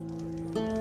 Música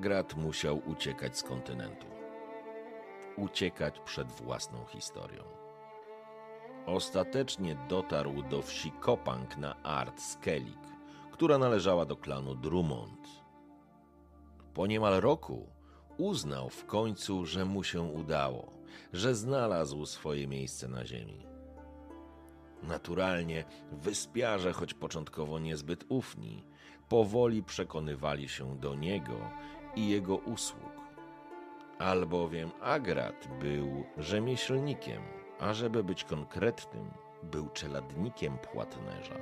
Agrat musiał uciekać z kontynentu. Uciekać przed własną historią. Ostatecznie dotarł do wsi Kopang na Art Skellig, która należała do klanu Drummond. Po niemal roku uznał w końcu, że mu się udało, że znalazł swoje miejsce na ziemi. Naturalnie wyspiarze, choć początkowo niezbyt ufni, powoli przekonywali się do niego i jego usług. Albowiem Agrat był rzemieślnikiem, a żeby być konkretnym, był czeladnikiem płatnerza.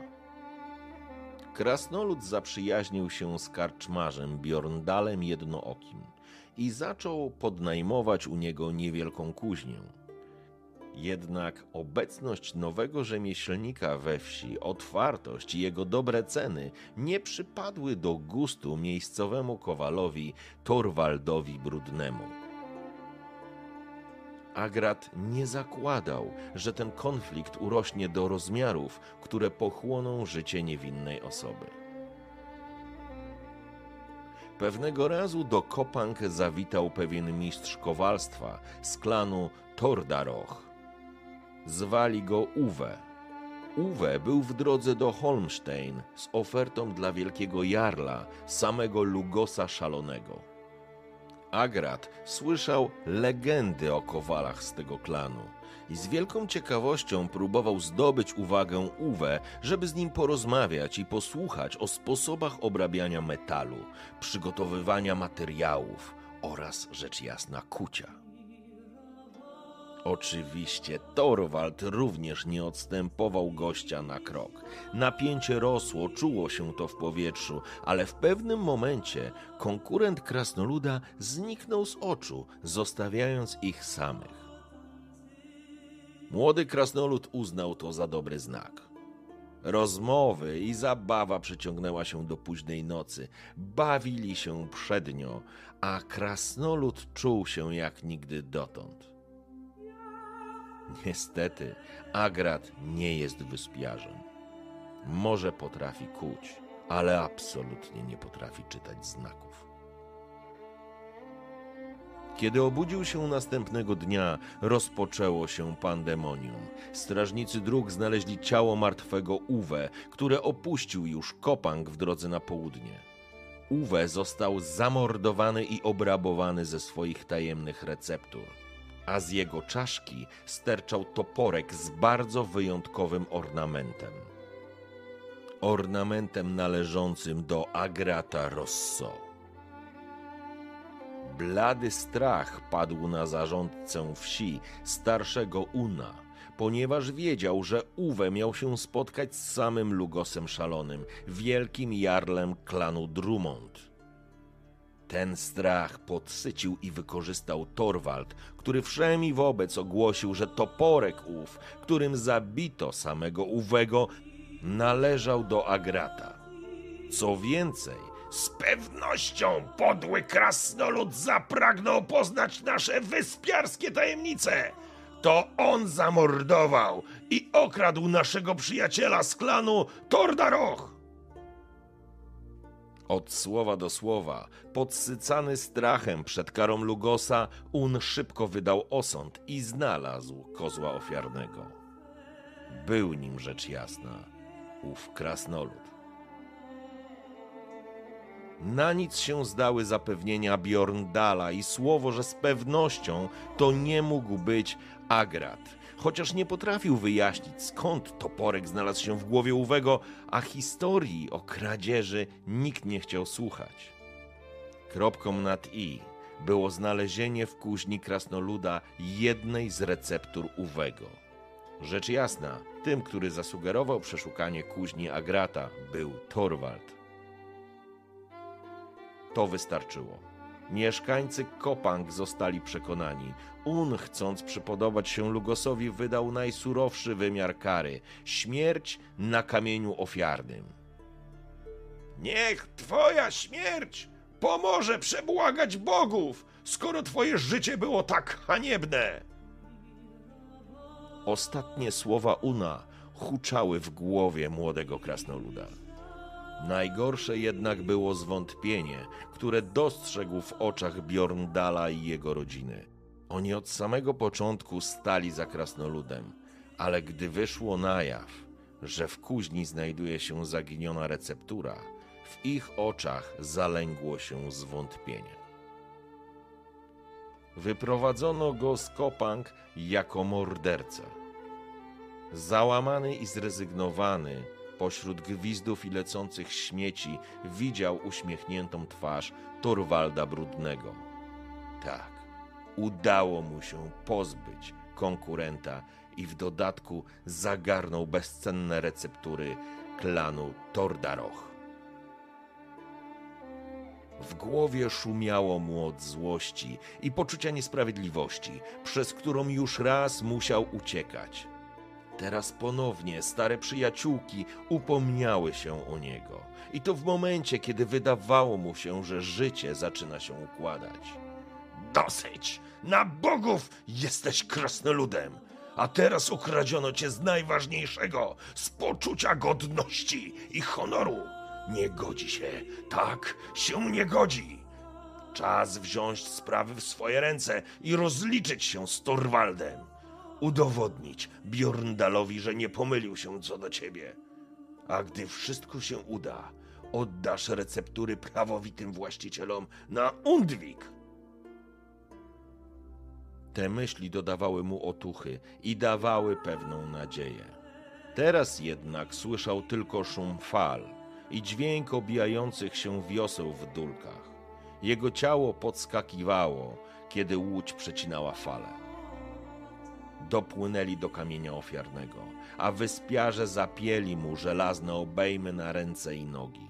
Krasnolud zaprzyjaźnił się z karczmarzem Bjorndalem Jednookim i zaczął podnajmować u niego niewielką kuźnię. Jednak obecność nowego rzemieślnika we wsi, otwartość i jego dobre ceny nie przypadły do gustu miejscowemu kowalowi Torwaldowi Brudnemu. Agrat nie zakładał, że ten konflikt urośnie do rozmiarów, które pochłoną życie niewinnej osoby. Pewnego razu do Kopang zawitał pewien mistrz kowalstwa z klanu Tordaroch. Zwali go Uwe. Uwe był w drodze do Holmstein z ofertą dla wielkiego jarla, samego Lugosa Szalonego. Agrat słyszał legendy o kowalach z tego klanu i z wielką ciekawością próbował zdobyć uwagę Uwe, żeby z nim porozmawiać i posłuchać o sposobach obrabiania metalu, przygotowywania materiałów oraz rzecz jasna kucia. Oczywiście Torwald również nie odstępował gościa na krok. Napięcie rosło, czuło się to w powietrzu, ale w pewnym momencie konkurent krasnoluda zniknął z oczu, zostawiając ich samych. Młody krasnolud uznał to za dobry znak. Rozmowy i zabawa przeciągnęła się do późnej nocy. Bawili się przednio, a krasnolud czuł się jak nigdy dotąd. Niestety, Agrat nie jest wyspiarzem. Może potrafi kuć, ale absolutnie nie potrafi czytać znaków. Kiedy obudził się następnego dnia, rozpoczęło się pandemonium. Strażnicy dróg znaleźli ciało martwego Uwe, które opuścił już Kopang w drodze na południe. Uwe został zamordowany i obrabowany ze swoich tajemnych receptur, a z jego czaszki sterczał toporek z bardzo wyjątkowym ornamentem. Ornamentem należącym do Agrata Rosso. Blady strach padł na zarządcę wsi, starszego Una, ponieważ wiedział, że Uwe miał się spotkać z samym Lugosem Szalonym, wielkim jarlem klanu Drummond. Ten strach podsycił i wykorzystał Torwald, który wszemi wobec ogłosił, że toporek ów, którym zabito samego Uwego, należał do Agrata. Co więcej, z pewnością podły krasnolud zapragnął poznać nasze wyspiarskie tajemnice. To on zamordował i okradł naszego przyjaciela z klanu Tordaroch. Od słowa do słowa, podsycany strachem przed karą Lugosa, Un szybko wydał osąd i znalazł kozła ofiarnego. Był nim rzecz jasna, ów krasnolud. Na nic się zdały zapewnienia Bjorndala i słowo, że z pewnością to nie mógł być Agrat, chociaż nie potrafił wyjaśnić skąd toporek znalazł się w głowie Uwego, a historii o kradzieży nikt nie chciał słuchać. Kropką nad i było znalezienie w kuźni krasnoluda jednej z receptur Uwego. Rzecz jasna, tym, który zasugerował przeszukanie kuźni Agrata, był Torwald. To wystarczyło. Mieszkańcy Kopang zostali przekonani. Un, chcąc przypodobać się Lugosowi, wydał najsurowszy wymiar kary śmierć na kamieniu ofiarnym. Niech twoja śmierć pomoże przebłagać bogów, skoro twoje życie było tak haniebne. Ostatnie słowa Una huczały w głowie młodego krasnoluda. Najgorsze jednak było zwątpienie, które dostrzegł w oczach Bjorndala i jego rodziny. Oni od samego początku stali za krasnoludem, ale gdy wyszło na jaw, że w kuźni znajduje się zaginiona receptura, w ich oczach zalęgło się zwątpienie. Wyprowadzono go z Kopang jako mordercę. Załamany i zrezygnowany, Pośród gwizdów i lecących śmieci widział uśmiechniętą twarz Torwalda Brudnego. Tak, udało mu się pozbyć konkurenta i w dodatku zagarnął bezcenne receptury klanu Tordaroch. W głowie szumiało mu od złości i poczucia niesprawiedliwości, przez którą już raz musiał uciekać. Teraz ponownie stare przyjaciółki upomniały się o niego. I to w momencie, kiedy wydawało mu się, że życie zaczyna się układać. Dosyć! Na bogów jesteś krasnoludem! A teraz ukradziono cię z najważniejszego, z poczucia godności i honoru. Nie godzi się, tak się nie godzi. Czas wziąć sprawy w swoje ręce i rozliczyć się z Torwaldem. Udowodnić Bjorndalowi, że nie pomylił się co do ciebie. A gdy wszystko się uda, oddasz receptury prawowitym właścicielom na Undwik. Te myśli dodawały mu otuchy i dawały pewną nadzieję. Teraz jednak słyszał tylko szum fal i dźwięk obijających się wioseł w dulkach. Jego ciało podskakiwało, kiedy łódź przecinała fale. Dopłynęli do kamienia ofiarnego, a wyspiarze zapieli mu żelazne obejmy na ręce i nogi.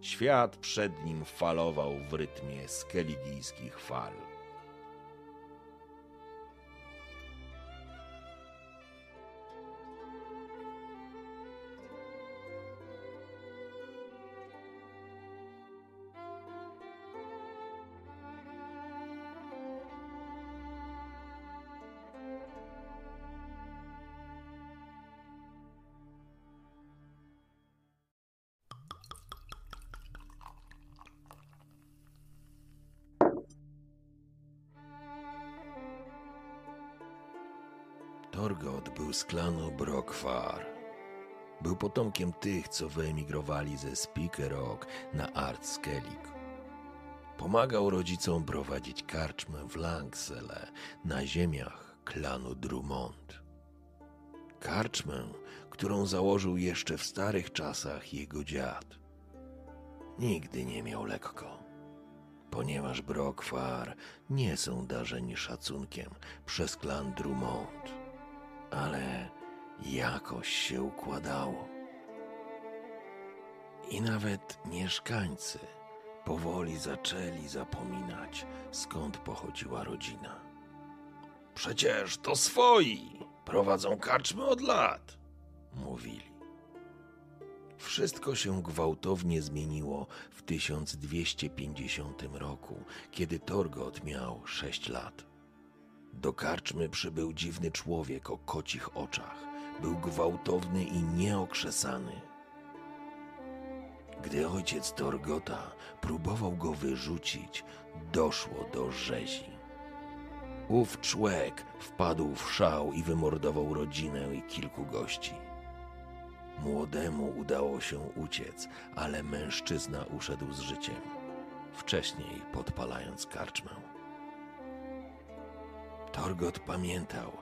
Świat przed nim falował w rytmie skeligijskich fal. Torgot był z klanu Brokwar. Był potomkiem tych, co wyemigrowali ze Speaker Rock na Art Skellig. Pomagał rodzicom prowadzić karczmę w Langsele na ziemiach klanu Drummond. Karczmę, którą założył jeszcze w starych czasach jego dziad. Nigdy nie miał lekko ponieważ Brokwar nie są darzeni szacunkiem przez klan Drummond. Ale jakoś się układało. I nawet mieszkańcy powoli zaczęli zapominać, skąd pochodziła rodzina. Przecież to swoi, prowadzą karczmy od lat, mówili. Wszystko się gwałtownie zmieniło w 1250 roku, kiedy Torgot miał sześć lat. Do karczmy przybył dziwny człowiek o kocich oczach. Był gwałtowny i nieokrzesany. Gdy ojciec Torgota próbował go wyrzucić, doszło do rzezi. Ów człek wpadł w szał i wymordował rodzinę i kilku gości. Młodemu udało się uciec, ale mężczyzna uszedł z życiem, wcześniej podpalając karczmę. Torgot pamiętał,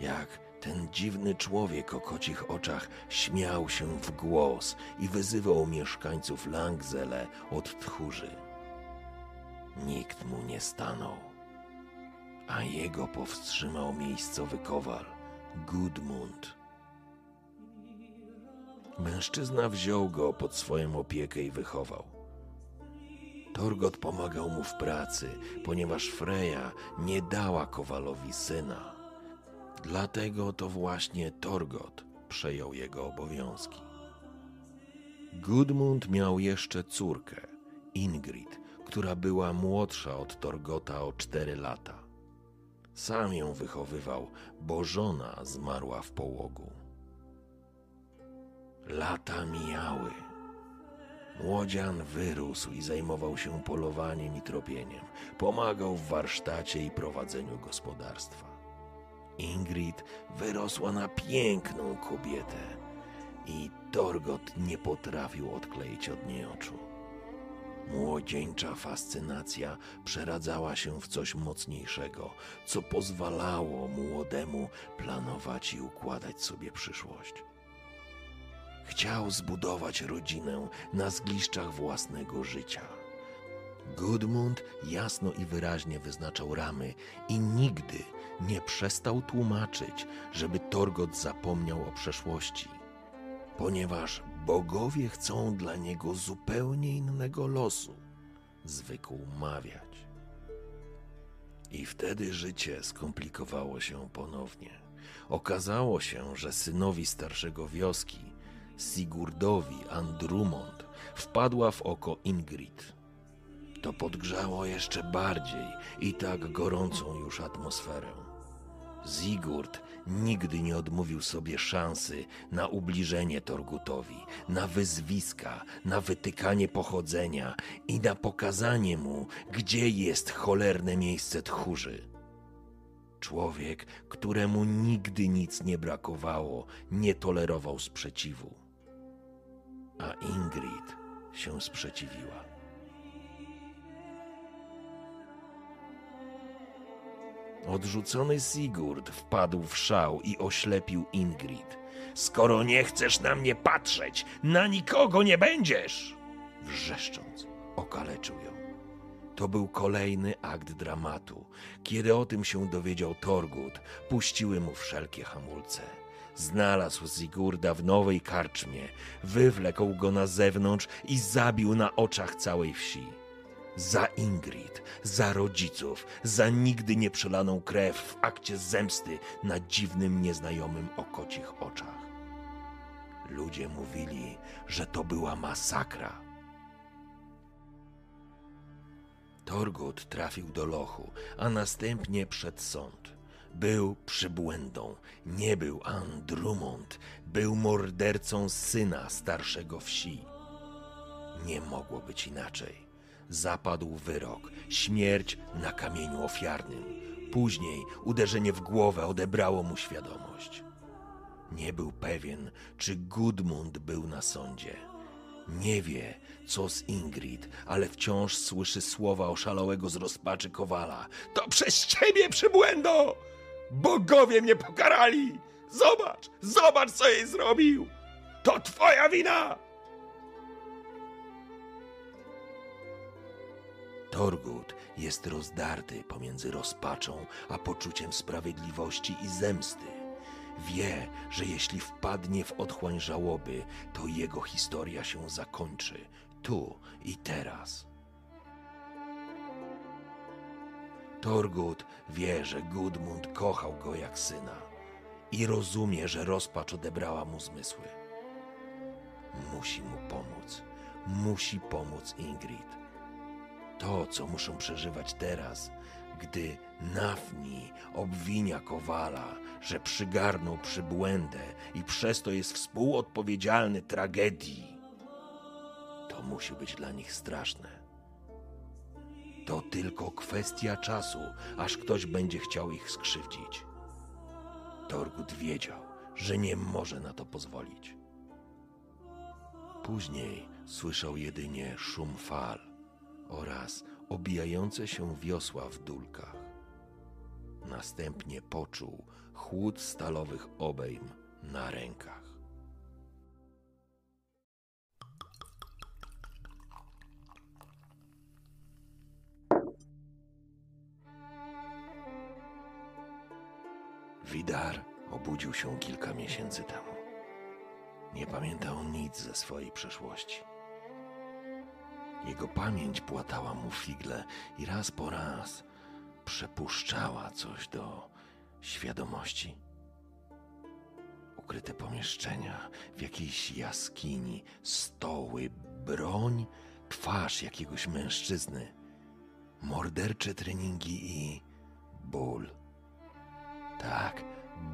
jak ten dziwny człowiek o kocich oczach śmiał się w głos i wyzywał mieszkańców Langzele od tchórzy. Nikt mu nie stanął, a jego powstrzymał miejscowy kowal, Gudmund. Mężczyzna wziął go pod swoją opiekę i wychował. Torgot pomagał mu w pracy, ponieważ Freja nie dała Kowalowi syna. Dlatego to właśnie Torgot przejął jego obowiązki. Gudmund miał jeszcze córkę, Ingrid, która była młodsza od Torgota o cztery lata. Sam ją wychowywał, bo żona zmarła w połogu. Lata mijały. Młodzian wyrósł i zajmował się polowaniem i tropieniem. Pomagał w warsztacie i prowadzeniu gospodarstwa. Ingrid wyrosła na piękną kobietę i Torgot nie potrafił odkleić od niej oczu. Młodzieńcza fascynacja przeradzała się w coś mocniejszego, co pozwalało młodemu planować i układać sobie przyszłość. Chciał zbudować rodzinę na zgliszczach własnego życia. Gudmund jasno i wyraźnie wyznaczał ramy i nigdy nie przestał tłumaczyć, żeby Torgot zapomniał o przeszłości, ponieważ bogowie chcą dla niego zupełnie innego losu. zwykł mawiać. I wtedy życie skomplikowało się ponownie. Okazało się, że synowi starszego wioski, Sigurdowi Andrumond, wpadła w oko Ingrid. To podgrzało jeszcze bardziej i tak gorącą już atmosferę. Sigurd nigdy nie odmówił sobie szansy na ubliżenie Torgutowi, na wyzwiska, na wytykanie pochodzenia i na pokazanie mu, gdzie jest cholerne miejsce tchórzy. Człowiek, któremu nigdy nic nie brakowało, nie tolerował sprzeciwu. A Ingrid się sprzeciwiła. Odrzucony Sigurd wpadł w szał i oślepił Ingrid. Skoro nie chcesz na mnie patrzeć, na nikogo nie będziesz! Wrzeszcząc, okaleczył ją. To był kolejny akt dramatu. Kiedy o tym się dowiedział Torgut, puściły mu wszelkie hamulce. Znalazł Sigurda w nowej karczmie, wywlekł go na zewnątrz i zabił na oczach całej wsi. Za Ingrid, za rodziców, za nigdy nie przelaną krew w akcie zemsty na dziwnym, nieznajomym okocich oczach. Ludzie mówili, że to była masakra. Torgut trafił do lochu, a następnie przed sąd. Był przybłędą, nie był Andrumont, był mordercą syna starszego wsi. Nie mogło być inaczej. Zapadł wyrok, śmierć na kamieniu ofiarnym. Później uderzenie w głowę odebrało mu świadomość. Nie był pewien, czy Gudmund był na sądzie. Nie wie, co z Ingrid, ale wciąż słyszy słowa oszalałego z rozpaczy Kowala. To przez ciebie, przybłędo! Bogowie mnie pokarali! Zobacz, zobacz, co jej zrobił! To twoja wina! Torgut jest rozdarty pomiędzy rozpaczą a poczuciem sprawiedliwości i zemsty. Wie, że jeśli wpadnie w otchłań żałoby, to jego historia się zakończy tu i teraz. Torgut wie, że Gudmund kochał go jak syna i rozumie, że rozpacz odebrała mu zmysły. Musi mu pomóc. Musi pomóc Ingrid to, co muszą przeżywać teraz, gdy Nafni obwinia Kowala, że przygarnął przybłędę i przez to jest współodpowiedzialny tragedii, to musi być dla nich straszne. To tylko kwestia czasu, aż ktoś będzie chciał ich skrzywdzić. Torgut wiedział, że nie może na to pozwolić. Później słyszał jedynie szum fal oraz obijające się wiosła w dulkach. Następnie poczuł chłód stalowych obejm na rękach. Widar obudził się kilka miesięcy temu. Nie pamiętał nic ze swojej przeszłości. Jego pamięć płatała mu figle i raz po raz przepuszczała coś do świadomości. Ukryte pomieszczenia w jakiejś jaskini, stoły, broń, twarz jakiegoś mężczyzny, mordercze treningi i ból. Tak,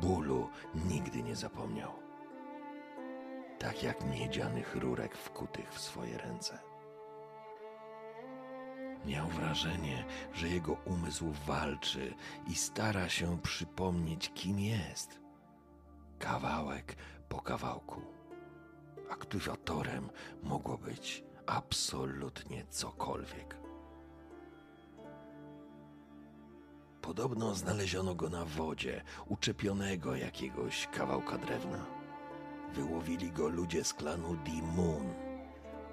bólu nigdy nie zapomniał. Tak jak miedzianych rurek wkutych w swoje ręce. Miał wrażenie, że jego umysł walczy i stara się przypomnieć, kim jest. Kawałek po kawałku. Aktywatorem mogło być absolutnie cokolwiek. Podobno znaleziono go na wodzie, uczepionego jakiegoś kawałka drewna. Wyłowili go ludzie z klanu Dimun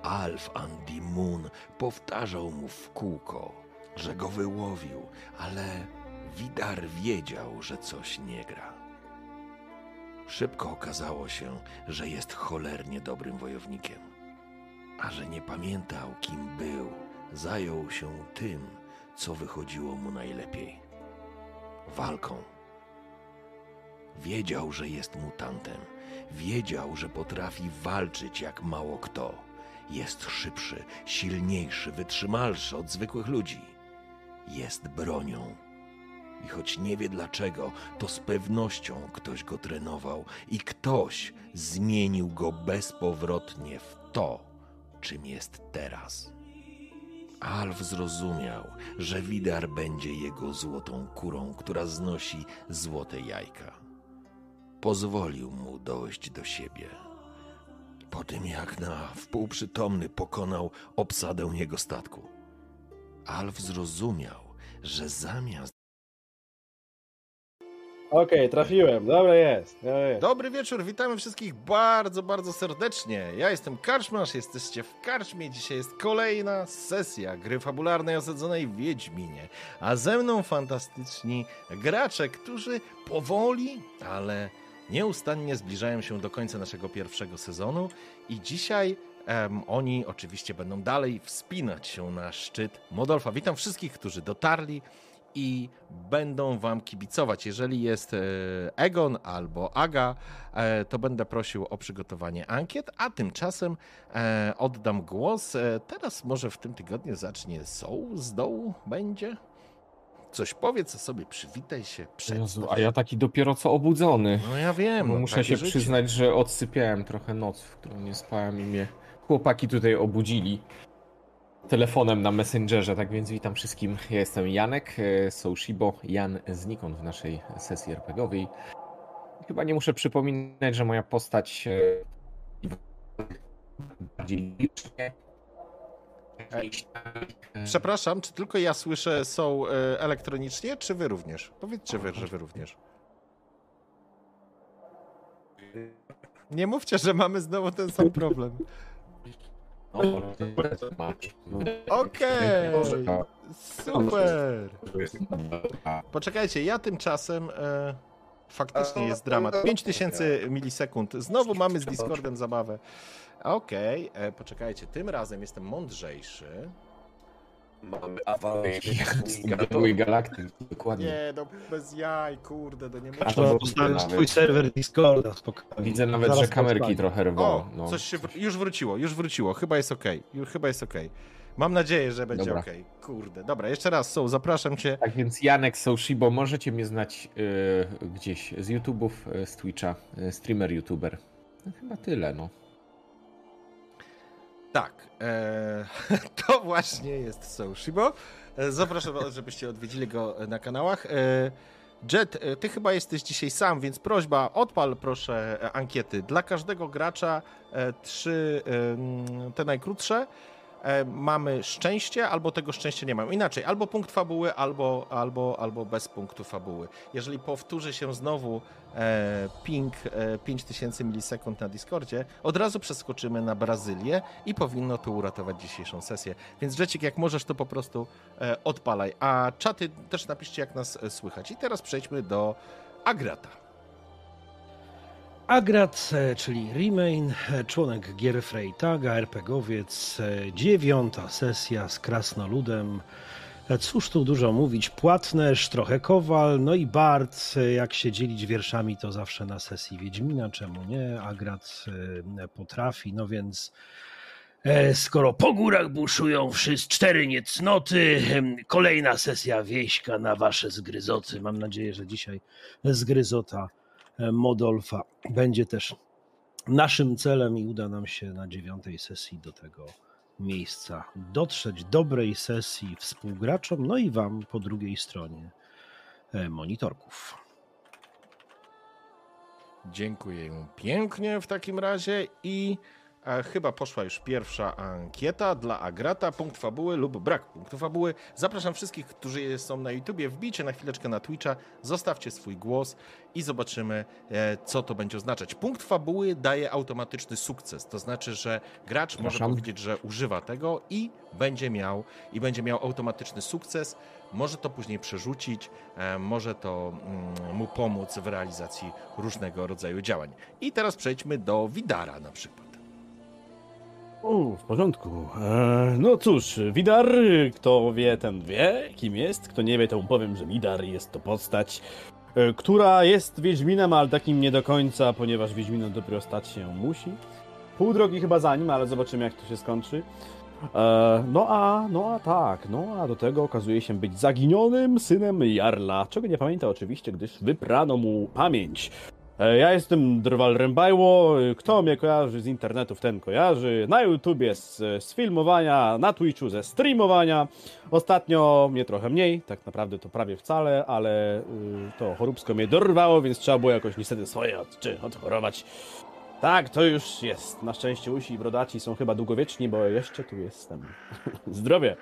Alf Andy Moon powtarzał mu w kółko, że go wyłowił, ale Widar wiedział, że coś nie gra. Szybko okazało się, że jest cholernie dobrym wojownikiem, a że nie pamiętał, kim był, zajął się tym, co wychodziło mu najlepiej walką. Wiedział, że jest mutantem. Wiedział, że potrafi walczyć jak mało kto. Jest szybszy, silniejszy, wytrzymalszy od zwykłych ludzi. Jest bronią. I choć nie wie dlaczego, to z pewnością ktoś go trenował i ktoś zmienił go bezpowrotnie w to, czym jest teraz. Alf zrozumiał, że Widar będzie jego złotą kurą, która znosi złote jajka. Pozwolił mu dojść do siebie. Po tym jak na wpółprzytomny pokonał obsadę jego statku. Alf zrozumiał, że zamiast Okej, trafiłem. Dobra jest. Jest. Dobry wieczór, witamy wszystkich bardzo, bardzo serdecznie. Ja jestem Karczmasz, jesteście w Karczmie. Dzisiaj jest kolejna sesja gry fabularnej osadzonej w Wiedźminie. A ze mną fantastyczni gracze, którzy powoli, ale nieustannie zbliżają się do końca naszego pierwszego sezonu. I dzisiaj oni oczywiście będą dalej wspinać się na szczyt Modolfa. Witam wszystkich, którzy dotarli i będą wam kibicować. Jeżeli jest e, Egon albo Aga, e, to będę prosił o przygotowanie ankiet, a tymczasem e, oddam głos. Teraz może w tym tygodniu zacznie Soul z dołu będzie? Coś powiedz sobie, przywitaj się, przedstaw. Jezu, a ja taki dopiero co obudzony. No ja wiem. No, muszę takie się życie. przyznać, że odsypiałem trochę noc, w którą nie spałem i mnie chłopaki tutaj obudzili telefonem na Messengerze, tak więc witam wszystkim. Ja jestem Janek, e, Soushibo, Jan Znikon w naszej sesji RPGowej. Chyba nie muszę przypominać, że moja postać e, bardziej licznie. Przepraszam, czy tylko ja słyszę są e, elektronicznie, czy wy również? Powiedzcie wy, że wy również. Nie mówcie, że mamy znowu ten sam problem. Okej, super. Poczekajcie, ja tymczasem. E, faktycznie jest dramat. 5000 milisekund. Znowu mamy z Discordem zabawę. Okej, e, poczekajcie, tym razem jestem mądrzejszy. Mamy. Były galaktyk, dokładnie. Nie, no bez jaj, kurde, to nie A muszę. to nawet. swój serwer Discorda, spokojnie. Widzę nawet, Zaraz że kamerki trochę rwą. O, no. coś się wr- już wróciło, już wróciło. Chyba jest okej. Już chyba jest okej. Mam nadzieję, że będzie Dobra. okej. Kurde, dobra, jeszcze raz, są, zapraszam cię. Tak więc Janek Soushibo, możecie mnie znać y, gdzieś z YouTube'ów, y, z Twitcha, y, streamer, YouTuber. No, chyba tyle, no. Tak, e, to właśnie jest Soushibo. E, Zapraszam, żebyście odwiedzili go na kanałach. E, Jet, e, ty chyba jesteś dzisiaj sam, więc prośba, odpal proszę ankiety. Dla każdego gracza e, trzy, te najkrótsze. E, Mamy szczęście, albo tego szczęścia nie mamy. Inaczej, albo punkt fabuły, albo, albo, albo bez punktu fabuły. Jeżeli powtórzy się znowu e, ping e, 5000 milisekund na Discordzie, od razu przeskoczymy na Brazylię i powinno to uratować dzisiejszą sesję. Więc Rzecik, jak możesz, to po prostu e, odpalaj. A czaty też napiszcie, jak nas e, słychać. I teraz przejdźmy do Agrata. Agrat, e, czyli Remain, e, członek gier Freytaga, RPGowiec, e, dziewiąta sesja z Krasnoludem. Cóż tu dużo mówić, Płatnerz, trochę Kowal, no i Bart, jak się dzielić wierszami, to zawsze na sesji Wiedźmina, czemu nie? Agrat potrafi, no więc skoro po górach buszują wszyscy cztery niecnoty, kolejna sesja wieśka na wasze zgryzoty. Mam nadzieję, że dzisiaj zgryzota Modolfa będzie też naszym celem i uda nam się na dziewiątej sesji do tego miejsca dotrzeć. Dobrej sesji współgraczom, no i Wam po drugiej stronie e, monitorków. Dziękuję pięknie w takim razie i e, chyba poszła już pierwsza ankieta dla Agrata. Punkt fabuły lub brak punktu fabuły. Zapraszam wszystkich, którzy są na YouTubie, wbijcie na chwileczkę na Twitcha, zostawcie swój głos i zobaczymy, e, co to będzie oznaczać. Punkt fabuły daje automatyczny sukces, to znaczy, że gracz może powiedzieć, że używa tego i będzie miał i będzie miał automatyczny sukces. Może to później przerzucić, e, może to mm, mu pomóc w realizacji różnego rodzaju działań. I teraz przejdźmy do Widara na przykład. W porządku. E, no cóż, Widar, kto wie, ten wie, kim jest. Kto nie wie, to mu powiem, że Widar jest to postać, e, która jest Wiedźminem, ale takim nie do końca, ponieważ Wiedźminem dopiero stać się musi. Pół drogi chyba za nim, ale zobaczymy, jak to się skończy. E, no a, no a tak, no a do tego okazuje się być zaginionym synem Jarla, czego nie pamięta oczywiście, gdyż wyprano mu pamięć. E, Ja jestem Drwal Rębajło. Kto mnie kojarzy z internetów, ten kojarzy. Na YouTubie z, z filmowania, na Twitchu ze streamowania. Ostatnio mnie trochę mniej, tak naprawdę to prawie wcale, ale y, to choróbsko mnie dorwało, więc trzeba było jakoś niestety swoje od, czy odchorować. Tak, to już jest. Na szczęście usi i brodaci są chyba długowieczni, bo jeszcze tu jestem. Zdrowie.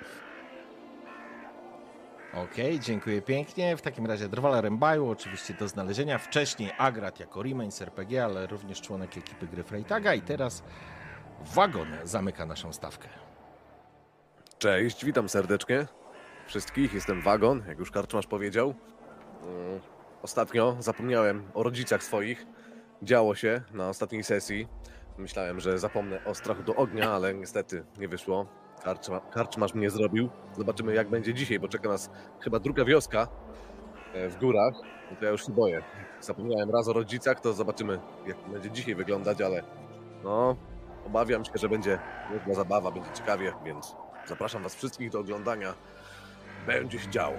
Okej, dziękuję pięknie. W takim razie Drwala Rembaju, oczywiście do znalezienia. Wcześniej Agrat jako Remain z RPG, ale również członek ekipy gry Freitaga. I teraz Wagon zamyka naszą stawkę. Cześć, witam serdecznie wszystkich. Jestem Wagon, jak już karczmasz powiedział. Mm, Ostatnio zapomniałem o rodzicach swoich. Działo się na ostatniej sesji. Myślałem, że zapomnę o strachu do ognia, ale niestety nie wyszło. Karczma, karczmasz mnie zrobił. Zobaczymy jak będzie dzisiaj, bo czeka nas chyba druga wioska e, w górach. No to ja już się boję. Zapomniałem raz o rodzicach, to zobaczymy jak będzie dzisiaj wyglądać, ale no, obawiam się, że będzie niezła zabawa, będzie ciekawie, więc zapraszam was wszystkich do oglądania. Będzie się działo.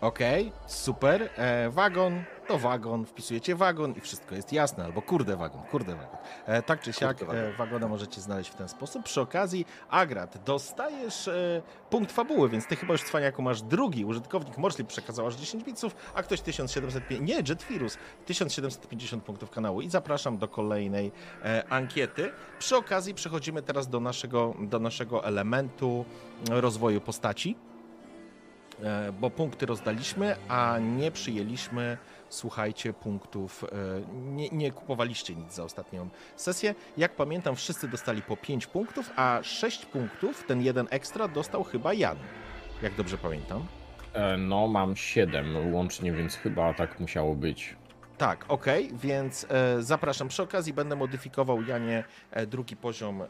Okej, super. E, wagon to wagon, wpisujecie wagon i wszystko jest jasne. Albo kurde wagon, kurde wagon. E, tak czy siak, e, wagona możecie znaleźć w ten sposób. Przy okazji, Agrat, dostajesz e, punkt fabuły, więc ty chyba już cwaniaku masz drugi. Użytkownik Morslip przekazał aż 10 bitsów, a ktoś 1750... Nie, Jetfirus. 1750 punktów kanału. I zapraszam do kolejnej e, ankiety. Przy okazji przechodzimy teraz do naszego, do naszego elementu rozwoju postaci. E, bo punkty rozdaliśmy, a nie przyjęliśmy, słuchajcie, punktów, e, nie, nie kupowaliście nic za ostatnią sesję. Jak pamiętam, wszyscy dostali po 5 punktów, a 6 punktów, ten jeden ekstra, dostał chyba Jan. Jak dobrze pamiętam. E, No, mam 7 łącznie, więc chyba tak musiało być. Tak, okej, więc e, zapraszam. Przy okazji będę modyfikował, Janie, drugi poziom e,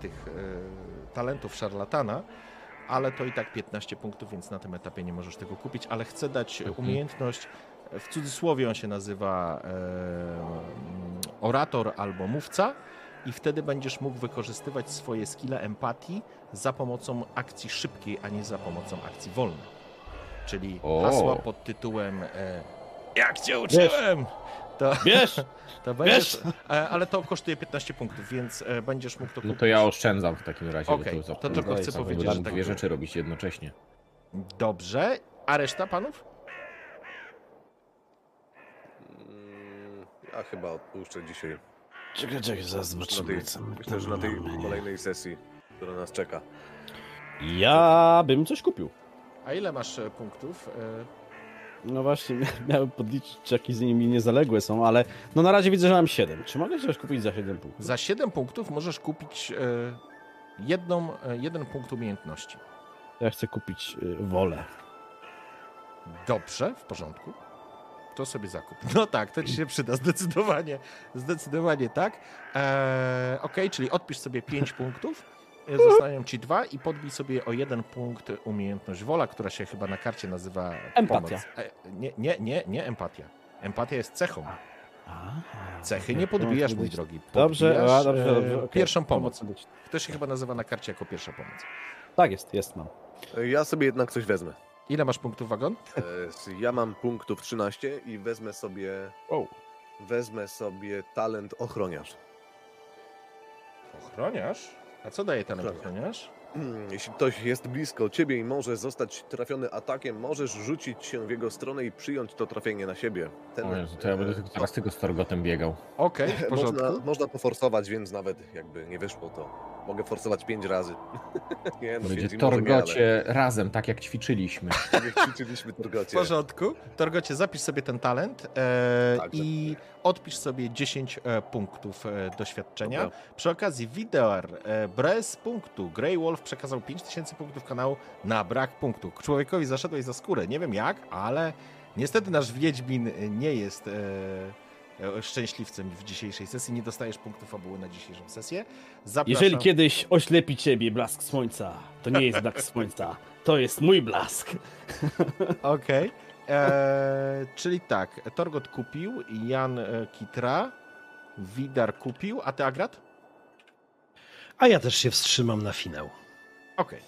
tych e, talentów szarlatana, ale to i tak 15 punktów, więc na tym etapie nie możesz tego kupić, ale chcę dać Mhm. umiejętność, w cudzysłowie on się nazywa e, orator albo mówca i wtedy będziesz mógł wykorzystywać swoje skille empatii za pomocą akcji szybkiej, a nie za pomocą akcji wolnej. Czyli O. hasła pod tytułem e, Jak cię uczyłem! To, Wiesz, to będziesz, e, ale to kosztuje 15 punktów, więc e, będziesz mógł to No kupić. to ja oszczędzam w takim razie. bo Okej, za- to tylko chcę za- powiedzieć, że tak dwie rzeczy robić jednocześnie. Dobrze. A reszta panów? Mm, Ja chyba odpuszczę dzisiaj. czekaj, czekaj, zaraz tej, zobaczymy. co my myślę, że na tej mamy. kolejnej sesji, która nas czeka. Ja bym coś kupił. A ile masz e, punktów? No właśnie, miałem podliczyć, czy jakieś z nimi niezależne są, ale no na razie widzę, że mam 7. Czy mogę coś kupić za 7 punktów? Za 7 punktów możesz kupić e, jedną, e, jeden punkt umiejętności. Ja chcę kupić y, wolę. Dobrze, w porządku. To sobie zakup. No tak, to ci się przyda, zdecydowanie. Zdecydowanie tak. Eee, ok, czyli odpisz sobie 5 punktów, e, zostają ci dwa i podbij sobie o jeden punkt umiejętność wola, która się chyba na karcie nazywa Empatia. Pomoc. E, nie, nie, nie, nie empatia. Empatia jest cechą. Cechy nie podbijasz, mój drogi. Dobrze, a, dobrze, e, dobrze. Pierwszą pomoc. To się chyba nazywa na karcie jako pierwsza pomoc. Tak jest, jest mam. Ja sobie jednak coś wezmę. Ile masz punktów wagon? E, Ja mam punktów 13 i wezmę sobie. Wezmę sobie talent ochroniarz. Ochroniarz? A co daje ten Ochroniarz. Mm, Jeśli ktoś jest blisko ciebie i może zostać trafiony atakiem, możesz rzucić się w jego stronę i przyjąć to trafienie na siebie. Ten, O Jezu, to ja będę e, tylko teraz tylko z Torgotem biegał. Okej, w porządku. Można, można poforsować, więc nawet jakby nie wyszło, to mogę forsować 5 razy. nie, no Będzie pięć Torgocie razem, tak jak ćwiczyliśmy. ale jak ćwiczyliśmy W Torgocie. porządku. Torgocie, zapisz sobie ten talent e, Tak, i odpisz sobie 10 e, punktów e, doświadczenia. Dobra. Przy okazji Widear e, bez punktu. Grey Wolf przekazał 5000 punktów kanału na brak punktu. Człowiekowi zaszedłeś za skórę. Nie wiem jak, ale niestety nasz Wiedźmin nie jest e, szczęśliwcem w dzisiejszej sesji. Nie dostajesz punktu fabuły na dzisiejszą sesję. Zapraszam. Jeżeli kiedyś oślepi ciebie blask słońca, to nie jest blask słońca, to jest mój blask. Okej. Eee, Czyli tak, Torgot kupił, Jan e, Kitra, Widar kupił, a ty Agrat? A ja też się wstrzymam na finał. Okej.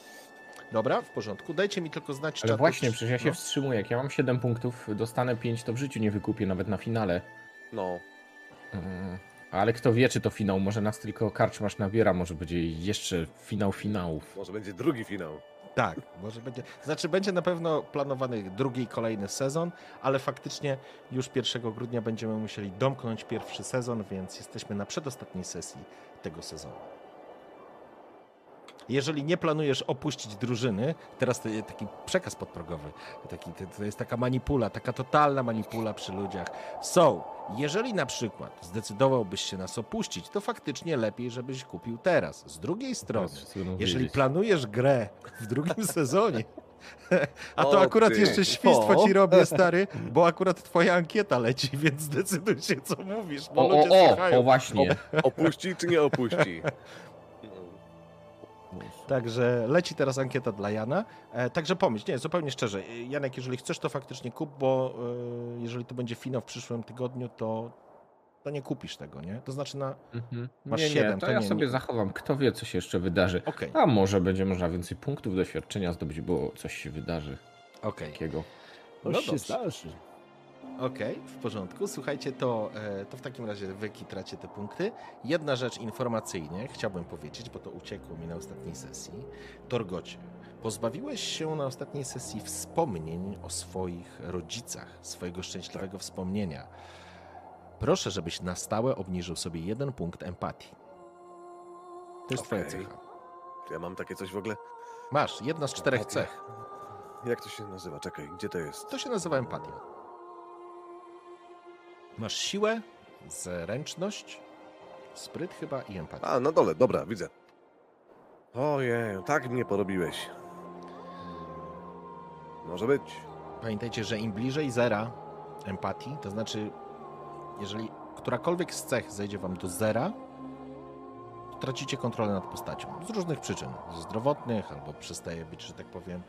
Dobra, w porządku. Dajcie mi tylko znać, Ale czatu, właśnie, czy- przecież ja się no. wstrzymuję. Jak ja mam 7 punktów, dostanę 5, to w życiu nie wykupię, nawet na finale. No, Mm, Ale kto wie, czy to finał, może nas tylko karczmasz nabiera, może będzie jeszcze finał finałów. może będzie drugi finał. Tak, może będzie. Znaczy, będzie na pewno planowany drugi i kolejny sezon, ale faktycznie już 1 grudnia będziemy musieli domknąć pierwszy sezon, więc jesteśmy na przedostatniej sesji tego sezonu. Jeżeli nie planujesz opuścić drużyny, teraz to jest taki przekaz podprogowy, taki, to, jest taka manipula, taka totalna manipula przy ludziach. So, jeżeli na przykład zdecydowałbyś się nas opuścić, to faktycznie lepiej, żebyś kupił teraz. Z drugiej strony, jeżeli planujesz grę w drugim sezonie, a to O akurat ty. jeszcze świństwo O. ci robię, stary, bo akurat twoja ankieta leci, więc zdecyduj się, co mówisz, bo O, ludzie o, o, o właśnie. Opuści czy nie opuści? Także leci teraz ankieta dla Jana. E, także pomyśl, nie, zupełnie szczerze. e, Janek, jeżeli chcesz, to faktycznie kup, bo e, jeżeli to będzie finał w przyszłym tygodniu, to, to nie kupisz tego, nie? To znaczy na... Mhm. Masz nie, nie, siedem, to, to ja nie, sobie nie. zachowam. Kto wie, co się jeszcze wydarzy. Okej, A może będzie można więcej punktów doświadczenia zdobyć, bo coś się wydarzy okej. takiego. No Coś się dobrze. zdarzy. Okej, w porządku. Słuchajcie, to, e, to w takim razie wy kitracie te punkty. Jedna rzecz informacyjnie chciałbym powiedzieć, bo to uciekło mi na ostatniej sesji. Torgocie, pozbawiłeś się na ostatniej sesji wspomnień o swoich rodzicach, swojego szczęśliwego wspomnienia. Proszę, żebyś na stałe obniżył sobie jeden punkt empatii. To jest twoja Okej. cecha. Ja mam takie coś w ogóle. Masz, jedna z czterech Empatia. cech. Jak to się nazywa? Czekaj, gdzie to jest? To się nazywa empatia. Masz siłę, zręczność, spryt chyba i empatię. A, na dole, dobra, widzę. Ojej, tak mnie porobiłeś. Może być. Pamiętajcie, że im bliżej zera empatii, to znaczy, jeżeli którakolwiek z cech zejdzie wam do zera, tracicie kontrolę nad postacią. Z różnych przyczyn. Zdrowotnych, albo przestaje być, że tak powiem,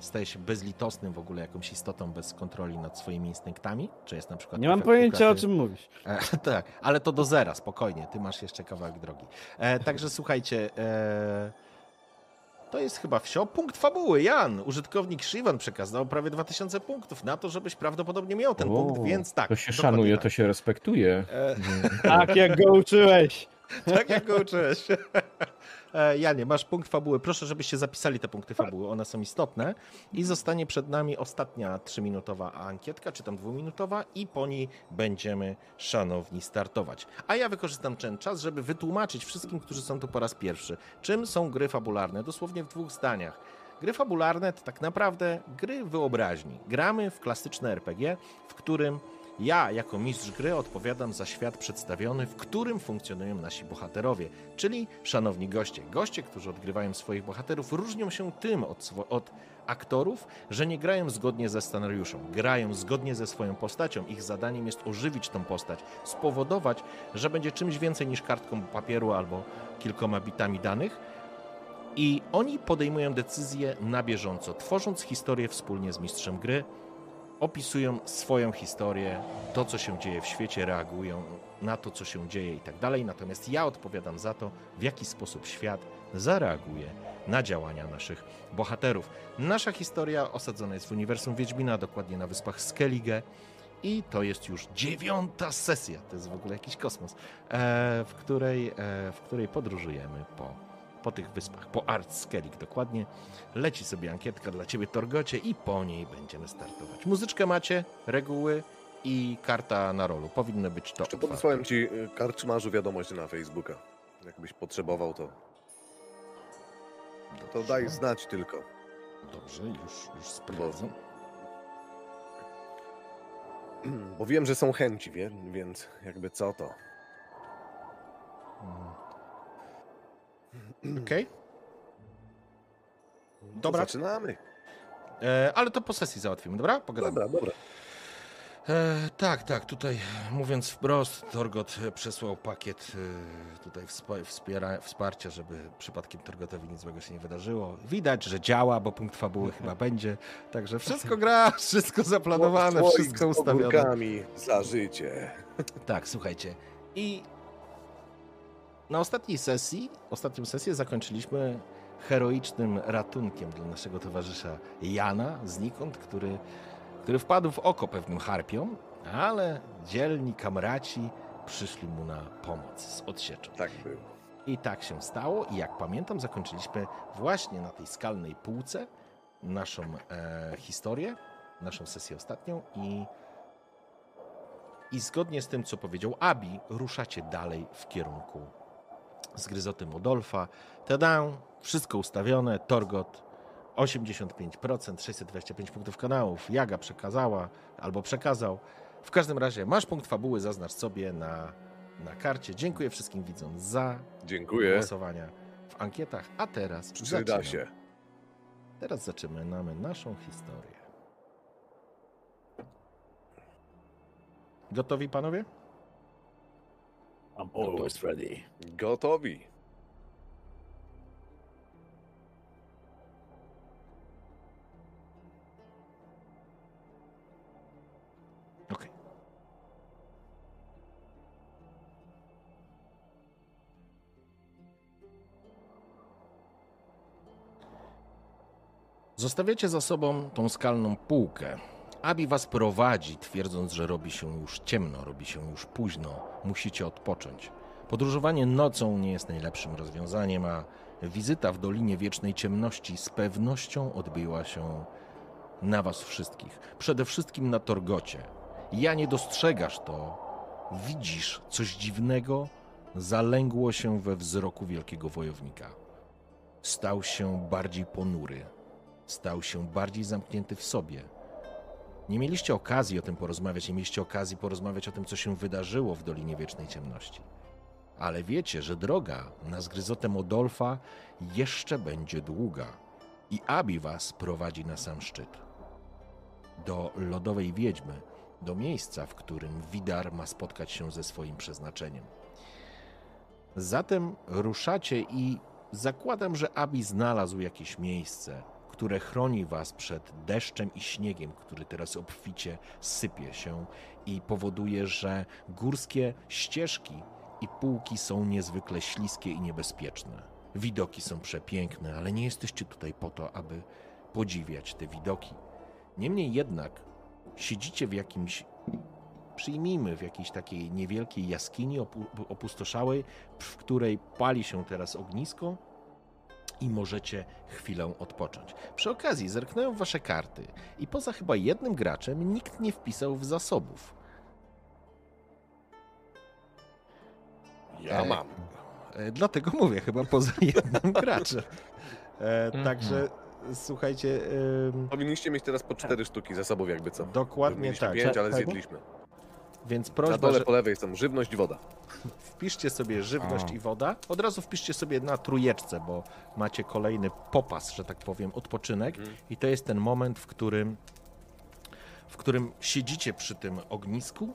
staje się bezlitosnym w ogóle jakąś istotą bez kontroli nad swoimi instynktami, czy jest na przykład... Nie mam pojęcia o utraty- czym mówisz. E, tak, ale to do zera, spokojnie, ty masz jeszcze kawałek drogi. E, także słuchajcie, e, to jest chyba wsio. Punkt fabuły, Jan, użytkownik Shivan przekazał prawie 2000 punktów na to, żebyś prawdopodobnie miał ten O, punkt, więc tak. To się szanuje, tak. to się respektuje. E, Tak jak go uczyłeś. tak jak go uczyłeś. E, Janie, masz punkt fabuły. Proszę, żebyście zapisali te punkty fabuły. One są istotne. I zostanie przed nami ostatnia trzyminutowa ankietka, czy tam dwuminutowa, i po niej będziemy, szanowni, startować. A ja wykorzystam ten czas, żeby wytłumaczyć wszystkim, którzy są tu po raz pierwszy, czym są gry fabularne. Dosłownie w dwóch zdaniach. Gry fabularne to tak naprawdę gry wyobraźni. Gramy w klasyczne RPG, w którym ja, jako mistrz gry, odpowiadam za świat przedstawiony, w którym funkcjonują nasi bohaterowie, czyli szanowni goście. Goście, którzy odgrywają swoich bohaterów, różnią się tym od, od aktorów, że nie grają zgodnie ze scenariuszem, grają zgodnie ze swoją postacią. Ich zadaniem jest ożywić tą postać, spowodować, że będzie czymś więcej niż kartką papieru albo kilkoma bitami danych. I oni podejmują decyzje na bieżąco, tworząc historię wspólnie z mistrzem gry, opisują swoją historię, to co się dzieje w świecie, reagują na to, co się dzieje i tak dalej. Natomiast ja odpowiadam za to, w jaki sposób świat zareaguje na działania naszych bohaterów. Nasza historia osadzona jest w uniwersum Wiedźmina, dokładnie na wyspach Skellige. I to jest już dziewiąta sesja, to jest w ogóle jakiś kosmos, e, w, której, e, w której podróżujemy po, po tych wyspach, po Art Skellig dokładnie. Leci sobie ankietka dla Ciebie, Torgocie, i po niej będziemy startować. Muzyczkę macie, reguły i karta na rolu. Powinno być to. Jeszcze otwarte. podesłałem ci y, karczmarzu wiadomość na Facebooka. Jakbyś potrzebował, to, to Dobrze, daj znać tylko. Dobrze, już, już sprawdzam. Bo wiem, że są chęci, wie? więc jakby co to. Okej, To Dobra. Zaczynamy. e, ale to po sesji załatwimy, dobra? Pogadamy. Dobra, dobra. E, tak, tak, tutaj mówiąc wprost, Torgot przesłał pakiet e, tutaj wspiera, wsparcia, żeby przypadkiem Torgotowi nic złego się nie wydarzyło. Widać, że działa, bo punkt fabuły chyba będzie. Także wszystko gra, wszystko zaplanowane, wszystko ustawione. za życie. Tak, słuchajcie. I na ostatniej sesji, ostatnią sesję zakończyliśmy heroicznym ratunkiem dla naszego towarzysza Jana znikąd, który, który wpadł w oko pewnym harpiom, ale dzielni kamraci przyszli mu na pomoc z odsieczą. Tak było. I tak się stało i jak pamiętam zakończyliśmy właśnie na tej skalnej półce naszą e, historię, naszą sesję ostatnią i i zgodnie z tym, co powiedział Abi, ruszacie dalej w kierunku zgryzoty Modolfa. Tada, wszystko ustawione, Torgot 85%, 625 punktów kanałów, Jaga przekazała albo przekazał. W każdym razie masz punkt fabuły, zaznacz sobie na, na karcie. Dziękuję wszystkim widzom za Dziękuję. głosowania w ankietach, a teraz Przyda się. Teraz zaczynamy naszą historię. Gotowi panowie? I'm always ready. Gotowi. Okej. Zostawiacie za sobą tą skalną półkę. Abi was prowadzi, twierdząc, że robi się już ciemno, robi się już późno, musicie odpocząć. Podróżowanie nocą nie jest najlepszym rozwiązaniem, a wizyta w Dolinie Wiecznej Ciemności z pewnością odbyła się na was wszystkich. Przede wszystkim na Torgocie. Ja nie dostrzegasz to. Widzisz coś dziwnego, zalęgło się we wzroku wielkiego wojownika. Stał się bardziej ponury, stał się bardziej zamknięty w sobie. Nie mieliście okazji o tym porozmawiać, nie mieliście okazji porozmawiać o tym, co się wydarzyło w Dolinie Wiecznej Ciemności. Ale wiecie, że droga na zgryzotę Modolfa jeszcze będzie długa i Abi was prowadzi na sam szczyt. Do lodowej wiedźmy, do miejsca, w którym Widar ma spotkać się ze swoim przeznaczeniem. Zatem ruszacie i zakładam, że Abi znalazł jakieś miejsce, które chroni was przed deszczem i śniegiem, który teraz obficie sypie się i powoduje, że górskie ścieżki i półki są niezwykle śliskie i niebezpieczne. Widoki są przepiękne, ale nie jesteście tutaj po to, aby podziwiać te widoki. Niemniej jednak siedzicie w jakimś, przyjmijmy, w jakiejś takiej niewielkiej jaskini opu- opustoszałej, w której pali się teraz ognisko i możecie chwilę odpocząć. Przy okazji zerknąłem w wasze karty i poza chyba jednym graczem nikt nie wpisał w zasobów. Ja E, mam. E, Dlatego mówię, chyba poza jednym graczem. E, Mhm. Także słuchajcie, Powinniście mieć teraz po cztery sztuki zasobów, jakby co. dokładnie Mieliśmy tak. pięć, ale zjedliśmy. Więc Na prośba, dole że po lewej są żywność, woda. wpiszcie sobie żywność A. i woda. Od razu wpiszcie sobie na trójeczce, bo macie kolejny popas, że tak powiem, odpoczynek. Mhm. I to jest ten moment, w którym, w którym siedzicie przy tym ognisku.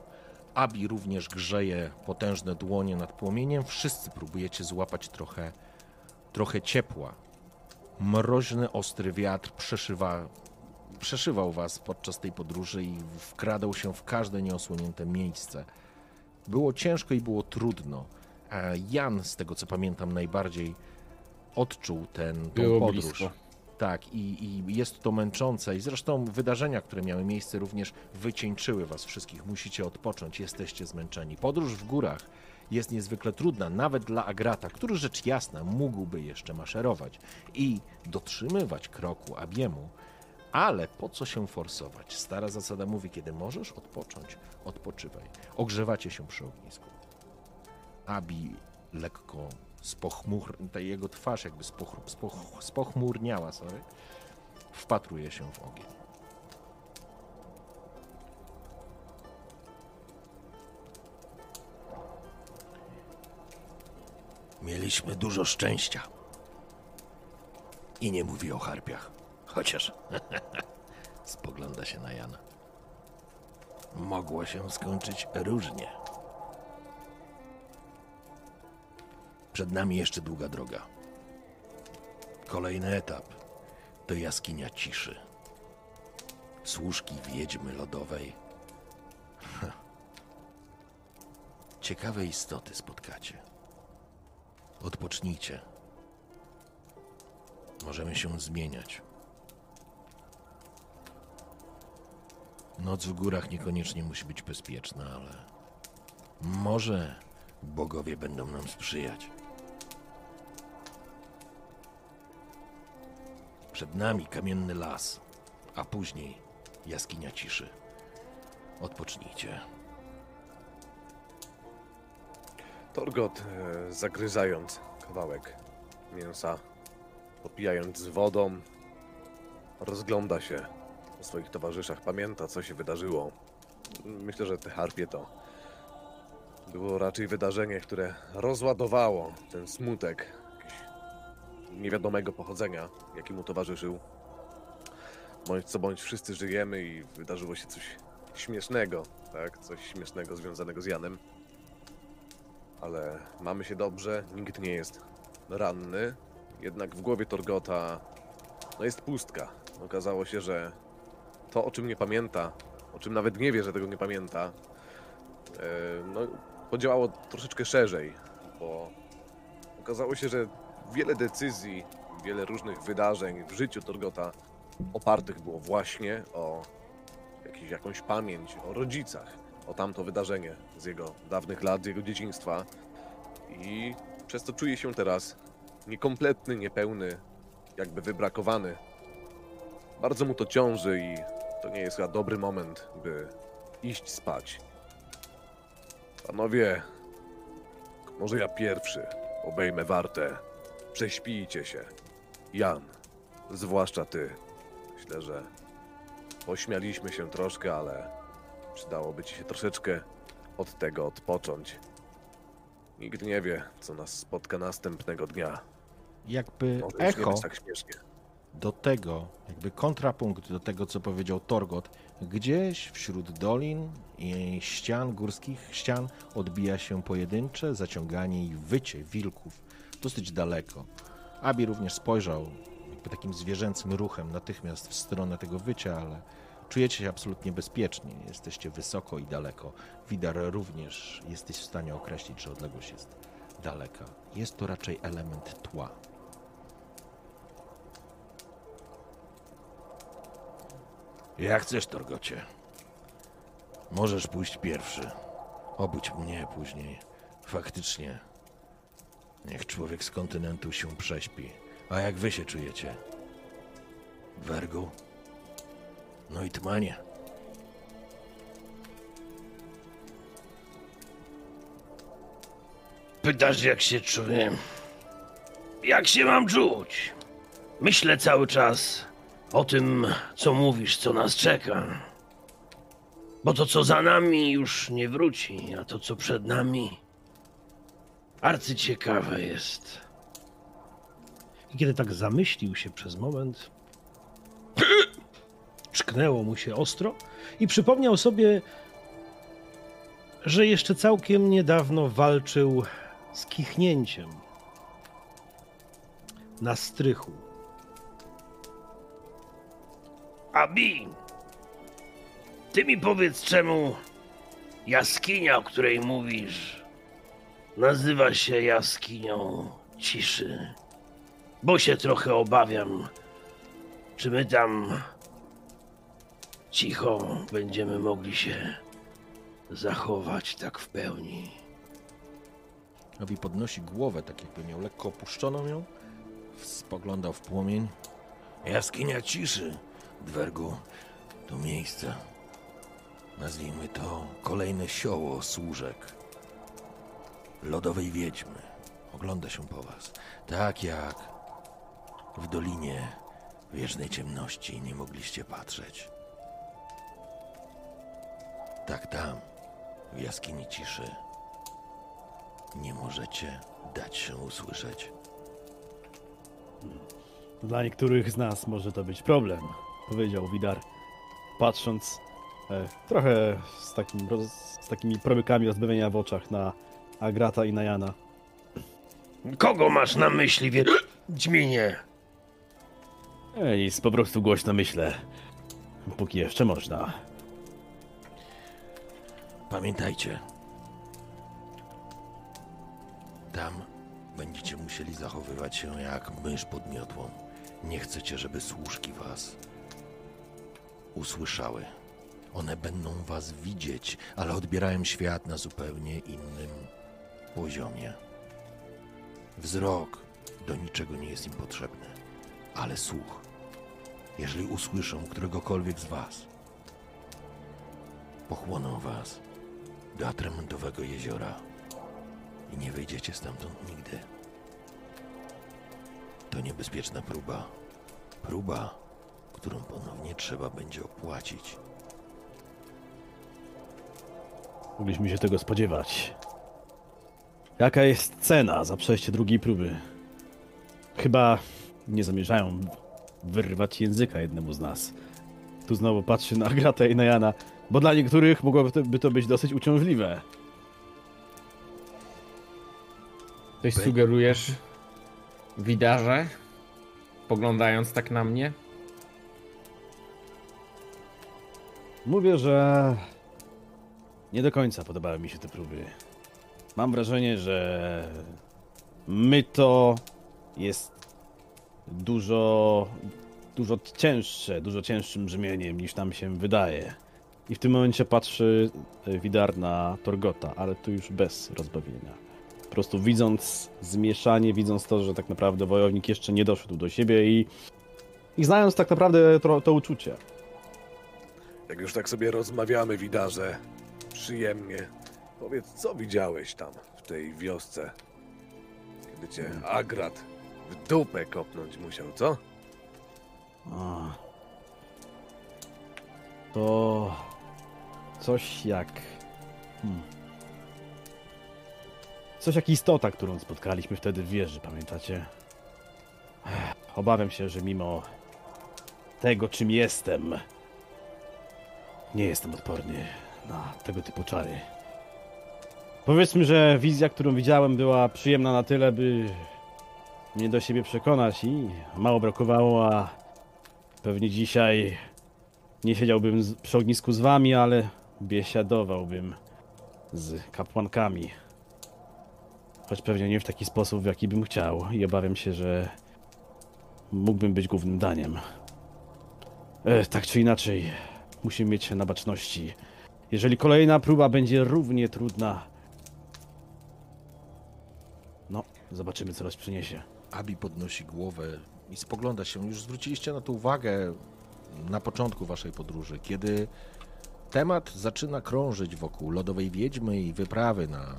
Abi również grzeje potężne dłonie nad płomieniem. Wszyscy próbujecie złapać trochę, trochę ciepła. Mroźny, ostry wiatr przeszywa, przeszywał was podczas tej podróży i wkradał się w każde nieosłonięte miejsce. Było ciężko i było trudno. A Jan, z tego co pamiętam, najbardziej odczuł ten, tą podróż. blisko. Tak, i, i jest to męczące. I zresztą wydarzenia, które miały miejsce, również wycieńczyły was wszystkich. Musicie odpocząć, jesteście zmęczeni. Podróż w górach jest niezwykle trudna, nawet dla Agrata, który rzecz jasna mógłby jeszcze maszerować i dotrzymywać kroku Abiemu, ale po co się forsować? Stara zasada mówi, kiedy możesz odpocząć, odpoczywaj. Ogrzewacie się przy ognisku. Abi lekko spochmur, ta jego twarz jakby spoch, spoch, spochmurniała, sorry, wpatruje się w ogień. Mieliśmy dużo szczęścia. I nie mówi o harpiach. Chociaż spogląda się na Jana. mogło się skończyć różnie. Przed nami jeszcze długa droga. Kolejny etap to jaskinia ciszy. Służki wiedźmy lodowej. Ciekawe istoty spotkacie. Odpocznijcie. Możemy się zmieniać. Noc w górach niekoniecznie musi być bezpieczna, ale może bogowie będą nam sprzyjać. Przed nami kamienny las, a później jaskinia ciszy. Odpocznijcie. Torgot, e, zagryzając kawałek mięsa, popijając z wodą, rozgląda się po swoich towarzyszach, pamięta, co się wydarzyło. Myślę, że te harpie to było raczej wydarzenie, które rozładowało ten smutek niewiadomego pochodzenia, jaki mu towarzyszył. Bądź co bądź wszyscy żyjemy i wydarzyło się coś śmiesznego, tak? Coś śmiesznego związanego z Janem ale mamy się dobrze, nikt nie jest ranny. Jednak w głowie Torgota no jest pustka. Okazało się, że to, o czym nie pamięta, o czym nawet nie wie, że tego nie pamięta, e, no, podziałało troszeczkę szerzej, bo okazało się, że wiele decyzji, wiele różnych wydarzeń w życiu Torgota opartych było właśnie o jakiś, jakąś pamięć, o rodzicach, o tamto wydarzenie z jego dawnych lat, z jego dzieciństwa. I przez to czuje się teraz niekompletny, niepełny, jakby wybrakowany. Bardzo mu to ciąży i to nie jest chyba dobry moment, by iść spać. Panowie, może ja pierwszy obejmę wartę. Prześpijcie się. Jan, zwłaszcza ty. Myślę, że pośmialiśmy się troszkę, ale Przydałoby ci się troszeczkę od tego odpocząć. Nikt nie wie, co nas spotka następnego dnia. Jakby Może już nie echo tak śmiesznie. Do tego, jakby kontrapunkt do tego, co powiedział Torgot, gdzieś wśród dolin i ścian, górskich ścian odbija się pojedyncze zaciąganie i wycie wilków dosyć daleko. Abi również spojrzał jakby takim zwierzęcym ruchem natychmiast w stronę tego wycia, ale czujecie się absolutnie bezpiecznie. Jesteście wysoko i daleko. Widar również jesteś w stanie określić, że odległość jest daleka. Jest to raczej element tła. Jak chcesz, Torgocie. Możesz pójść pierwszy. Obudź mnie później. Faktycznie. Niech człowiek z kontynentu się prześpi. A jak wy się czujecie? Wergu? No i Tmanie. Pytasz, jak się czuję? Jak się mam czuć? Myślę cały czas o tym, co mówisz, co nas czeka. Bo to, co za nami, już nie wróci, a to, co przed nami, arcyciekawe jest. I kiedy tak zamyślił się przez moment, czknęło mu się ostro i przypomniał sobie, że jeszcze całkiem niedawno walczył z kichnięciem na strychu. Abi, ty mi powiedz, czemu jaskinia, o której mówisz, nazywa się jaskinią ciszy. Bo się trochę obawiam, czy my tam cicho będziemy mogli się zachować tak w pełni. Abi podnosi głowę, tak jakby miał lekko opuszczoną ją. Spoglądał w płomień. Jaskinia ciszy, Dwergu. To miejsce. Nazwijmy to kolejne sioło służek. Lodowej wiedźmy. Ogląda się po was. Tak jak w dolinie wiecznej ciemności nie mogliście patrzeć. Tak tam, w jaskini ciszy, nie możecie dać się usłyszeć. Dla niektórych z nas może to być problem, powiedział Widar, patrząc E, trochę z, takim, roz, z takimi promykami rozbawienia w oczach na Agrata i na Jana. Kogo masz na myśli, Wiedźminie? Nic, po prostu głośno myślę. Póki jeszcze można. Pamiętajcie. Tam będziecie musieli zachowywać się jak mysz pod miotłą. Nie chcecie, żeby służki was usłyszały. One będą was widzieć, ale odbierają świat na zupełnie innym poziomie. Wzrok do niczego nie jest im potrzebny, ale słuch. Jeżeli usłyszą któregokolwiek z was, pochłoną was do atramentowego jeziora i nie wyjdziecie stamtąd nigdy. To niebezpieczna próba. Próba, którą ponownie trzeba będzie opłacić. Mogliśmy się tego spodziewać. Jaka jest cena za przejście drugiej próby? Chyba nie zamierzają wyrwać języka jednemu z nas. Tu znowu patrzy na Agratę i na Jana, bo dla niektórych mogłoby to, by to być dosyć uciążliwe. Coś sugerujesz, widarze? Poglądając tak na mnie? Mówię, że nie do końca podobały mi się te próby. Mam wrażenie, że my to jest dużo, dużo cięższe, dużo cięższym brzmieniem niż nam się wydaje. I w tym momencie patrzy e, Widar na Torgota, ale tu już bez rozbawienia. Po prostu widząc zmieszanie, widząc to, że tak naprawdę wojownik jeszcze nie doszedł do siebie i, i znając tak naprawdę to, to uczucie. Jak już tak sobie rozmawiamy, widarze, przyjemnie, powiedz, co widziałeś tam, w tej wiosce, kiedy cię Agrat w dupę kopnąć musiał, co? A. To coś jak. Hmm. Coś jak istota, którą spotkaliśmy wtedy w wieży, pamiętacie? Obawiam się, że mimo tego, czym jestem, nie jestem odporny na tego typu czary. Powiedzmy, że wizja, którą widziałem, była przyjemna na tyle, by mnie do siebie przekonać i mało brakowało, a pewnie dzisiaj nie siedziałbym z, przy ognisku z wami, ale biesiadowałbym z kapłankami. Choć pewnie nie w taki sposób, w jaki bym chciał i obawiam się, że mógłbym być głównym daniem. E, tak czy inaczej, musimy mieć na baczności. Jeżeli kolejna próba będzie równie trudna, no, zobaczymy, co los przyniesie. Abi podnosi głowę i spogląda się. Już zwróciliście na to uwagę na początku waszej podróży, kiedy temat zaczyna krążyć wokół lodowej wiedźmy i wyprawy na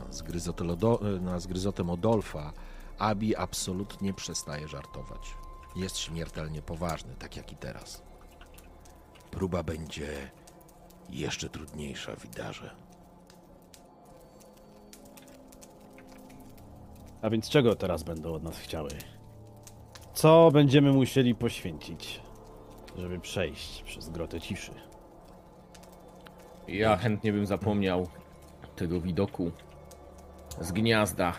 lodo, na zgryzotę Modolfa. Abi absolutnie przestaje żartować. Jest śmiertelnie poważny, tak jak i teraz. Próba będzie jeszcze trudniejsza, widarze. A więc czego teraz będą od nas chciały? Co będziemy musieli poświęcić, żeby przejść przez grotę ciszy? Ja chętnie bym zapomniał tego widoku z gniazda.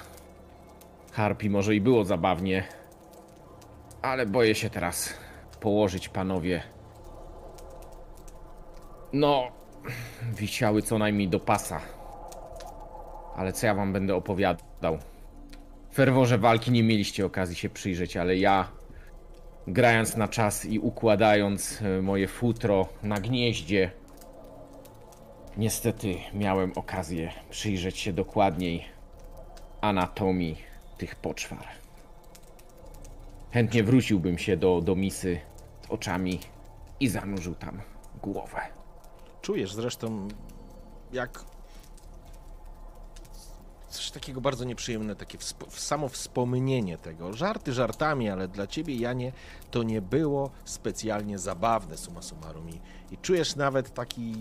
Harpi może i było zabawnie, ale boję się teraz położyć panowie. No, wisiały co najmniej do pasa. Ale co ja wam będę opowiadał? W ferworze walki nie mieliście okazji się przyjrzeć, ale ja, grając na czas i układając e, moje futro na gnieździe, Niestety miałem okazję przyjrzeć się dokładniej anatomii tych poczwar. Chętnie wróciłbym się do, do misy z oczami i zanurzył tam głowę. Czujesz zresztą, jak coś takiego bardzo nieprzyjemne, takie samo wspomnienie tego. Żarty żartami, ale dla ciebie, Janie, to nie było specjalnie zabawne, summa summarum. I, i czujesz nawet taki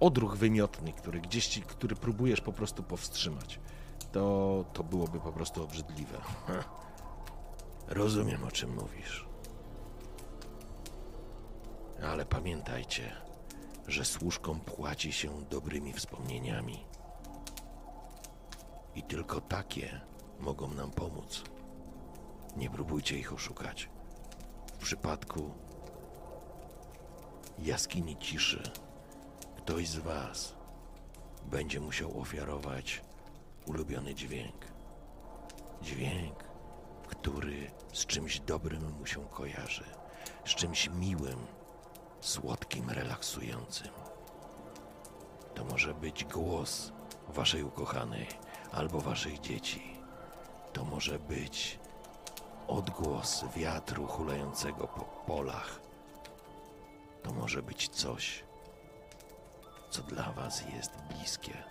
odruch wymiotny, który gdzieś ci, który próbujesz po prostu powstrzymać. To, to byłoby po prostu obrzydliwe. Rozumiem, o czym mówisz. Ale pamiętajcie, że służkom płaci się dobrymi wspomnieniami. I tylko takie mogą nam pomóc. Nie próbujcie ich oszukać. W przypadku jaskini ciszy, ktoś z Was będzie musiał ofiarować ulubiony dźwięk. Dźwięk, który z czymś dobrym mu się kojarzy, z czymś miłym, słodkim, relaksującym. To może być głos Waszej ukochanej albo Waszych dzieci. To może być odgłos wiatru hulającego po polach. To może być coś, co dla Was jest bliskie.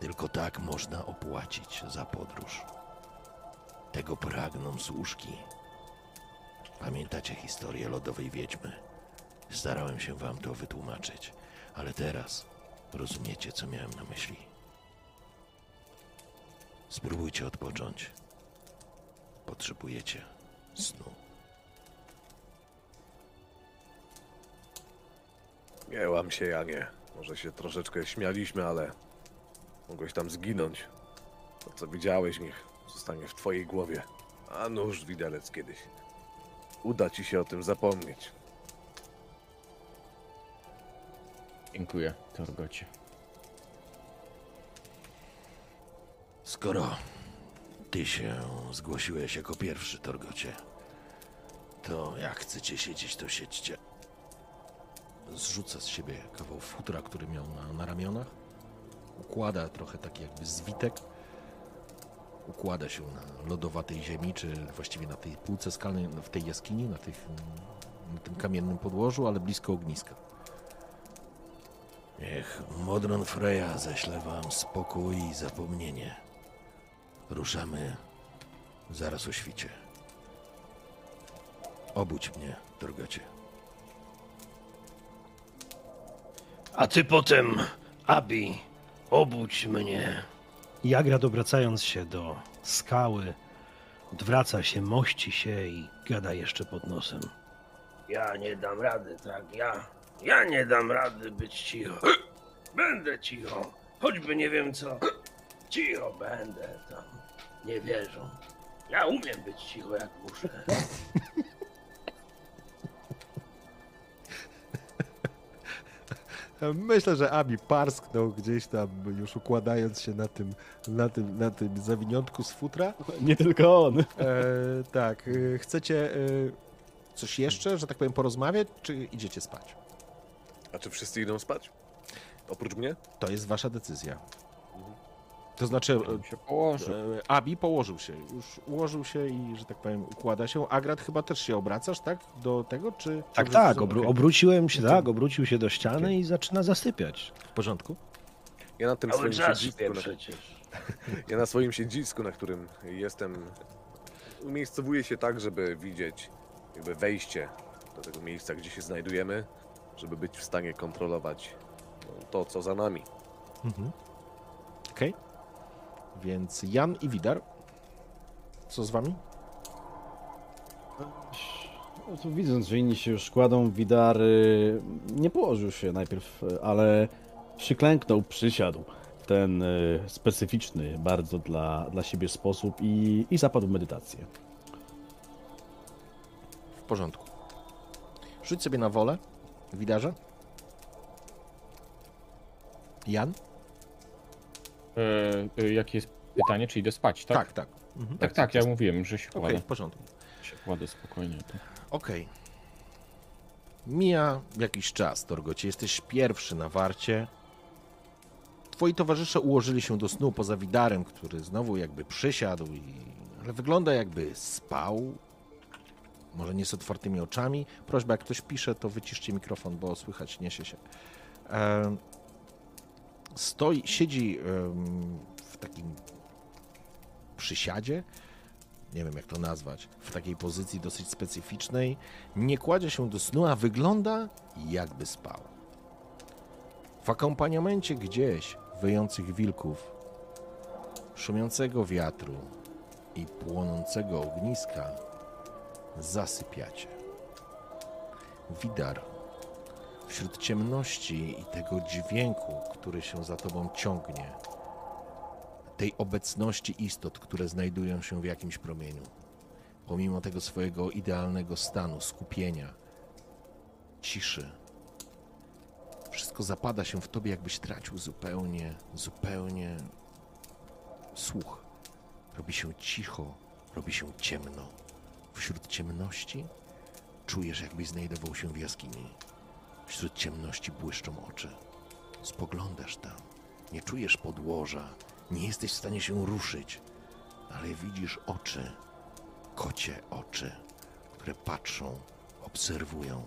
Tylko tak można opłacić za podróż. Tego pragną służki. Pamiętacie historię lodowej wiedźmy? Starałem się Wam to wytłumaczyć, ale teraz rozumiecie, co miałem na myśli. Spróbujcie odpocząć. Potrzebujecie snu. Nie łam się, Janie. Może się troszeczkę śmialiśmy, ale mogłeś tam zginąć. To, co widziałeś, niech zostanie w twojej głowie. A nóż widelec kiedyś. Uda ci się o tym zapomnieć. Dziękuję, Torgocie. Skoro ty się zgłosiłeś jako pierwszy, Torgocie, to jak chcecie siedzieć, to siedźcie. Zrzuca z siebie kawał futra, który miał na, na ramionach. Układa trochę taki jakby zwitek. Układa się na lodowatej ziemi, czy właściwie na tej półce skalnej, w tej jaskini, na, tych, na tym kamiennym podłożu, ale blisko ogniska. Niech Modron Freya ześle wam spokój i zapomnienie. Ruszamy zaraz o świcie. Obudź mnie, drogacie. A ty potem, Abi, obudź mnie. Jagrad obracając się do skały, odwraca się, mości się i gada jeszcze pod nosem. Ja nie dam rady, tak, ja. Ja nie dam rady być cicho. Będę cicho, choćby nie wiem co. Cicho będę tam. Nie wierzą. Ja umiem być cicho jak muszę. Myślę, że Abi parsknął gdzieś tam, już układając się na tym, na tym, na tym zawiniątku z futra. Nie tylko on. E, tak, e, chcecie e, coś jeszcze, że tak powiem, porozmawiać, czy idziecie spać? A czy wszyscy idą spać? Oprócz mnie? To jest wasza decyzja. To znaczy, się położył. e, Abi położył się, już ułożył się i, że tak powiem, układa się. Agrat chyba też się obracasz, tak? Do tego, czy... Tak, czy tak, obró- obróciłem się, tak, obrócił się do ściany i zaczyna zasypiać. W porządku? Ja na tym Cały swoim siedzisku, na, przecież. ja na swoim siedzisku, na którym jestem, umiejscowuję się tak, żeby widzieć jakby wejście do tego miejsca, gdzie się znajdujemy, żeby być w stanie kontrolować no, to, co za nami. Mhm. Okej. Więc Jan i Widar. Co z wami? No to widząc, że inni się już kładą, Widar y, nie położył się najpierw, ale przyklęknął, przysiadł w ten y, specyficzny bardzo dla, dla siebie sposób i, i zapadł w medytację. W porządku. Rzuć sobie na wolę, Widarze. Jan? E, e, jakie jest pytanie? Czy idę spać, tak? Tak, tak. Mhm. Tak, tak, ja mówiłem, że się Okej, kładę. w porządku. Się kładę spokojnie. To. Okej. Mija jakiś czas, Torgocie. Jesteś pierwszy na warcie. Twoi towarzysze ułożyli się do snu poza Widarem, który znowu jakby przysiadł, i... ale wygląda jakby spał. Może nie z otwartymi oczami. Prośba, jak ktoś pisze, to wyciszcie mikrofon, bo słychać niesie się. Stoi, siedzi w takim przysiadzie, nie wiem jak to nazwać, w takiej pozycji dosyć specyficznej, nie kładzie się do snu, a wygląda jakby spał. W akompaniamencie gdzieś wyjących wilków, szumiącego wiatru i płonącego ogniska zasypiacie. Widar wśród ciemności i tego dźwięku, który się za tobą ciągnie, tej obecności istot, które znajdują się w jakimś promieniu, pomimo tego swojego idealnego stanu, skupienia, ciszy, wszystko zapada się w tobie, jakbyś tracił zupełnie, zupełnie słuch. Robi się cicho, robi się ciemno. Wśród ciemności czujesz, jakbyś znajdował się w jaskini. Wśród ciemności błyszczą oczy. Spoglądasz tam, nie czujesz podłoża, nie jesteś w stanie się ruszyć, ale widzisz oczy, kocie oczy, które patrzą, obserwują.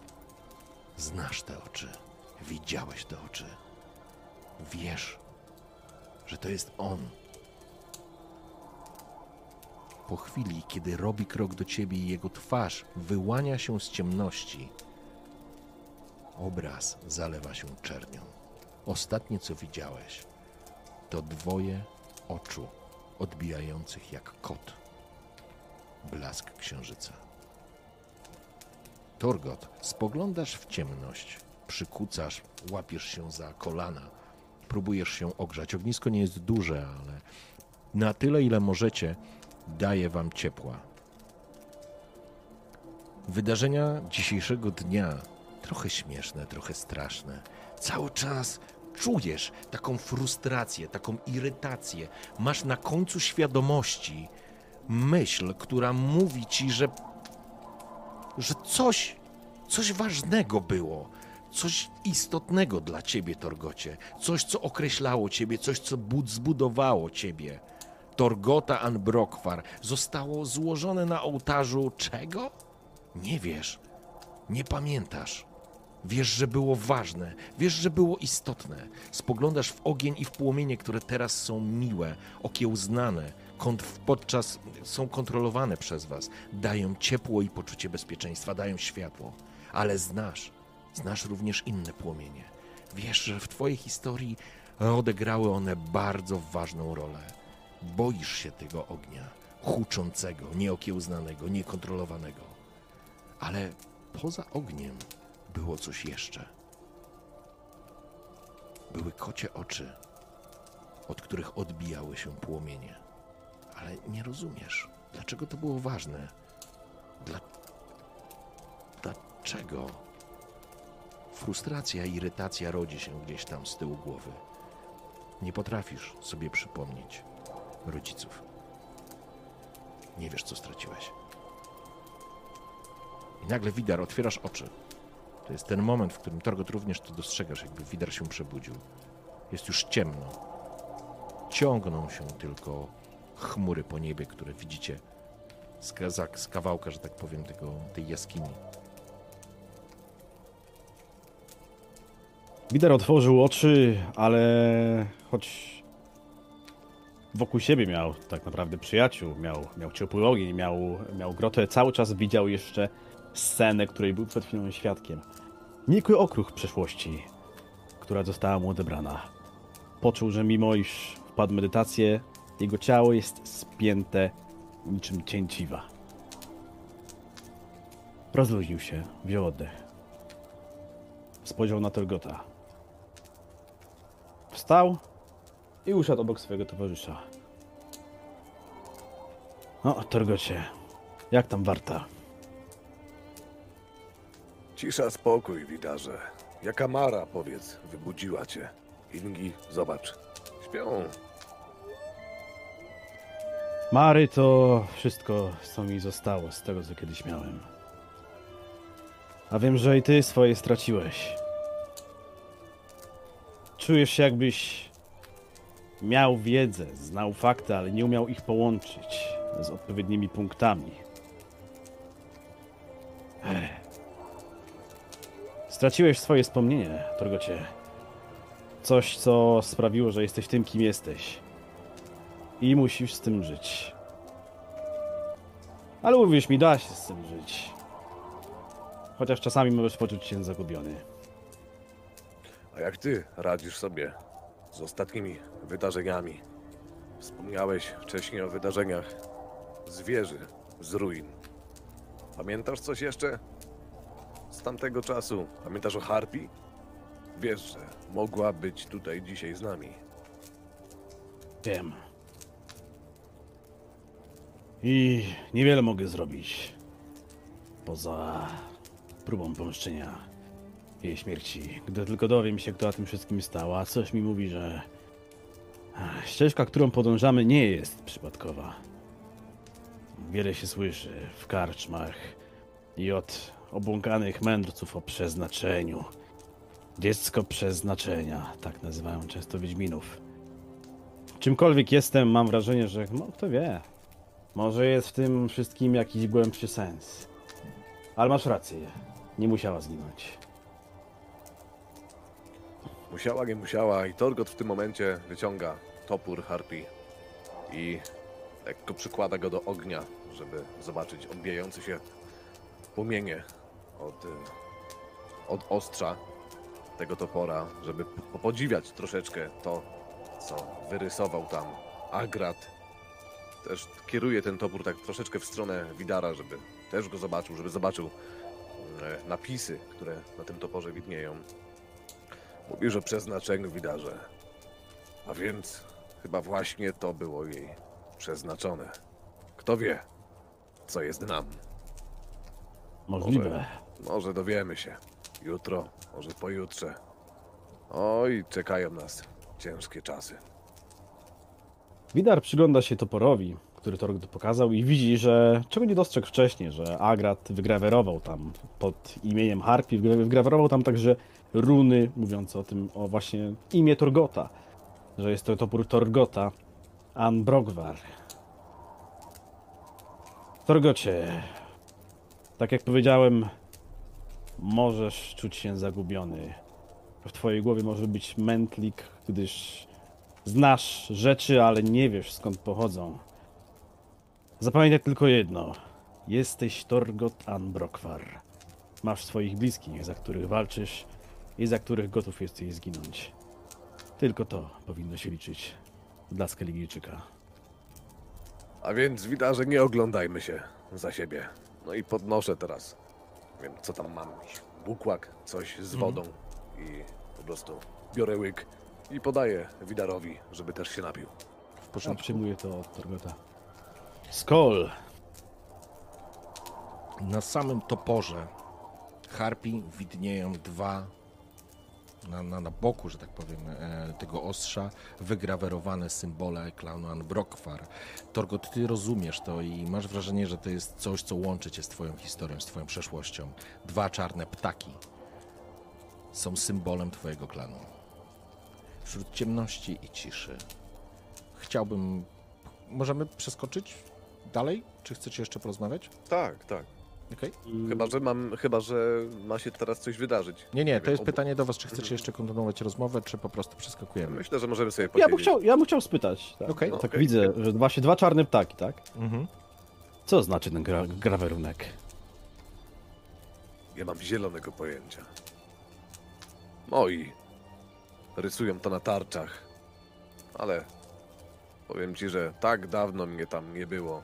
Znasz te oczy, widziałeś te oczy. Wiesz, że to jest on. Po chwili, kiedy robi krok do ciebie i jego twarz wyłania się z ciemności, obraz zalewa się czernią. Ostatnie, co widziałeś, to dwoje oczu odbijających jak kot blask księżyca. Torgot, spoglądasz w ciemność, przykucasz, łapiesz się za kolana, próbujesz się ogrzać. Ognisko nie jest duże, ale na tyle, ile możecie, daje wam ciepła. Wydarzenia dzisiejszego dnia trochę śmieszne, trochę straszne. Cały czas czujesz taką frustrację, taką irytację. Masz na końcu świadomości myśl, która mówi ci, że że coś, coś ważnego było, coś istotnego dla ciebie, Torgocie, coś, co określało ciebie, coś, co bud zbudowało ciebie. Torgota Anbrokwar zostało złożone na ołtarzu czego? Nie wiesz, nie pamiętasz. Wiesz, że było ważne, wiesz, że było istotne. Spoglądasz w ogień i w płomienie, które teraz są miłe, okiełznane, kont- podczas są kontrolowane przez was. Dają ciepło i poczucie bezpieczeństwa, dają światło. Ale znasz, znasz również inne płomienie. Wiesz, że w twojej historii odegrały one bardzo ważną rolę. Boisz się tego ognia, huczącego, nieokiełznanego, niekontrolowanego. Ale poza ogniem było coś jeszcze. Były kocie oczy, od których odbijały się płomienie. Ale nie rozumiesz, dlaczego to było ważne. Dla... Dlaczego? Frustracja irytacja rodzi się gdzieś tam z tyłu głowy. Nie potrafisz sobie przypomnieć rodziców. Nie wiesz, co straciłeś. I nagle Widar, otwierasz oczy. To jest ten moment, w którym Torgot również to dostrzegasz, jakby Widar się przebudził. Jest już ciemno. Ciągną się tylko chmury po niebie, które widzicie z, za- z kawałka, że tak powiem, tego, tej jaskini. Wider otworzył oczy, ale choć wokół siebie miał tak naprawdę przyjaciół, miał, miał ciepły ogień, miał, miał grotę, cały czas widział jeszcze scenę, której był przed chwilą świadkiem. Nikły okruch przeszłości, która została mu odebrana. Poczuł, że mimo iż wpadł w medytację, jego ciało jest spięte niczym cięciwa. Rozluźnił się, wziął oddech. Spojrzał na Torgota. Wstał i usiadł obok swojego towarzysza. No, Torgocie, jak tam warta? Cisza, spokój, widarze. Jaka Mara, powiedz, wybudziła cię. Ingi, zobacz. Śpią. Mary to wszystko, co mi zostało z tego, co kiedyś miałem. A wiem, że i ty swoje straciłeś. Czujesz się, jakbyś miał wiedzę, znał fakty, ale nie umiał ich połączyć z odpowiednimi punktami. Straciłeś swoje wspomnienie, Torgocie. Coś, co sprawiło, że jesteś tym, kim jesteś. I musisz z tym żyć. Ale uwierz mi, da się z tym żyć. Chociaż czasami możesz poczuć się zagubiony. A jak ty radzisz sobie z ostatnimi wydarzeniami? Wspomniałeś wcześniej o wydarzeniach z wieży, z ruin. Pamiętasz coś jeszcze z tamtego czasu? Pamiętasz o Harpi? Wiesz, że mogła być tutaj dzisiaj z nami. Wiem. I niewiele mogę zrobić. Poza próbą pomszczenia jej śmierci. Gdy tylko dowiem się, kto o tym wszystkim stał, a coś mi mówi, że ścieżka, którą podążamy, nie jest przypadkowa. Wiele się słyszy w karczmach i od obłąkanych mędrców o przeznaczeniu. Dziecko przeznaczenia, tak nazywają często Wiedźminów. Czymkolwiek jestem, mam wrażenie, że no kto wie, może jest w tym wszystkim jakiś głębszy sens. Ale masz rację, nie musiała zginąć. Musiała, nie musiała i Torgot w tym momencie wyciąga topór Harpy i lekko przykłada go do ognia, żeby zobaczyć odbijający się płomienie od, y, od ostrza tego topora, żeby podziwiać troszeczkę to, co wyrysował tam Agrat. Też kieruje ten topór tak troszeczkę w stronę Widara, żeby też go zobaczył, żeby zobaczył e, napisy, które na tym toporze widnieją. Mówisz o przeznaczeniu Widarze. A więc chyba właśnie to było jej przeznaczone. Kto wie, co jest nam. Możliwe. Może dowiemy się. Jutro, może pojutrze. Oj, czekają nas ciężkie czasy. Widar przygląda się toporowi, który Torg pokazał i widzi, że czego nie dostrzegł wcześniej, że Agrat wygrawerował tam pod imieniem Harpi, wygra- wygrawerował tam także runy mówiące o tym, o właśnie imię Torgota, że jest to topór Torgota, Anbrogvar. Torgocie, tak jak powiedziałem, możesz czuć się zagubiony. W twojej głowie może być mętlik, gdyż Znasz rzeczy, ale nie wiesz skąd pochodzą. Zapamiętaj tylko jedno. Jesteś Torgot Anbrokwar. Masz swoich bliskich, za których walczysz i za których gotów jesteś zginąć. Tylko to powinno się liczyć dla Skelligijczyka. A więc Widarze, nie oglądajmy się za siebie. No i podnoszę teraz. Wiem, co tam mam. Bukłak, coś z wodą. I po prostu biorę łyk i podaję Widarowi, żeby też się napił. W Ja porządku. przyjmuję to od Torgota. Skol! Na samym toporze harpi widnieją dwa, na, na, na boku, że tak powiem, e, tego ostrza, wygrawerowane symbole klanu Anbrokwar. Torgot, ty rozumiesz to i masz wrażenie, że to jest coś, co łączy cię z twoją historią, z twoją przeszłością. Dwa czarne ptaki są symbolem twojego klanu. Wśród ciemności i ciszy. Chciałbym... Możemy przeskoczyć dalej? Czy chcecie jeszcze porozmawiać? Tak, tak. Okej. Chyba, że mam, chyba, że ma się teraz coś wydarzyć. Nie, nie, wiem, to jest obu- pytanie do was, czy chcecie jeszcze kontynuować rozmowę, czy po prostu przeskakujemy. Myślę, że możemy sobie Ja posiedzieć. bym chciał, ja bym chciał spytać. Tak, Okej. tak Okej. widzę, że właśnie dwa czarne ptaki, tak? Mhm. Co znaczy ten gra grawerunek? Nie mam zielonego pojęcia. Moi rysują to na tarczach, ale powiem ci, że tak dawno mnie tam nie było.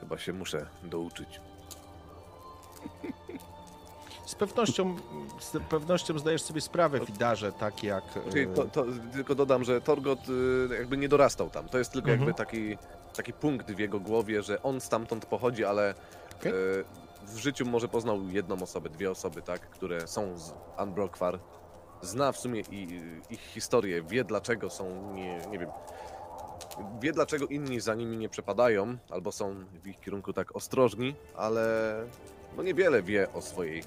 Chyba się muszę douczyć. Z pewnością, z pewnością zdajesz sobie sprawę, Fidarze, tak jak... Czyli e, to, to, tylko dodam, że Torgot y, jakby nie dorastał tam. To jest tylko Mhm. jakby taki, taki punkt w jego głowie, że on stamtąd pochodzi, ale Okej. y, w życiu może poznał jedną osobę, dwie osoby, tak, które są z Unbrokwar. Zna w sumie i, ich historię, wie dlaczego są, nie, nie wiem, wie dlaczego inni za nimi nie przepadają, albo są w ich kierunku tak ostrożni, ale no niewiele wie o swojej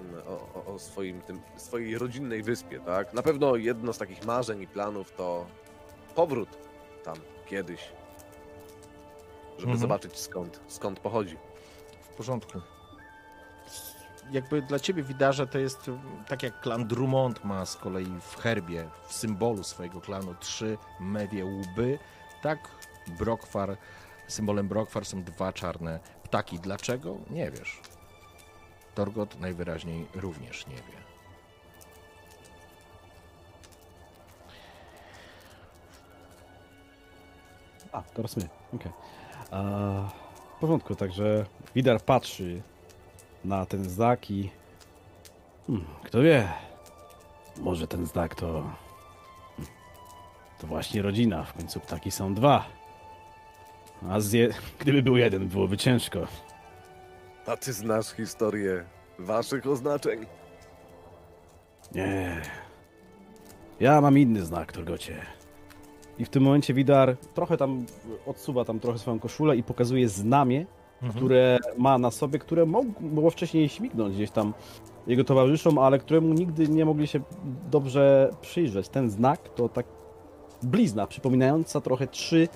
mm, o, o, swoim tym, swojej rodzinnej wyspie, tak? Na pewno jedno z takich marzeń i planów to powrót tam kiedyś, żeby Mhm. zobaczyć skąd, skąd pochodzi. W porządku. Jakby dla ciebie Widarze to jest mm, tak jak klan Drummond ma z kolei w herbie, w symbolu swojego klanu trzy mewie łby, tak Brokwar, symbolem Brokwar są dwa czarne ptaki. Dlaczego? Nie wiesz. Torgot najwyraźniej również nie wie. A, teraz my. Okej. W porządku, także Widar patrzy na ten znak i... Hmm, kto wie, Może ten znak to. To właśnie rodzina. W końcu ptaki są dwa. A z je... gdyby był jeden, byłoby ciężko. A ty znasz historię waszych oznaczeń? Nie. Ja mam inny znak, Torgocie. I w tym momencie Widar trochę tam odsuwa tam trochę swoją koszulę i pokazuje znamie, które ma na sobie, które mogło wcześniej śmignąć gdzieś tam jego towarzyszom, ale któremu nigdy nie mogli się dobrze przyjrzeć. Ten znak to tak blizna przypominająca trochę trzy,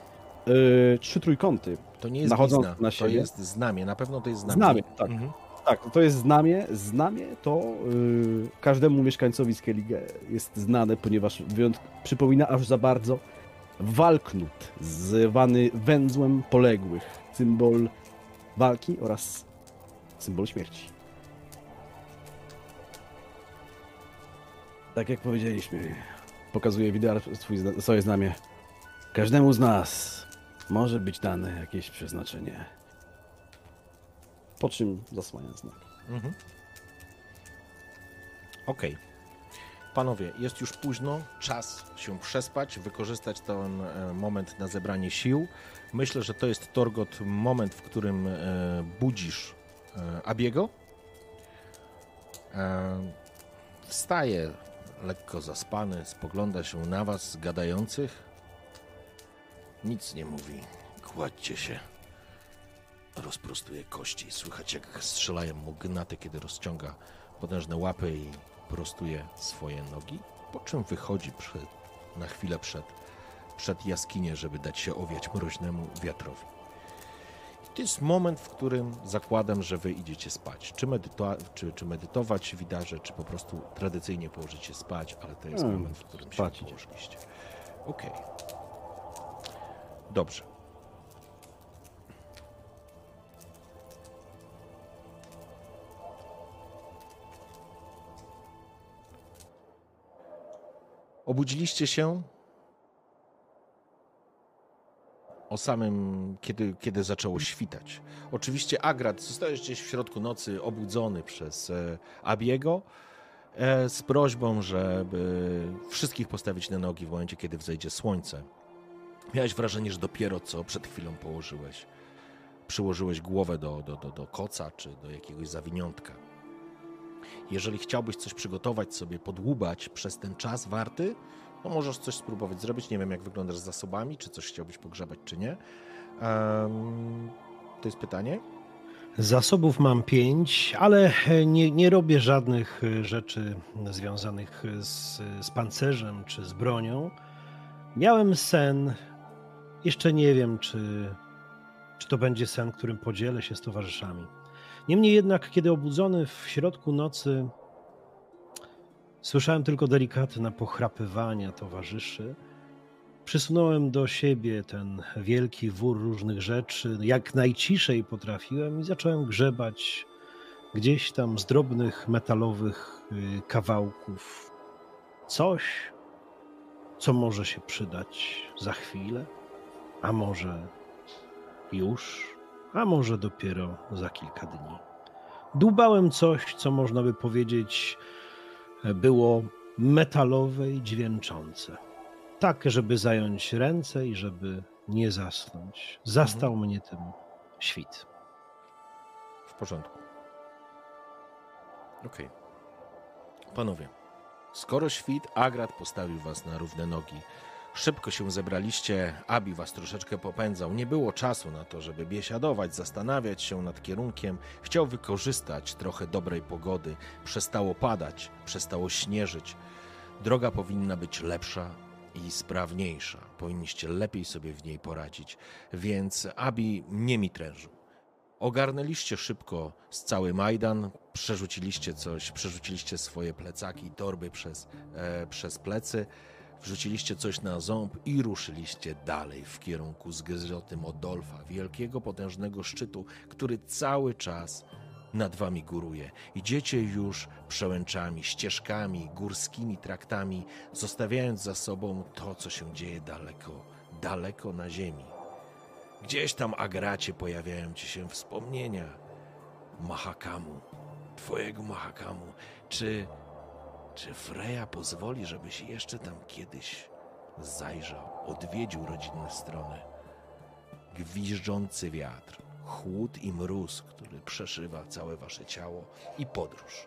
yy, trzy trójkąty. To nie jest blizna, na to siebie. jest znamie, na pewno to jest znamie. Znamie, tak. Mhm. Tak, to jest znamie. Znamie to yy, każdemu mieszkańcowi Skellige jest znane, ponieważ wyjątk przypomina aż za bardzo walknut, zwany węzłem poległych. Symbol walki oraz symbol śmierci. Tak jak powiedzieliśmy, pokazuje Widar swoje znamie. Każdemu z nas może być dane jakieś przeznaczenie. Po czym zasłania znak. Mhm. Okej. Panowie, jest już późno, czas się przespać, wykorzystać ten e, moment na zebranie sił. Myślę, że to jest Torgot moment, w którym e, budzisz e, Abiego. Wstaje lekko zaspany, spogląda się na was, gadających. Nic nie mówi. Kładźcie się. Rozprostuje kości. Słychać jak strzelają mu gnaty, kiedy rozciąga potężne łapy i prostuje swoje nogi. Po czym wychodzi przed, na chwilę przed, przed jaskinię, żeby dać się owiać mroźnemu wiatrowi. I to jest moment, w którym zakładam, że wy idziecie spać. Czy, czy, czy medytować widarze, czy po prostu tradycyjnie położycie spać, ale to jest Hmm, moment, w którym się położyliście. Okej. Dobrze. Obudziliście się o samym, kiedy, kiedy zaczęło świtać. Oczywiście Agrat zostałeś gdzieś w środku nocy obudzony przez e, Abiego e, z prośbą, żeby wszystkich postawić na nogi w momencie, kiedy wzejdzie słońce. Miałeś wrażenie, że dopiero co przed chwilą położyłeś, przyłożyłeś głowę do, do, do, do koca czy do jakiegoś zawiniątka. Jeżeli chciałbyś coś przygotować sobie, podłubać przez ten czas warty, to możesz coś spróbować zrobić. Nie wiem, jak wyglądasz z zasobami, czy coś chciałbyś pogrzebać, czy nie. Em, to jest pytanie. Zasobów mam pięć, ale nie, nie robię żadnych e, rzeczy związanych z, z pancerzem czy z bronią. Miałem sen. Jeszcze nie wiem, czy, czy to będzie sen, którym podzielę się z towarzyszami. Niemniej jednak, kiedy obudzony w środku nocy, słyszałem tylko delikatne pochrapywania towarzyszy. Przysunąłem do siebie ten wielki wór różnych rzeczy, jak najciszej potrafiłem i zacząłem grzebać gdzieś tam z drobnych metalowych y, kawałków. Coś, co może się przydać za chwilę, a może już, a może dopiero za kilka dni. Dłubałem coś, co można by powiedzieć e, było metalowe i dźwięczące tak, żeby zająć ręce i żeby nie zasnąć. Zastał mnie tym świt. W porządku. Okej. Panowie, skoro świt, Agrat postawił was na równe nogi. Szybko się zebraliście, Abi was troszeczkę popędzał. Nie było czasu na to, żeby biesiadować, zastanawiać się nad kierunkiem. Chciał wykorzystać trochę dobrej pogody. Przestało padać, przestało śnieżyć. Droga powinna być lepsza i sprawniejsza. Powinniście lepiej sobie w niej poradzić. Więc Abi nie mi trężył. Ogarnęliście szybko z cały Majdan, przerzuciliście coś, przerzuciliście swoje plecaki, torby przez, e, przez plecy, wrzuciliście coś na ząb i ruszyliście dalej w kierunku zgryzoty Modolfa, wielkiego, potężnego szczytu, który cały czas nad wami góruje. Idziecie już przełęczami, ścieżkami, górskimi traktami, zostawiając za sobą to, co się dzieje daleko, daleko na ziemi. Gdzieś tam, Agracie, pojawiają ci się wspomnienia Mahakamu, twojego Mahakamu. Czy Czy Freja pozwoli, żebyś jeszcze tam kiedyś zajrzał, odwiedził rodzinne strony? Gwiżdżący wiatr, chłód i mróz, który przeszywa całe wasze ciało i podróż.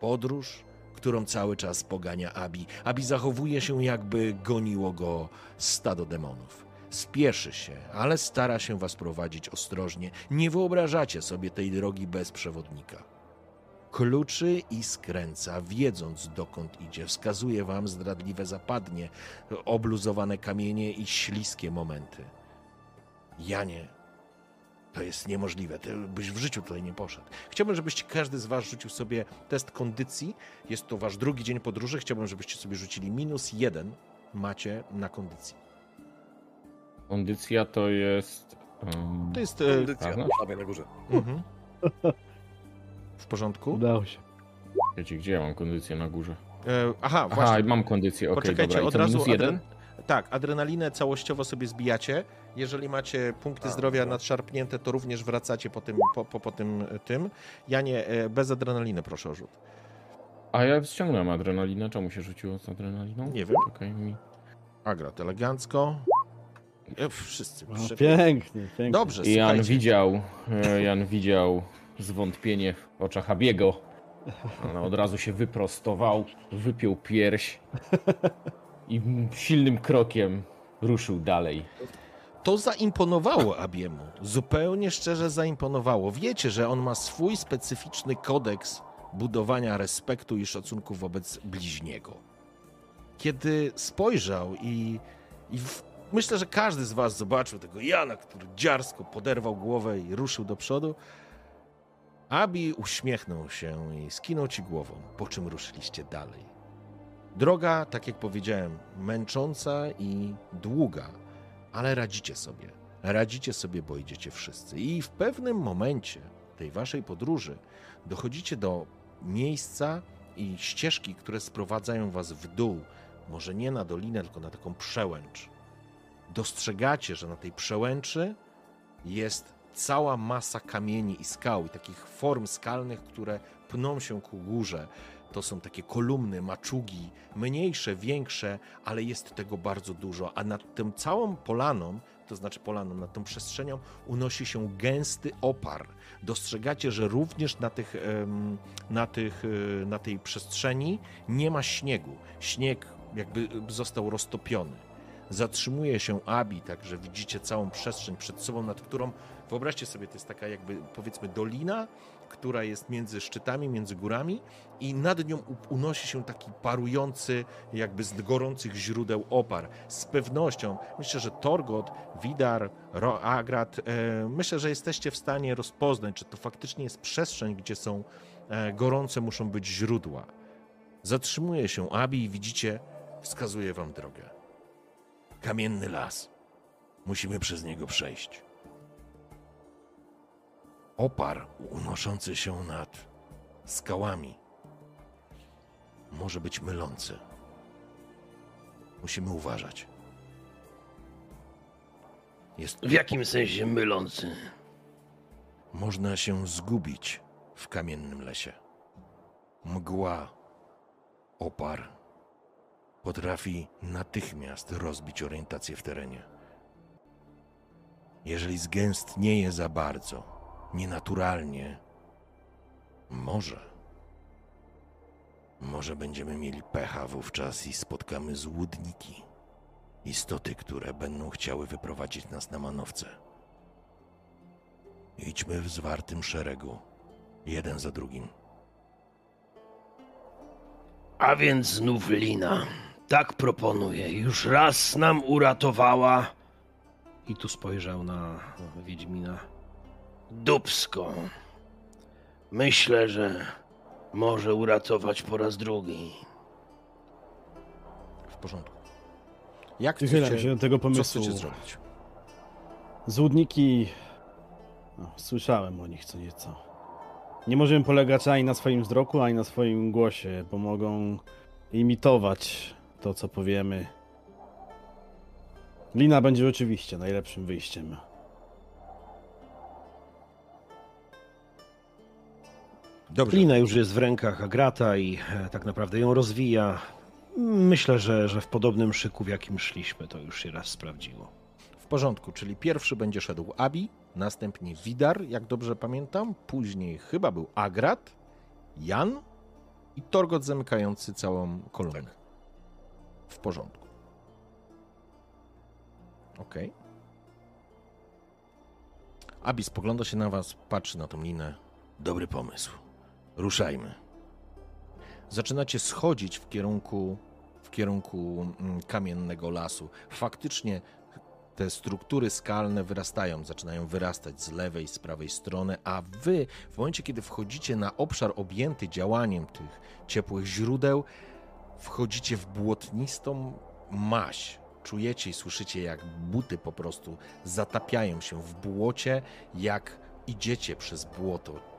Podróż, którą cały czas pogania Abi. Abi zachowuje się, jakby goniło go stado demonów. Spieszy się, ale stara się was prowadzić ostrożnie. Nie wyobrażacie sobie tej drogi bez przewodnika. Kluczy i skręca, wiedząc dokąd idzie. Wskazuje wam zdradliwe zapadnie, obluzowane kamienie i śliskie momenty. Janie, to jest niemożliwe. Ty byś w życiu tutaj nie poszedł. Chciałbym, żebyście każdy z was rzucił sobie test kondycji. Jest to wasz drugi dzień podróży. Chciałbym, żebyście sobie rzucili minus jeden macie na kondycji. Kondycja to jest. Um, To jest... e, Kondycja, tak, no. na górze. Mhm. W porządku? Udało się. Wiecie, gdzie ja mam kondycję na górze? E, aha, Aha, właśnie. mam kondycję, okej, Poczekajcie, dobra. I od razu minus jeden? Tak, adrenalinę całościowo sobie zbijacie. Jeżeli macie punkty A, zdrowia dobra. nadszarpnięte, to również wracacie po tym, po, po, po tym, e, tym. Ja nie, e, bez adrenaliny proszę o rzut. A ja ściągnąłem adrenalinę. Czemu się rzuciło z adrenaliną? Nie wiem. Czekaj mi. Agrat elegancko. E, Wszyscy. No, pięknie, pięknie. Dobrze, Jan widział, e, Jan widział zwątpienie w oczach Abiego. On od razu się wyprostował, wypiął pierś i silnym krokiem ruszył dalej. To zaimponowało Abiemu. Zupełnie szczerze zaimponowało. Wiecie, że on ma swój specyficzny kodeks budowania respektu i szacunku wobec bliźniego. Kiedy spojrzał i, i w, myślę, że każdy z was zobaczył tego Jana, który dziarsko poderwał głowę i ruszył do przodu, Abi uśmiechnął się i skinął ci głową, po czym ruszyliście dalej. Droga, tak jak powiedziałem, męcząca i długa, ale radzicie sobie. Radzicie sobie, bo idziecie wszyscy. I w pewnym momencie tej waszej podróży dochodzicie do miejsca i ścieżki, które sprowadzają was w dół. Może nie na dolinę, tylko na taką przełęcz. Dostrzegacie, że na tej przełęczy jest cała masa kamieni i skał i takich form skalnych, które pną się ku górze. To są takie kolumny, maczugi, mniejsze, większe, ale jest tego bardzo dużo. A nad tą całą polaną, to znaczy polaną, nad tą przestrzenią unosi się gęsty opar. Dostrzegacie, że również na, tych, na, tych, e, na tej przestrzeni nie ma śniegu. Śnieg jakby został roztopiony. Zatrzymuje się Abi, także widzicie całą przestrzeń przed sobą, nad którą, wyobraźcie sobie, to jest taka jakby powiedzmy dolina, która jest między szczytami, między górami i nad nią unosi się taki parujący, jakby z gorących źródeł opar. Z pewnością, myślę, że Torgot, Widar, Ro- Agrat, e, myślę, że jesteście w stanie rozpoznać, czy to faktycznie jest przestrzeń, gdzie są e, gorące, muszą być źródła. Zatrzymuje się Abi i widzicie, wskazuje wam drogę. Kamienny las. Musimy przez niego przejść. Opar unoszący się nad skałami może być mylący. Musimy uważać. Jest, W jakim sensie mylący? można się zgubić w kamiennym lesie. Mgła, opar potrafi natychmiast rozbić orientację w terenie. Jeżeli zgęstnieje za bardzo, nienaturalnie, może, może będziemy mieli pecha wówczas i spotkamy złudniki, istoty, które będą chciały wyprowadzić nas na manowce. Idźmy w zwartym szeregu, jeden za drugim. A więc znów Lina. Tak proponuję. Już raz nam uratowała. I tu spojrzał na Wiedźmina. Dubsko. Myślę, że może uratować po raz drugi. w porządku. Jak chcecie, się do tego co pomysłu. chcecie zrobić? Złudniki. No, słyszałem o nich co nieco. Nie możemy polegać ani na swoim wzroku, ani na swoim głosie, bo mogą imitować to, co powiemy. Lina będzie oczywiście najlepszym wyjściem. Dobrze. Lina już jest w rękach Agrata i e, tak naprawdę ją rozwija. Myślę, że, że w podobnym szyku, w jakim szliśmy, to już się raz sprawdziło. W porządku, czyli pierwszy będzie szedł Abi, następnie Widar, jak dobrze pamiętam, później chyba był Agrat, Jan i Torgot zamykający całą kolumnę. W porządku. Okej. Abi spogląda się na was, patrzy na tą linę. Dobry pomysł. Ruszajmy. Zaczynacie schodzić w kierunku, w kierunku mm, kamiennego lasu. Faktycznie te struktury skalne wyrastają, zaczynają wyrastać z lewej, z prawej strony, a wy w momencie, kiedy wchodzicie na obszar objęty działaniem tych ciepłych źródeł, wchodzicie w błotnistą maź. Czujecie i słyszycie, jak buty po prostu zatapiają się w błocie, jak idziecie przez błoto.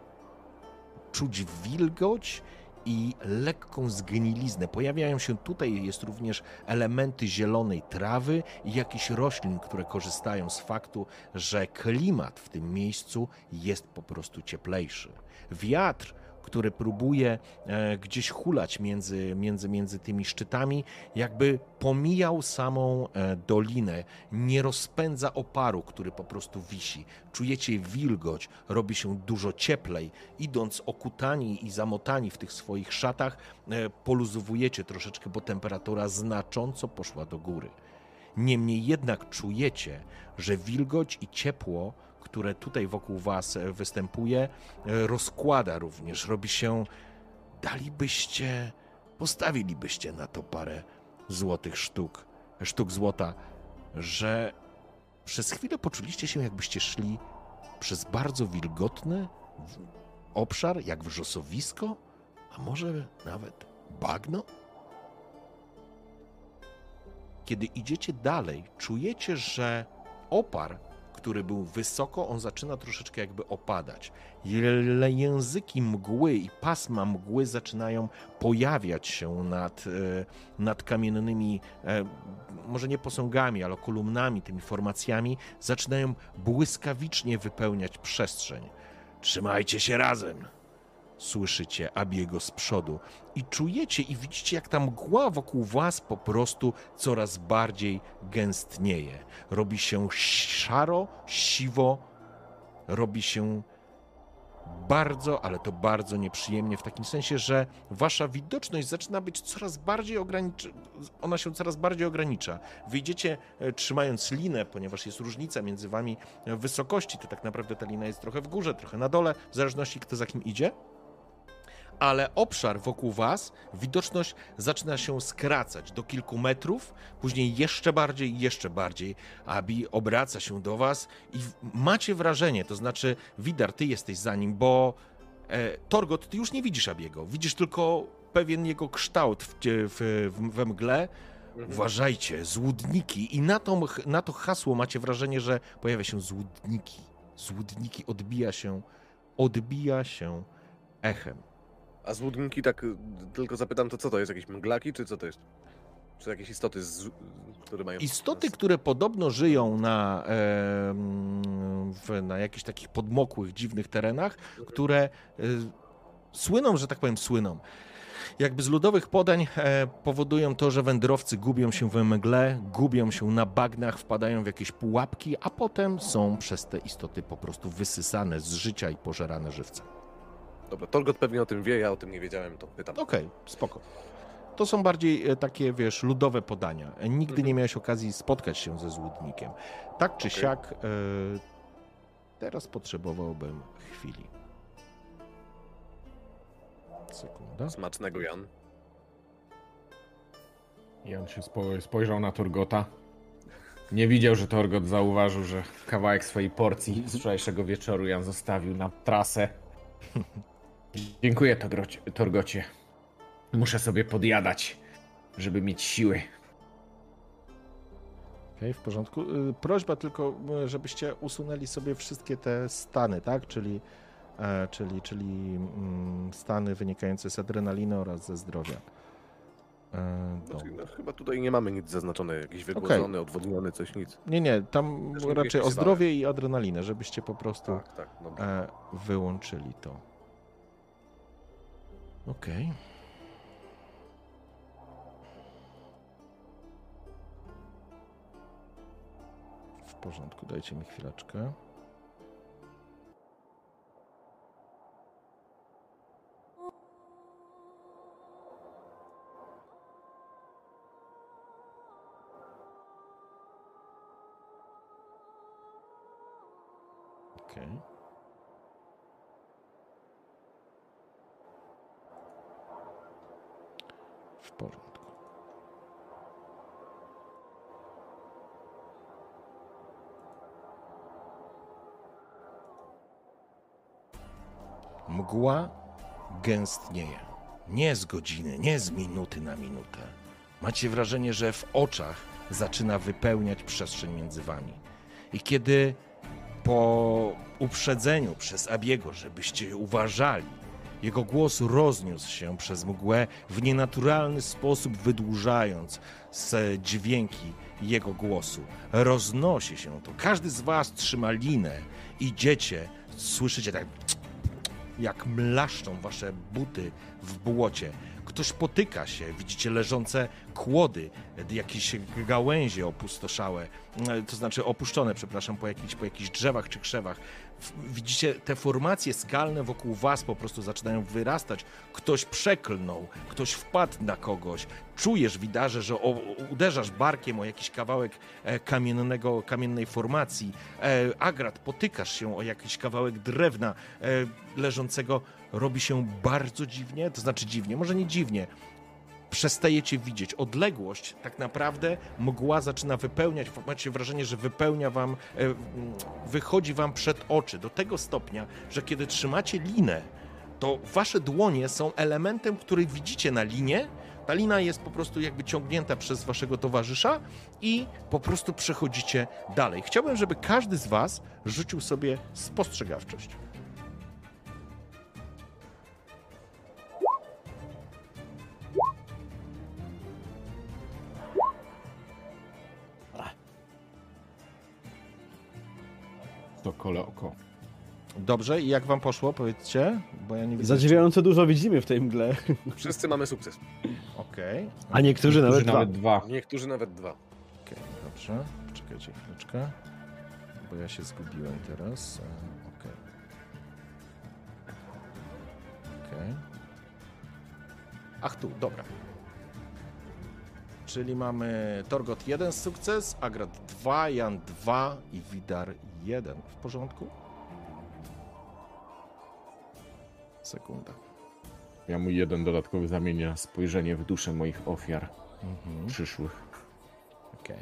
Czuć wilgoć i lekką zgniliznę. Pojawiają się tutaj jest również elementy zielonej trawy i jakichś roślin, które korzystają z faktu, że klimat w tym miejscu jest po prostu cieplejszy. Wiatr, który próbuje e, gdzieś hulać między, między, między tymi szczytami, jakby pomijał samą e, dolinę, nie rozpędza oparu, który po prostu wisi. Czujecie wilgoć, robi się dużo cieplej. Idąc okutani i zamotani w tych swoich szatach, e, poluzowujecie troszeczkę, bo temperatura znacząco poszła do góry. Niemniej jednak czujecie, że wilgoć i ciepło, które tutaj wokół Was e, występuje, e, rozkłada również. Robi się, dalibyście, postawilibyście na to parę złotych sztuk, sztuk złota, że przez chwilę poczuliście się, jakbyście szli przez bardzo wilgotny obszar, jak wrzosowisko, a może nawet bagno? Kiedy idziecie dalej, czujecie, że opar, który był wysoko, on zaczyna troszeczkę jakby opadać. Języki mgły i pasma mgły zaczynają pojawiać się nad, e, nad kamiennymi, e, może nie posągami, ale kolumnami, tymi formacjami, zaczynają błyskawicznie wypełniać przestrzeń. Trzymajcie się razem! Słyszycie Abiego z przodu i czujecie i widzicie, jak ta mgła wokół was po prostu coraz bardziej gęstnieje. Robi się szaro, siwo, robi się bardzo, ale to bardzo nieprzyjemnie w takim sensie, że wasza widoczność zaczyna być coraz bardziej ograniczona, ona się coraz bardziej ogranicza. Wyjdziecie e, trzymając linę, ponieważ jest różnica między wami wysokości, to tak naprawdę ta lina jest trochę w górze, trochę na dole, w zależności kto za kim idzie ale obszar wokół was, widoczność zaczyna się skracać do kilku metrów, później jeszcze bardziej i jeszcze bardziej. Abi obraca się do was i macie wrażenie, to znaczy, Widar, ty jesteś za nim, bo e, Torgot, ty już nie widzisz Abiego, widzisz tylko pewien jego kształt w, w, w, we mgle. Uważajcie, złudniki. I na to, na to hasło macie wrażenie, że pojawia się złudniki. Złudniki odbija się, odbija się echem. A złudniki, tak y, tylko zapytam, to co to jest? Jakieś mglaki, czy co to jest? Czy jakieś istoty, z, które mają... Istoty, które podobno żyją na, em, w, na jakichś takich podmokłych, dziwnych terenach, które y, słyną, że tak powiem, słyną. Jakby z ludowych podań e, powodują to, że wędrowcy gubią się we mgle, gubią się na bagnach, wpadają w jakieś pułapki, a potem są przez te istoty po prostu wysysane z życia i pożerane żywcem. Dobra, Torgot pewnie o tym wie, ja o tym nie wiedziałem, to pytam. Okej, spoko. To są bardziej e, takie, wiesz, ludowe podania. E, Nigdy nie miałeś okazji spotkać się ze złudnikiem. Tak czy Okej. siak, e, teraz potrzebowałbym chwili. Sekunda. Smacznego, Jan. On się spo- spojrzał na Torgota. Nie widział, że Torgot zauważył, że kawałek swojej porcji z wczorajszego wieczoru Jan zostawił na trasę. Dziękuję, Torgocie. Torgocie. Muszę sobie podjadać, żeby mieć siły. Okej, w porządku. Y, Prośba tylko, y, żebyście usunęli sobie wszystkie te stany, tak? Czyli, e, czyli, czyli mm, stany wynikające z adrenaliny oraz ze zdrowia. E, Znaczy, no, chyba tutaj nie mamy nic zaznaczone, jakiś wygłodzony, odwodniony, coś, nic. Nie, nie, tam raczej o zdrowie i adrenalinę, żebyście po prostu Tak, tak, e, wyłączyli to. Okej. W porządku, dajcie mi chwileczkę. Okej. Porządku. Mgła gęstnieje. Nie z godziny, nie z minuty na minutę. Macie wrażenie, że w oczach zaczyna wypełniać przestrzeń między wami. I kiedy po uprzedzeniu przez Abiego, żebyście uważali, jego głos rozniósł się przez mgłę w nienaturalny sposób, wydłużając dźwięki jego głosu. Roznosi się to. Każdy z was trzyma linę. Idziecie, słyszycie tak jak mlaszczą wasze buty w błocie. Ktoś potyka się, widzicie leżące kłody, jakieś gałęzie opustoszałe, e, to znaczy opuszczone, przepraszam, po jakichś, po jakichś drzewach czy krzewach. Widzicie te formacje skalne wokół was po prostu zaczynają wyrastać. Ktoś przeklnął, ktoś wpadł na kogoś. Czujesz, widarze, że o, uderzasz barkiem o jakiś kawałek e, kamiennego, kamiennej formacji. E, Agrat, potykasz się o jakiś kawałek drewna e, leżącego. Robi się bardzo dziwnie, to znaczy dziwnie, może nie dziwnie. Przestajecie widzieć odległość, tak naprawdę mgła zaczyna wypełniać, macie wrażenie, że wypełnia wam, e, wychodzi wam przed oczy do tego stopnia, że kiedy trzymacie linę, to wasze dłonie są elementem, który widzicie na linie. Ta lina jest po prostu jakby ciągnięta przez waszego towarzysza i po prostu przechodzicie dalej. Chciałbym, żeby każdy z was rzucił sobie spostrzegawczość. To kole oko. Dobrze, i jak wam poszło, powiedzcie, bo ja nie widzę. Zadziwiająco dużo widzimy w tej mgle. Wszyscy mamy sukces. Okej, A niektórzy nawet Którzy dwa. nawet dwa. Niektórzy nawet dwa. okej, dobrze. Czekajcie chwileczkę, bo ja się zgubiłem teraz. E, Okej. Okej. Ach tu, dobra. Czyli mamy Torgot 1 sukces, Agrat 2, Jan 2 i Widar 1. W porządku? Sekunda. Ja mój jeden dodatkowy zamienia spojrzenie w duszę moich ofiar Mhm. przyszłych. Okej.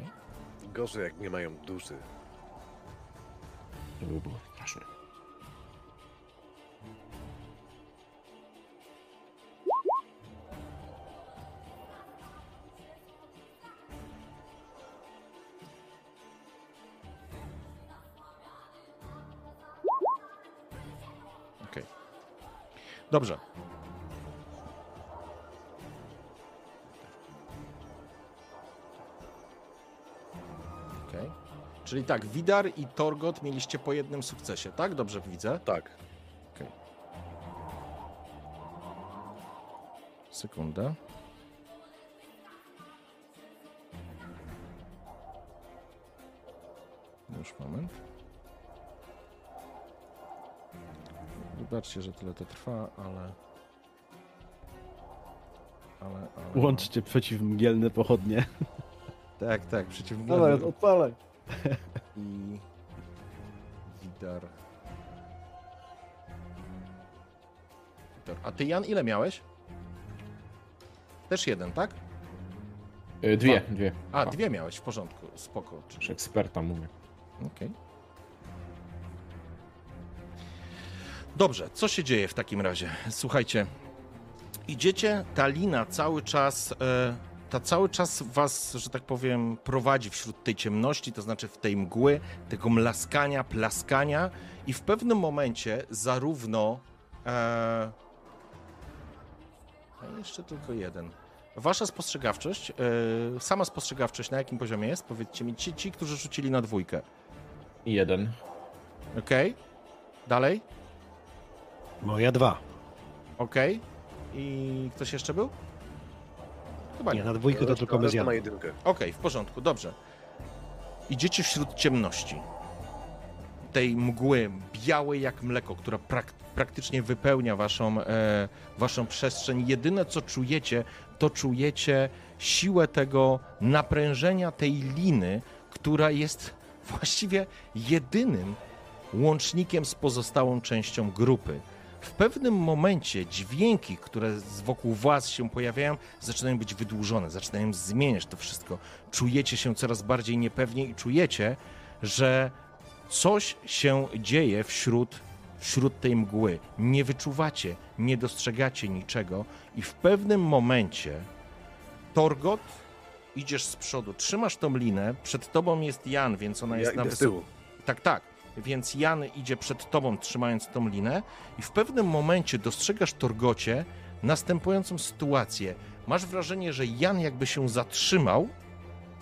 Gorzej jak nie mają duszy. To by było Dobrze. Okej. Czyli tak, Widar i Torgot mieliście po jednym sukcesie, tak? Dobrze widzę. Tak. Okej. Sekunda. Już moment. Wybaczcie, że tyle to trwa, ale... Ale, ale... Łączcie przeciwmgielne pochodnie. Tak, tak, przeciw Dawaj, odpalaj. i Widar. Widar. A ty, Jan, ile miałeś? Też jeden, tak? E, Dwie, Dwa. dwie. A, Dwa. dwie miałeś, w porządku, spoko. Czyli... eksperta mówię. Okej. Dobrze, co się dzieje w takim razie? Słuchajcie, idziecie, ta lina cały czas, e, ta cały czas was, że tak powiem, prowadzi wśród tej ciemności, to znaczy w tej mgły, tego mlaskania, plaskania i w pewnym momencie zarówno... E, a jeszcze tylko jeden. Wasza spostrzegawczość, e, sama spostrzegawczość na jakim poziomie jest? Powiedzcie mi, ci, ci którzy rzucili na dwójkę. Jeden. Okej. Dalej? Moja dwa. Okej. i ktoś jeszcze był? Chyba nie. Nie, na dwójkę to tylko my z Reszta jedynkę. Okej, w porządku, dobrze. Idziecie wśród ciemności. Tej mgły białej jak mleko, która prak praktycznie wypełnia waszą, e, waszą przestrzeń. Jedyne co czujecie, to czujecie siłę tego naprężenia tej liny, która jest właściwie jedynym łącznikiem z pozostałą częścią grupy. W pewnym momencie dźwięki, które z- wokół was się pojawiają, zaczynają być wydłużone, zaczynają zmieniać to wszystko. Czujecie się coraz bardziej niepewnie i czujecie, że coś się dzieje wśród, wśród tej mgły. Nie wyczuwacie, nie dostrzegacie niczego i w pewnym momencie Torgot, idziesz z przodu, trzymasz tą linę, przed tobą jest Jan, więc ona Ja jest na tyłu. Tak, tak. Więc Jan idzie przed tobą, trzymając tą linę, i w pewnym momencie dostrzegasz Torgocie następującą sytuację. Masz wrażenie, że Jan jakby się zatrzymał,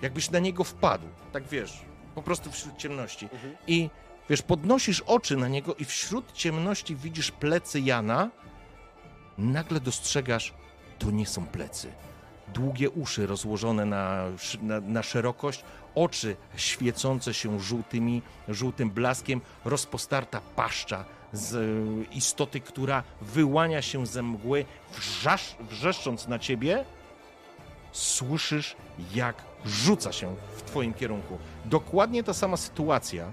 jakbyś na niego wpadł. Tak wiesz, po prostu wśród ciemności. Mhm. I wiesz, podnosisz oczy na niego, i wśród ciemności widzisz plecy Jana. Nagle dostrzegasz, to nie są plecy. Długie uszy rozłożone na, na, na szerokość, oczy świecące się żółtymi, żółtym blaskiem, rozpostarta paszcza z e, istoty, która wyłania się ze mgły, wrzasz, wrzeszcząc na ciebie, słyszysz, jak rzuca się w twoim kierunku. Dokładnie ta sama sytuacja.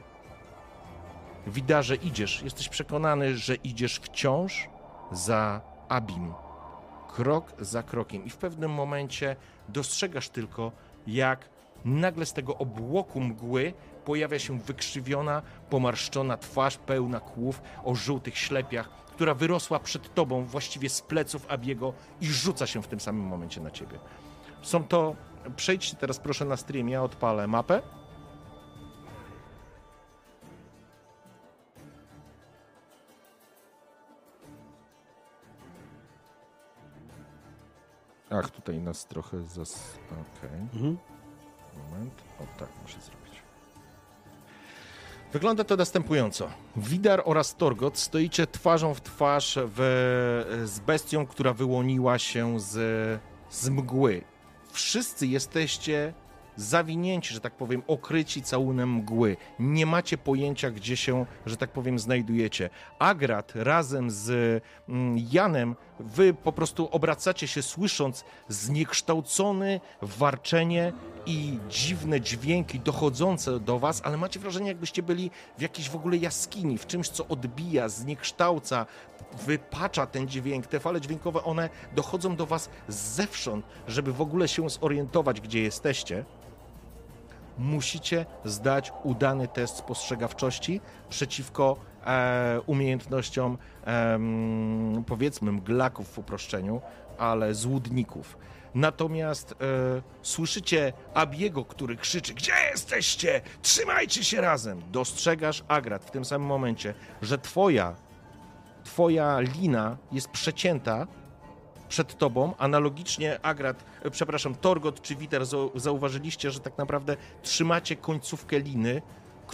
Widać, że idziesz, jesteś przekonany, że idziesz wciąż za Abim. Krok za krokiem. I w pewnym momencie dostrzegasz tylko, jak nagle z tego obłoku mgły pojawia się wykrzywiona, pomarszczona twarz pełna kłów o żółtych ślepiach, która wyrosła przed tobą właściwie z pleców Abiego i rzuca się w tym samym momencie na ciebie. Są to. Przejdźcie teraz proszę na stream, ja odpalę mapę. Ach, tutaj nas trochę zas... Okej. Mhm. Moment. O tak, muszę zrobić. Wygląda to następująco. Widar oraz Torgot stoicie twarzą w twarz w, z bestią, która wyłoniła się z, z mgły. Wszyscy jesteście zawinięci, że tak powiem, okryci całunem mgły. Nie macie pojęcia, gdzie się, że tak powiem, znajdujecie. Agrat razem z mm, Janem, wy po prostu obracacie się słysząc zniekształcone warczenie i dziwne dźwięki dochodzące do was, ale macie wrażenie, jakbyście byli w jakiejś w ogóle jaskini, w czymś, co odbija, zniekształca, wypacza ten dźwięk. Te fale dźwiękowe, one dochodzą do was zewsząd, żeby w ogóle się zorientować, gdzie jesteście musicie zdać udany test spostrzegawczości przeciwko umiejętnościom em, powiedzmy mglaków w uproszczeniu, ale złudników. Natomiast e, słyszycie Abiego, który krzyczy: Gdzie jesteście? Trzymajcie się razem! Dostrzegasz Agrat w tym samym momencie, że twoja, twoja lina jest przecięta przed tobą. Analogicznie Agrat, e, przepraszam, Torgot czy Witer zau- zauważyliście, że tak naprawdę trzymacie końcówkę liny,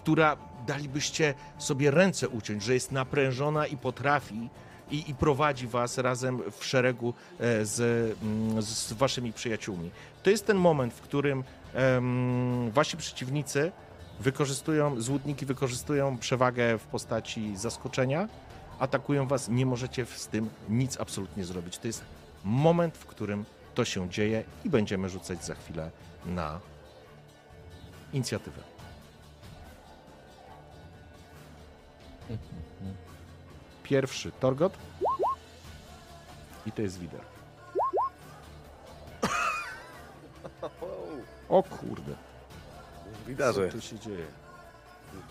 która dalibyście sobie ręce uciąć, że jest naprężona i potrafi i, i prowadzi was razem w szeregu e, z, mm, z waszymi przyjaciółmi. To jest ten moment, w którym wasi przeciwnicy wykorzystują, złudniki wykorzystują przewagę w postaci zaskoczenia, atakują was, nie możecie z tym nic absolutnie zrobić. To jest moment, w którym to się dzieje i będziemy rzucać za chwilę na inicjatywę. Pierwszy Torgot i to jest Wider. O kurde, Widarze. co tu się dzieje?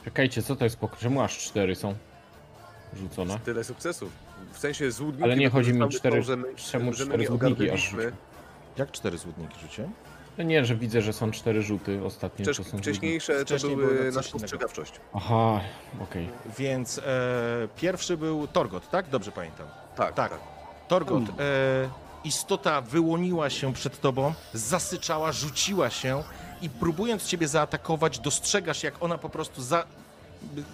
Czekajcie, co to jest? pok- Czemu aż cztery są rzucone? Tyle sukcesów. W sensie złudniki... Ale nie chodzi mi o cztery- czemu cztery złudniki aż ogarnęliśmy. Jak cztery złudniki rzucie? No nie, że widzę, że są cztery rzuty ostatnie. Wcześ, to są wcześniejsze Wcześniej to było były na spostrzegawczość. Aha, okej. Więc e, pierwszy był Torgot, tak? Dobrze pamiętam. Tak, Tak. tak. Torgot, e, istota wyłoniła się przed tobą, zasyczała, rzuciła się i próbując ciebie zaatakować, dostrzegasz, jak ona po prostu za,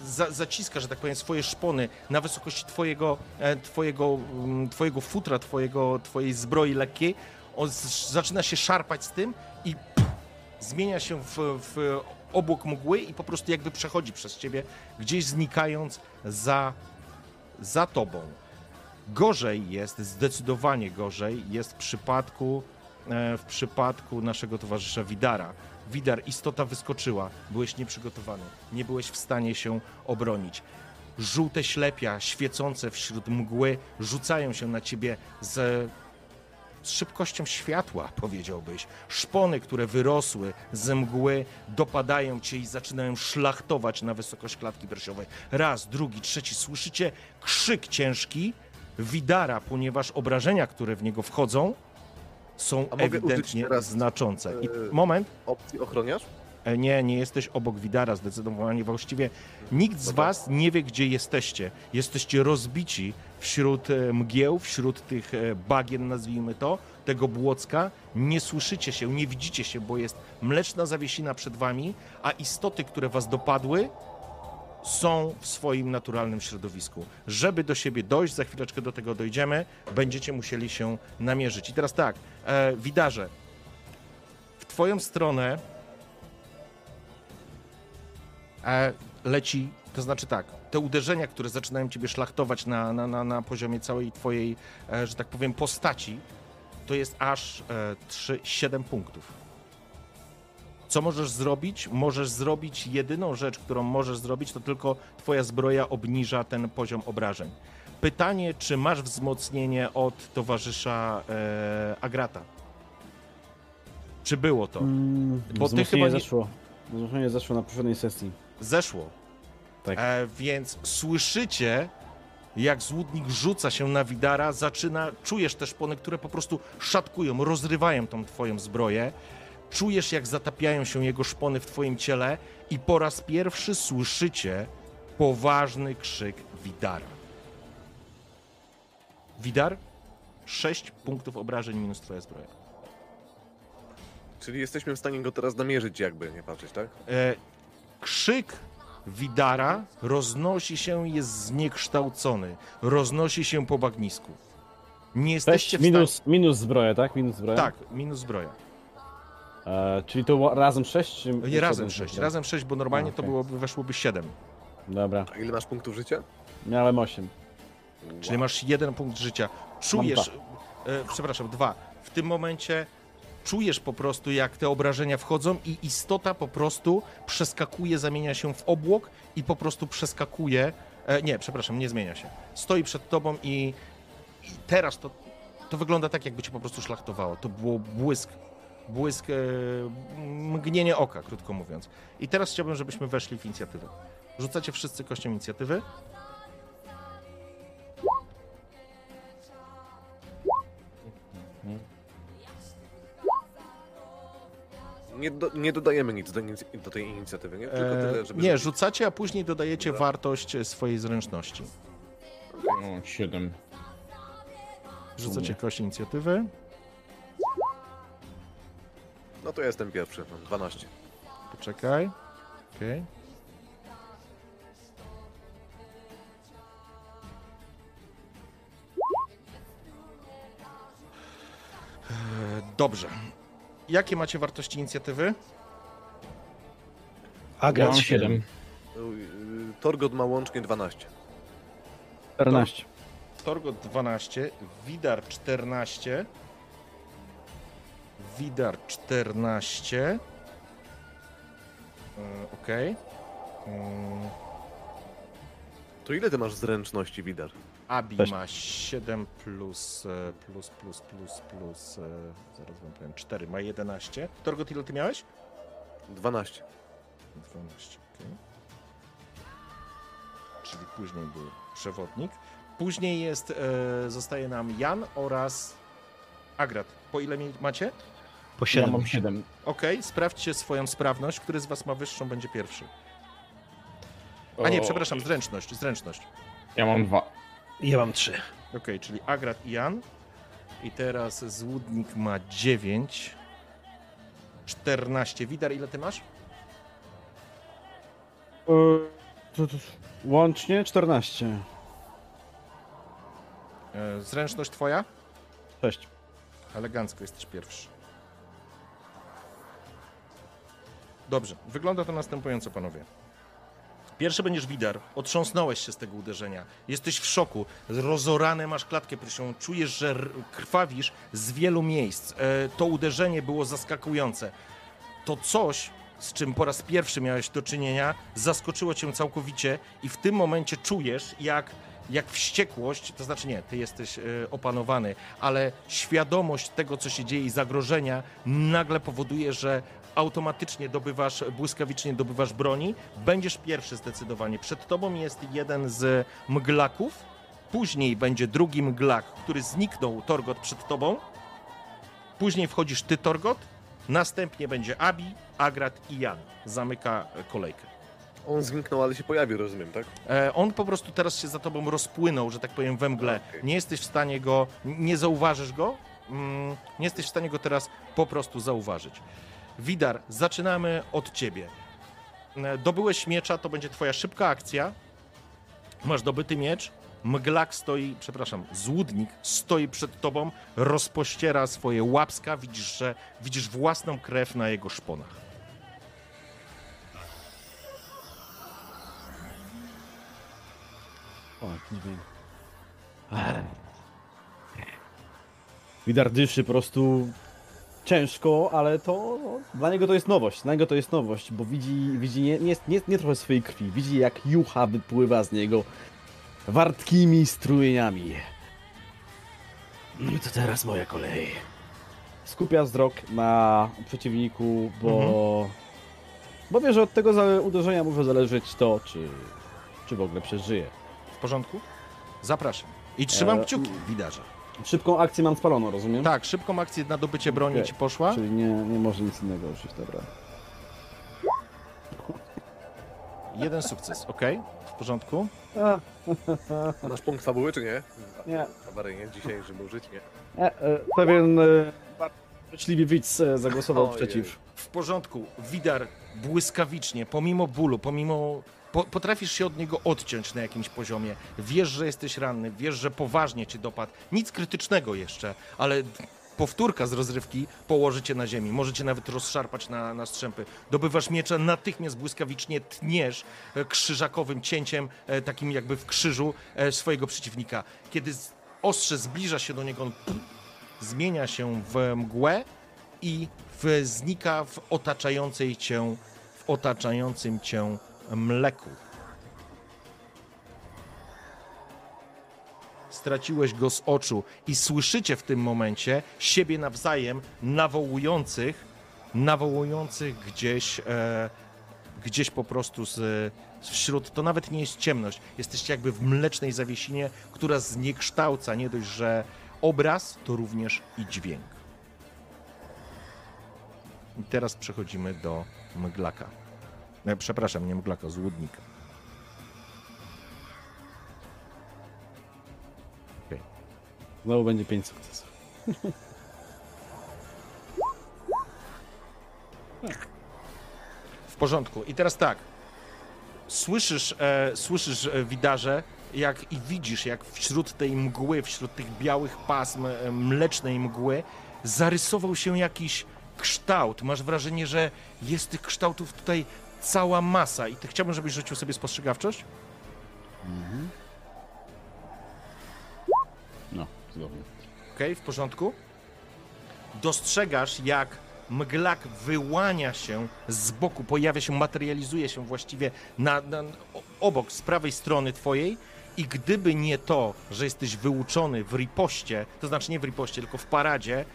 za, zaciska, że tak powiem, swoje szpony na wysokości twojego, e, twojego, mm, twojego futra, twojego, twojej zbroi lekkiej. On zaczyna się szarpać z tym i pff, zmienia się w, w obłok mgły i po prostu jakby przechodzi przez ciebie, gdzieś znikając za, za tobą. Gorzej jest, zdecydowanie gorzej jest w przypadku, e, w przypadku naszego towarzysza Widara. Widar, istota wyskoczyła, byłeś nieprzygotowany, nie byłeś w stanie się obronić. Żółte ślepia, świecące wśród mgły, rzucają się na ciebie z, z szybkością światła, powiedziałbyś. Szpony, które wyrosły z mgły, dopadają cię i zaczynają szlachtować na wysokość klatki piersiowej. Raz, drugi, trzeci. Słyszycie krzyk ciężki Widara, ponieważ obrażenia, które w niego wchodzą, są ewidentnie znaczące. I e, moment, Opcji ochroniarz? E, Nie, nie jesteś obok Widara zdecydowanie. Właściwie nikt z Dobra. was nie wie, gdzie jesteście. Jesteście rozbici wśród e, mgieł, wśród tych e, bagien, nazwijmy to, tego błocka. Nie słyszycie się, nie widzicie się, bo jest mleczna zawiesina przed wami, a istoty, które was dopadły, są w swoim naturalnym środowisku. Żeby do siebie dojść, za chwileczkę do tego dojdziemy, będziecie musieli się namierzyć. I teraz tak, e, Widarze, w twoją stronę e, leci, to znaczy tak, te uderzenia, które zaczynają ciebie szlachtować na, na, na, na poziomie całej twojej, e, że tak powiem, postaci, to jest aż e, 3, 7 punktów. Co możesz zrobić? Możesz zrobić jedyną rzecz, którą możesz zrobić, to tylko twoja zbroja obniża ten poziom obrażeń. Pytanie, czy masz wzmocnienie od towarzysza e, Agrata? Czy było to? Mm, Bo ty chyba nie- zeszło. Wzmocnienie zeszło na poprzedniej sesji. Zeszło. Tak. E, więc słyszycie, jak złudnik rzuca się na Widara, zaczyna, czujesz te szpony, które po prostu szatkują, rozrywają tą twoją zbroję. Czujesz, jak zatapiają się jego szpony w twoim ciele i po raz pierwszy słyszycie poważny krzyk Widara. Widar, 6 punktów obrażeń minus twoja zbroja. Czyli jesteśmy w stanie go teraz namierzyć, jakby nie patrzeć, tak? E, krzyk Widara roznosi się, jest zniekształcony, roznosi się po bagnisku. Nie jesteście 6 w stanie... minus, minus zbroja, tak? Minus zbroja? Tak, minus zbroja. E, czyli to było razem 6? Czy... Nie, razem 6, razem 6, bo normalnie A, to okej. byłoby, weszłoby 7. Dobra, A ile masz punktów życia? miałem 8. Czyli masz jeden punkt życia. Czujesz, e, przepraszam, dwa. W tym momencie czujesz po prostu, jak te obrażenia wchodzą i istota po prostu przeskakuje, zamienia się w obłok i po prostu przeskakuje. E, nie, przepraszam, nie zmienia się. Stoi przed tobą i, i teraz to, to wygląda tak, jakby cię po prostu szlachtowało. To było błysk, błysk, e, mgnienie oka, krótko mówiąc. I teraz chciałbym, żebyśmy weszli w inicjatywę. Rzucacie wszyscy kością inicjatywy. Nie, do, nie dodajemy nic do, do tej inicjatywy, nie? Tylko E, tyle, żeby... nie, rzucacie, a później dodajecie Dobra. wartość e, swojej zręczności. O, 7. Rzucacie kość inicjatywy. No to ja jestem pierwszy, mam 12. Poczekaj. Okej. E, Dobrze. Jakie macie wartości inicjatywy? Agrat mam 7. Y, Torgot ma łącznie 12. 14. Torgot 12, Widar 14, Widar 14. E, Okej. Mm, To ile ty masz zręczności, Widar? Abi Też. ma 7 plus, e, plus, plus, plus, plus, e, zaraz wam powiem, 4, ma 11. Torgot, ile ty miałeś? 12. 12, okej. Czyli później był przewodnik. Później jest, e, zostaje nam Jan oraz Agrat. Po ile macie? Po Ja 7. mam 7. Okej, sprawdźcie swoją sprawność. Który z was ma wyższą, będzie pierwszy. A nie, przepraszam, zręczność, zręczność. Ja mam 2. Ja mam 3. Okej, czyli Agrat i Jan. I teraz Złudnik ma 9. 14. Widar, ile ty masz? To, łącznie 14. E, Zręczność twoja? 6. Elegancko jesteś pierwszy. Dobrze, wygląda to następująco, panowie. Pierwszy będziesz Widar. Otrząsnąłeś się z tego uderzenia. Jesteś w szoku. Rozorane masz klatkę piersiową. Czujesz, że krwawisz z wielu miejsc. E, to uderzenie było zaskakujące. To coś, z czym po raz pierwszy miałeś do czynienia, zaskoczyło cię całkowicie i w tym momencie czujesz, jak, jak wściekłość, to znaczy nie, ty jesteś e, opanowany, ale świadomość tego, co się dzieje i zagrożenia nagle powoduje, że automatycznie dobywasz, błyskawicznie dobywasz broni. Będziesz pierwszy zdecydowanie. Przed tobą jest jeden z mglaków, później będzie drugi mglak, który zniknął, Torgot, przed tobą. Później wchodzisz ty, Torgot, następnie będzie Abi, Agrat i Jan. Zamyka e, kolejkę. On zniknął, ale się pojawił, rozumiem, tak? E, on po prostu teraz się za tobą rozpłynął, że tak powiem, we mgle. Okej. Nie jesteś w stanie go, nie zauważysz go, mm, nie jesteś w stanie go teraz po prostu zauważyć. Widar, zaczynamy od ciebie. E, Dobyłeś miecza, to będzie twoja szybka akcja. Masz dobyty miecz. Mglak stoi, przepraszam, złudnik stoi przed tobą, rozpościera swoje łapska, widzisz, że widzisz własną krew na jego szponach. O, dźwięk. Widar dyszy po prostu ciężko, ale to no, dla niego to jest nowość. Dla niego to jest nowość, bo widzi, widzi nie, nie, nie, nie trochę swojej krwi, widzi jak jucha wypływa z niego wartkimi strumieniami. No i to teraz moja kolej. Skupia wzrok na przeciwniku, bo, bo wie, że od tego uderzenia może zależeć to, czy, czy w ogóle przeżyje. W porządku? Zapraszam. I trzymam E, kciuki, widarze. Szybką akcję mam spaloną, rozumiem? Tak, szybką akcję na dobycie broni Okej. ci poszła. Czyli nie, nie może nic innego użyć, dobra. Jeden sukces, ok? W porządku. A, Masz punkt fabuły, czy nie? nie, Awaryjnie dzisiaj, żeby użyć, nie? nie e, pewien e, bardzo życzliwy widz e, zagłosował Ojej. przeciw. W porządku. Widar błyskawicznie, pomimo bólu, pomimo. Po, potrafisz się od niego odciąć na jakimś poziomie. Wiesz, że jesteś ranny, wiesz, że poważnie cię dopadł. Nic krytycznego jeszcze, ale powtórka z rozrywki położy cię na ziemi. Może cię nawet rozszarpać na, na strzępy. Dobywasz miecza, natychmiast błyskawicznie tniesz e, krzyżakowym cięciem, e, takim jakby w krzyżu e, swojego przeciwnika. Kiedy ostrze zbliża się do niego, on zmienia się w mgłę i w, znika w otaczającej cię, w otaczającym cię mleku. Straciłeś go z oczu i słyszycie w tym momencie siebie nawzajem nawołujących, nawołujących gdzieś, e, gdzieś po prostu z, wśród, to nawet nie jest ciemność, jesteście jakby w mlecznej zawiesinie, która zniekształca nie dość, że obraz, to również i dźwięk. I teraz przechodzimy do mglaka. E, przepraszam, nie mglaka, złudnika. Okej. Znowu będzie 5 sukcesów. W porządku. I teraz tak. Słyszysz, e, słyszysz e, widarze, jak i widzisz, jak wśród tej mgły, wśród tych białych pasm e, mlecznej mgły, zarysował się jakiś kształt. Masz wrażenie, że jest tych kształtów tutaj cała masa. I ty chciałbym, żebyś rzucił sobie spostrzegawczość? No, zgodnie. Okej, w porządku. Dostrzegasz, jak mglak wyłania się z boku, pojawia się, materializuje się właściwie na, na, obok, z prawej strony twojej. I gdyby nie to, że jesteś wyuczony w ripoście, to znaczy nie w ripoście, tylko w paradzie,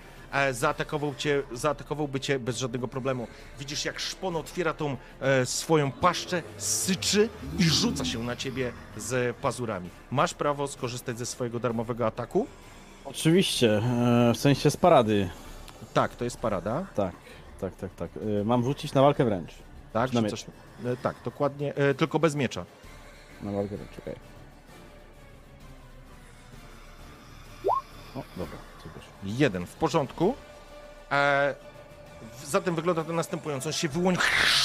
zaatakował cię, zaatakowałby cię bez żadnego problemu. Widzisz, jak szpon otwiera tą e, swoją paszczę, syczy i rzuca się na ciebie z pazurami. Masz prawo skorzystać ze swojego darmowego ataku. Oczywiście, e, w sensie z parady. Tak, to jest parada. Tak, tak, tak, tak. E, mam rzucić na walkę wręcz. Tak, Na e, tak, dokładnie, e, tylko bez miecza. Na walkę wręcz, okej. O, dobra. Jeden, w porządku. E, Zatem wygląda to następująco. On się wyłoni,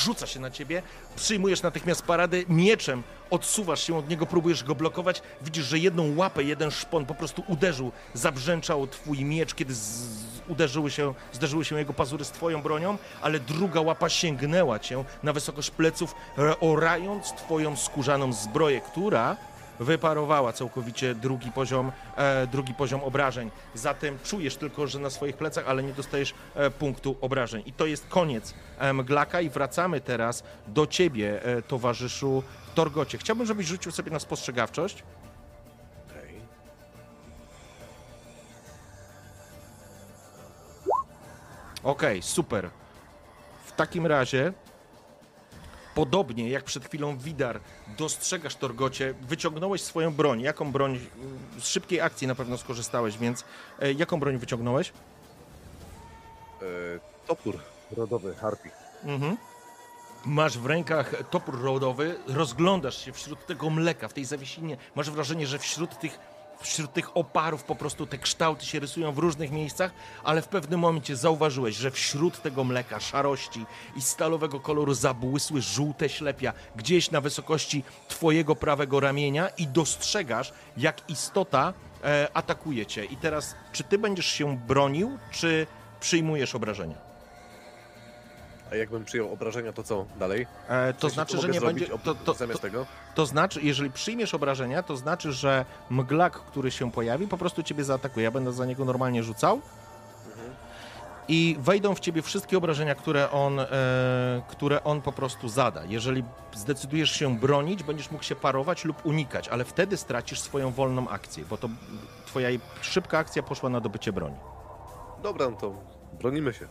rzuca się na ciebie, przyjmujesz natychmiast paradę, mieczem odsuwasz się od niego, próbujesz go blokować. Widzisz, że jedną łapę, jeden szpon po prostu uderzył, zabrzęczał twój miecz, kiedy z, uderzyły się, zderzyły się jego pazury z twoją bronią, ale druga łapa sięgnęła cię na wysokość pleców, e, orając twoją skórzaną zbroję, która wyparowała całkowicie drugi poziom, e, drugi poziom obrażeń. Zatem czujesz tylko, że na swoich plecach, ale nie dostajesz e, punktu obrażeń. I to jest koniec e, Mglaka i wracamy teraz do ciebie, e, towarzyszu Torgocie. Chciałbym, żebyś rzucił sobie na spostrzegawczość. Okej. Okej, super. W takim razie, podobnie jak przed chwilą Widar, dostrzegasz Torgocie, wyciągnąłeś swoją broń. Jaką broń? Z szybkiej akcji na pewno skorzystałeś, więc e, jaką broń wyciągnąłeś? E, topór rodowy Harpy. Mhm. Masz w rękach topór rodowy, rozglądasz się wśród tego mleka, w tej zawiesinie. Masz wrażenie, że wśród tych, wśród tych oparów po prostu te kształty się rysują w różnych miejscach, ale w pewnym momencie zauważyłeś, że wśród tego mleka, szarości i stalowego koloru zabłysły żółte ślepia gdzieś na wysokości twojego prawego ramienia i dostrzegasz, jak istota e, atakuje cię. I teraz, czy ty będziesz się bronił, czy przyjmujesz obrażenia? A jakbym przyjął obrażenia, to co dalej? E, to znaczy, że nie będzie. To, to, zamiast to, tego? to znaczy, jeżeli przyjmiesz obrażenia, to znaczy, że mglak, który się pojawi, po prostu ciebie zaatakuje. Ja będę za niego normalnie rzucał. I wejdą w ciebie wszystkie obrażenia, które on, e, które on po prostu zada. Jeżeli zdecydujesz się bronić, będziesz mógł się parować lub unikać, ale wtedy stracisz swoją wolną akcję, bo to twoja szybka akcja poszła na dobycie broni. Dobra, no to bronimy się.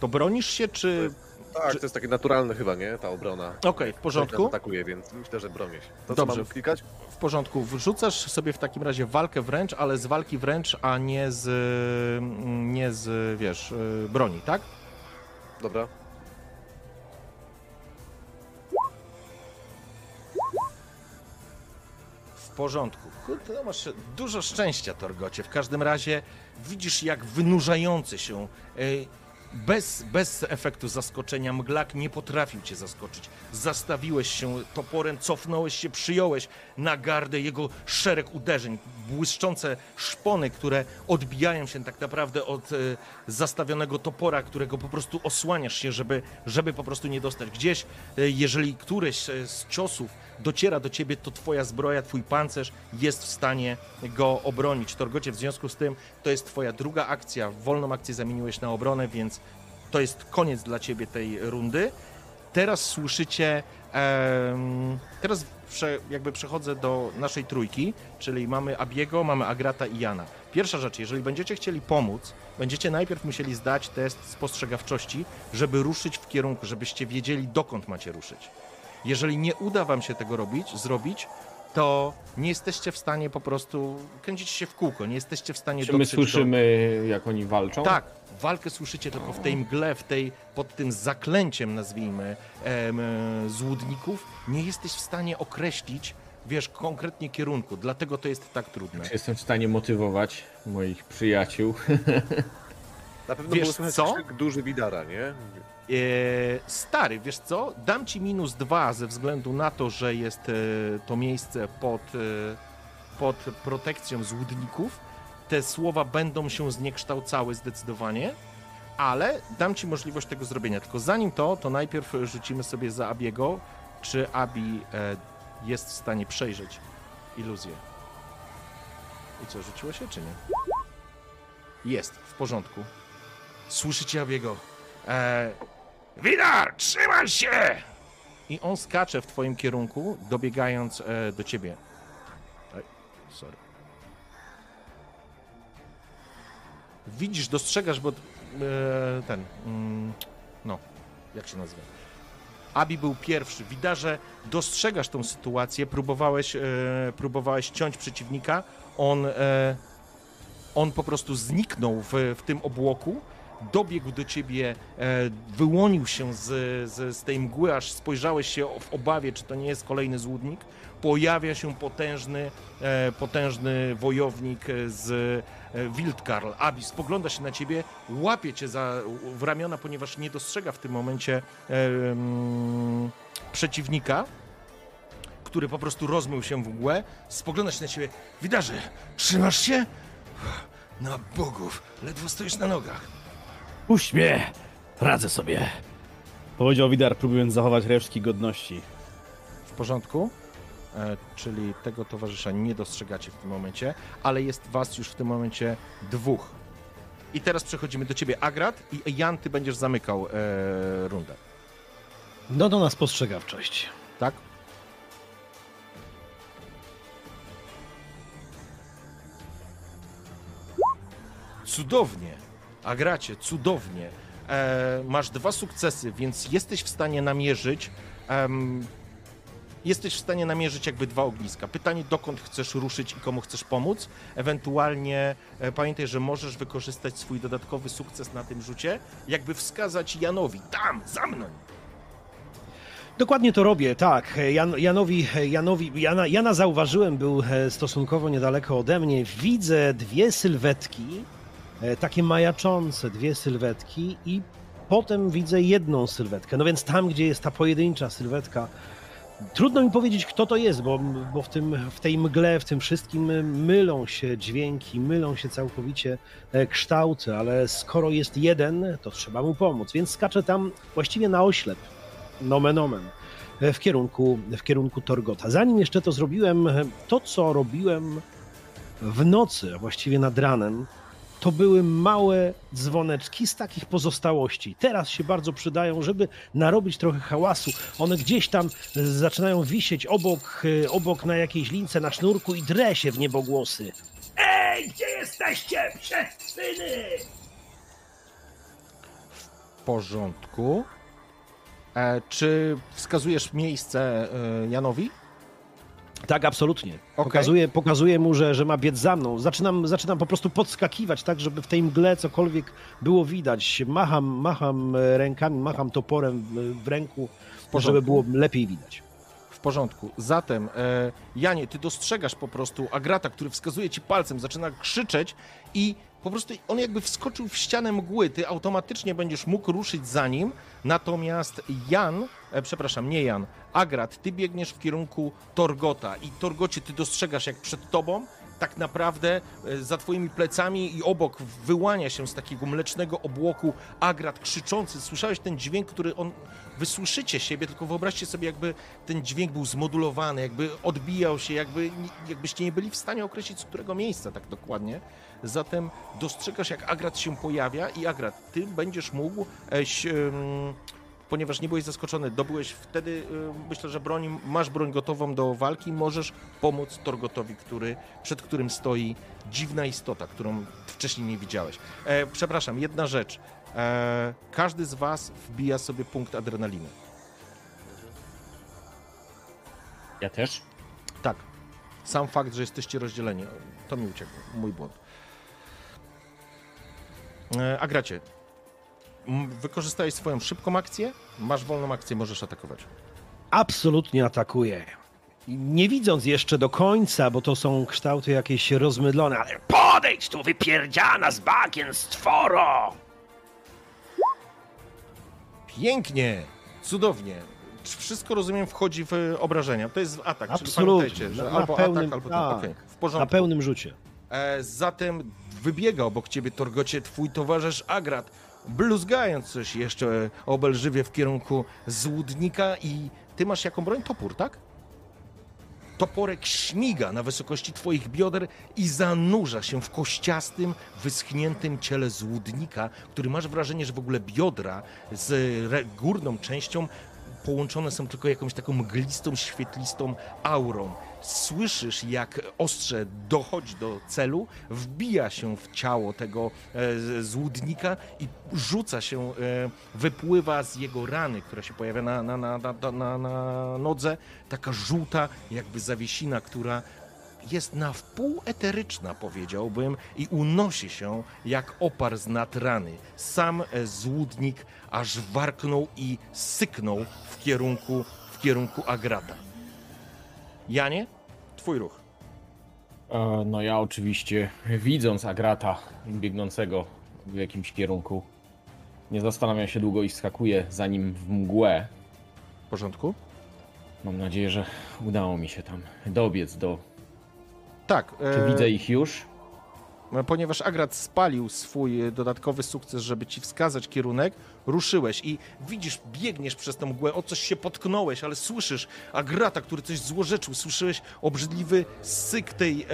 To bronisz się, czy. Tak, Czy- to jest takie naturalne chyba, nie? Ta obrona. Okej, w porządku. Atakuje, więc myślę, że bronię się. To Dobrze. mam klikać? W porządku. Wrzucasz sobie w takim razie walkę wręcz, ale z walki wręcz, a nie z, mm, nie z, wiesz, y, broni, tak? Dobra. W porządku. Kurde, no masz dużo szczęścia, Torgocie. W każdym razie widzisz, jak wynurzający się, y, bez, bez efektu zaskoczenia, mglak nie potrafił cię zaskoczyć. Zastawiłeś się toporem, cofnąłeś się, przyjąłeś na gardę jego szereg uderzeń, błyszczące szpony, które odbijają się tak naprawdę od y, zastawionego topora, którego po prostu osłaniasz się, żeby, żeby po prostu nie dostać. Gdzieś, y, jeżeli któryś y, z ciosów dociera do ciebie, to twoja zbroja, twój pancerz jest w stanie go obronić. Torgocie, w związku z tym to jest twoja druga akcja. Wolną akcję zamieniłeś na obronę, więc to jest koniec dla ciebie tej rundy. Teraz słyszycie. teraz prze, jakby przechodzę do naszej trójki, czyli mamy Abiego, mamy Agrata i Jana. Pierwsza rzecz, jeżeli będziecie chcieli pomóc, będziecie najpierw musieli zdać test spostrzegawczości, żeby ruszyć w kierunku, żebyście wiedzieli, dokąd macie ruszyć. Jeżeli nie uda wam się tego robić, zrobić, to nie jesteście w stanie po prostu kręcić się w kółko, nie jesteście w stanie Czy my dotrzeć do... słyszymy, jak oni walczą? Tak, walkę słyszycie tylko w tej mgle, w tej, pod tym zaklęciem, nazwijmy, em, złudników. Nie jesteś w stanie określić, wiesz, konkretnie kierunku, dlatego to jest tak trudne. Czy jestem w stanie motywować moich przyjaciół? Na pewno Wiesz było co? duży Widara, nie? E, stary, wiesz co? Dam ci minus dwa ze względu na to, że jest e, to miejsce pod, e, pod protekcją złudników. Te słowa będą się zniekształcały zdecydowanie, ale dam ci możliwość tego zrobienia. Tylko zanim to, to najpierw rzucimy sobie za Abiego, czy Abi jest w stanie przejrzeć iluzję. I co, rzuciło się, czy nie? Jest, w porządku. Słyszycie Abiego. E, Widar, trzymaj się! I on skacze w twoim kierunku, dobiegając e, do ciebie. Ej, sorry. Widzisz, dostrzegasz, bo e, ten, mm, no, jak się nazywa? Abi był pierwszy. Widarze, dostrzegasz tą sytuację, próbowałeś, e, próbowałeś ciąć przeciwnika, on, e, on po prostu zniknął w, w tym obłoku, dobiegł do ciebie, e, wyłonił się z, z, z tej mgły, aż spojrzałeś się w obawie, czy to nie jest kolejny złudnik. Pojawia się potężny, e, potężny wojownik z e, Wildkarl. Abis spogląda się na ciebie, łapie cię za, w ramiona, ponieważ nie dostrzega w tym momencie mm, przeciwnika który po prostu rozmył się w mgłę, spogląda się na ciebie. Widarze, trzymasz się? Na bogów, ledwo stoisz na nogach. Puść mnie! Radzę sobie. Powiedział Widar, próbując zachować resztki godności. W porządku? E, czyli tego towarzysza nie dostrzegacie w tym momencie, ale jest was już w tym momencie dwóch. I teraz przechodzimy do ciebie, Agrat, i Jan, ty będziesz zamykał e, rundę. No do nas postrzegawczość. Tak? Cudownie. Agracie, cudownie. E, masz dwa sukcesy, więc jesteś w stanie namierzyć. em, jesteś w stanie namierzyć jakby dwa ogniska. Pytanie, dokąd chcesz ruszyć i komu chcesz pomóc. Ewentualnie e, pamiętaj, że możesz wykorzystać swój dodatkowy sukces na tym rzucie, jakby wskazać Janowi, tam, za mną. Dokładnie to robię, tak. Jan, Janowi, Janowi, Jana, Jana zauważyłem, był e, stosunkowo niedaleko ode mnie. Widzę dwie sylwetki, takie majaczące dwie sylwetki i potem widzę jedną sylwetkę. No więc tam, gdzie jest ta pojedyncza sylwetka, trudno mi powiedzieć, kto to jest, bo, bo w, tym, w tej mgle, w tym wszystkim mylą się dźwięki, mylą się całkowicie e, kształty, ale skoro jest jeden, to trzeba mu pomóc, więc skaczę tam właściwie na oślep nomen omen, e, w kierunku, w kierunku Torgota. Zanim jeszcze to zrobiłem, e, to co robiłem w nocy, właściwie nad ranem, to były małe dzwoneczki z takich pozostałości. Teraz się bardzo przydają, żeby narobić trochę hałasu. One gdzieś tam e, zaczynają wisieć obok, e, obok na jakiejś lince na sznurku i drę się w niebogłosy. Ej, gdzie jesteście, syny? W porządku. E, czy wskazujesz miejsce e, Janowi? Tak, absolutnie. Okej. Pokazuję, pokazuję mu, że, że ma biec za mną. Zaczynam, zaczynam po prostu podskakiwać, tak, żeby w tej mgle cokolwiek było widać. Macham, macham e, rękami, macham toporem w- ręku, porządku. żeby było lepiej widać. W porządku. Zatem, e, Janie, ty dostrzegasz po prostu Agrata, który wskazuje ci palcem, zaczyna krzyczeć i po prostu on jakby wskoczył w ścianę mgły. Ty automatycznie będziesz mógł ruszyć za nim, natomiast Jan, e, przepraszam, nie Jan, Agrat, ty biegniesz w kierunku Torgota i Torgocie ty dostrzegasz jak przed tobą tak naprawdę e, za twoimi plecami i obok wyłania się z takiego mlecznego obłoku Agrat krzyczący. Słyszałeś ten dźwięk, który on... Wy słyszycie siebie, tylko wyobraźcie sobie, jakby ten dźwięk był zmodulowany, jakby odbijał się, jakby, jakbyście nie byli w stanie określić, z którego miejsca tak dokładnie. Zatem dostrzegasz, jak Agrat się pojawia i Agrat, ty będziesz mógł, eś, em, ponieważ nie byłeś zaskoczony, dobyłeś wtedy, em, myślę, że broń, masz broń gotową do walki, możesz pomóc Torgotowi, który, przed którym stoi dziwna istota, którą wcześniej nie widziałeś. E, przepraszam, jedna rzecz. E, każdy z was wbija sobie punkt adrenaliny. Ja też? Tak. Sam fakt, że jesteście rozdzieleni, to mi uciekło. Mój błąd. E, Agracie, m, wykorzystałeś swoją szybką akcję, masz wolną akcję, możesz atakować. Absolutnie atakuję. Nie widząc jeszcze do końca, bo to są kształty jakieś rozmydlone, ale podejdź tu, wypierdziana z bagien, stworo! Pięknie, cudownie. Wszystko, rozumiem, wchodzi w obrażenia. To jest atak, Absolutnie. czyli pamiętajcie, że Na albo pełnym- atak, albo tak. Okej, w Na porządku. pełnym rzucie. E, zatem wybiega obok ciebie, Torgocie, twój towarzysz Agrat, bluzgając coś jeszcze obelżywie w kierunku złudnika i ty masz jaką broń? Topór, tak? Toporek śmiga na wysokości twoich bioder i zanurza się w kościastym, wyschniętym ciele złudnika, który masz wrażenie, że w ogóle biodra z górną częścią połączone są tylko jakąś taką mglistą, świetlistą aurą. Słyszysz, jak ostrze dochodzi do celu, wbija się w ciało tego e, złudnika i rzuca się, e, wypływa z jego rany, która się pojawia na, na, na, na, na nodze, taka żółta jakby zawiesina, która jest na wpół eteryczna, powiedziałbym, i unosi się jak opar z nad rany. Sam e, złudnik aż warknął i syknął w kierunku, w kierunku Agrata. Janie, twój ruch. E, No ja oczywiście, widząc Agrata biegnącego w jakimś kierunku, nie zastanawiam się długo i skakuję za nim w mgłę. W porządku? Mam nadzieję, że udało mi się tam dobiec do... Tak. Czy e, widzę ich już? Ponieważ Agrat spalił swój dodatkowy sukces, żeby ci wskazać kierunek, ruszyłeś i widzisz, biegniesz przez tę mgłę, o coś się potknąłeś, ale słyszysz Agrata, który coś złorzeczył, słyszałeś obrzydliwy syk tej e,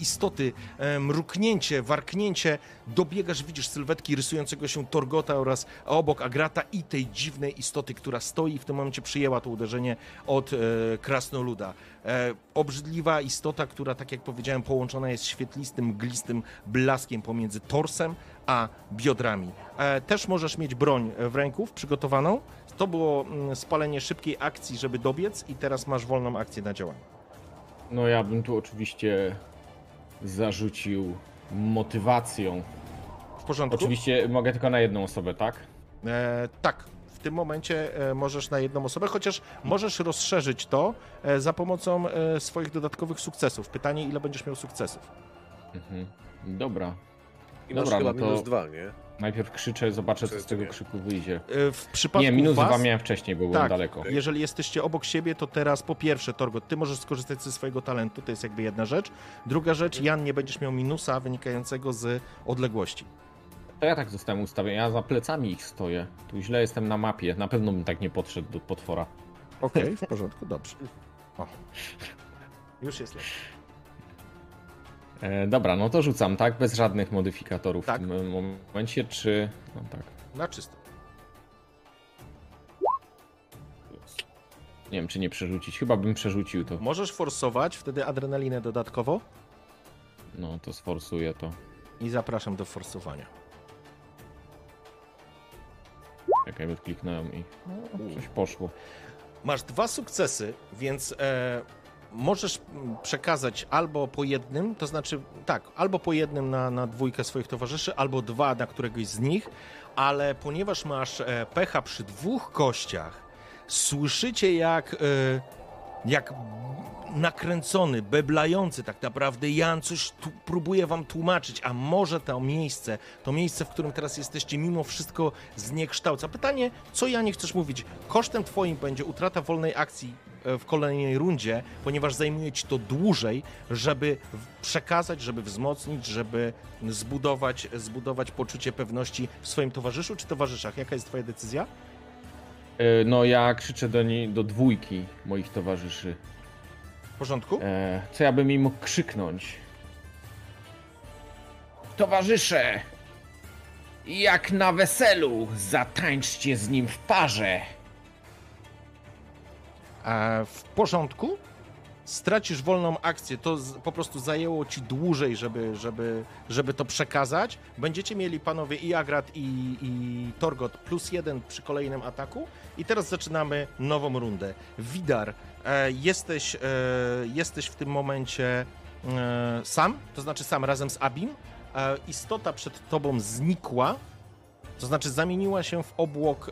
istoty, e, mruknięcie, warknięcie, dobiegasz, widzisz sylwetki rysującego się Torgota oraz obok Agrata i tej dziwnej istoty, która stoi w tym momencie przyjęła to uderzenie od e, krasnoluda. E, obrzydliwa istota, która, tak jak powiedziałem, połączona jest świetlistym, mglistym blaskiem pomiędzy torsem a biodrami. E, też możesz mieć broń w ręku przygotowaną. To było mm, spalenie szybkiej akcji, żeby dobiec i teraz masz wolną akcję na działanie. No ja bym tu oczywiście zarzucił motywacją. W porządku? Oczywiście mogę tylko na jedną osobę, tak? E, tak, w tym momencie e, możesz na jedną osobę, chociaż możesz rozszerzyć to e, za pomocą e, swoich dodatkowych sukcesów. Pytanie, ile będziesz miał sukcesów? Mhm. Dobra. I masz Dobra, chyba no to- minus dwa, nie? Najpierw krzyczę, zobaczę co z tego nie? krzyku wyjdzie. E, w przypadku Nie, minus was, dwa miałem wcześniej, bo byłem tak, daleko. jeżeli jesteście obok siebie, to teraz po pierwsze, Torgot, ty możesz skorzystać ze swojego talentu, to jest jakby jedna rzecz. Druga rzecz, Jan, nie będziesz miał minusa wynikającego z odległości. To ja tak zostałem ustawiony, ja za plecami ich stoję. Tu źle jestem na mapie, na pewno bym tak nie podszedł do potwora. Okej, w porządku, dobrze. O. Już jest lepiej. E, dobra, no to rzucam, tak? Bez żadnych modyfikatorów Tak. w tym momencie, czy... No tak. Na czysto. Nie wiem, czy nie przerzucić. Chyba bym przerzucił to. Możesz forsować wtedy adrenalinę dodatkowo No, to sforsuję to. i zapraszam do forsowania. Czekaj, kliknąłem i... No, coś poszło. Masz dwa sukcesy, więc e, możesz przekazać albo po jednym, to znaczy tak, albo po jednym na, na dwójkę swoich towarzyszy, albo dwa na któregoś z nich, ale ponieważ masz e, pecha przy dwóch kościach, słyszycie jak, e, jak nakręcony, beblający tak naprawdę Jan coś tu próbuje wam tłumaczyć, a może to miejsce, to miejsce, w którym teraz jesteście, mimo wszystko zniekształca. Pytanie, co Janie chcesz mówić? Kosztem twoim będzie utrata wolnej akcji w kolejnej rundzie, ponieważ zajmuje ci to dłużej, żeby przekazać, żeby wzmocnić, żeby zbudować, zbudować poczucie pewności w swoim towarzyszu czy towarzyszach. Jaka jest twoja decyzja? E, no, ja krzyczę do niej, do dwójki moich towarzyszy. W porządku? E, co ja bym im mógł krzyknąć? Towarzysze! Jak na weselu, zatańczcie z nim w parze! W porządku. Stracisz wolną akcję, to po prostu zajęło ci dłużej, żeby, żeby, żeby to przekazać. Będziecie mieli panowie i Agrat, i, i Torgot plus jeden przy kolejnym ataku. I teraz zaczynamy nową rundę. Widar, e, jesteś, e, jesteś w tym momencie e, sam, to znaczy sam razem z Abim. Istota przed tobą znikła, to znaczy zamieniła się w obłok,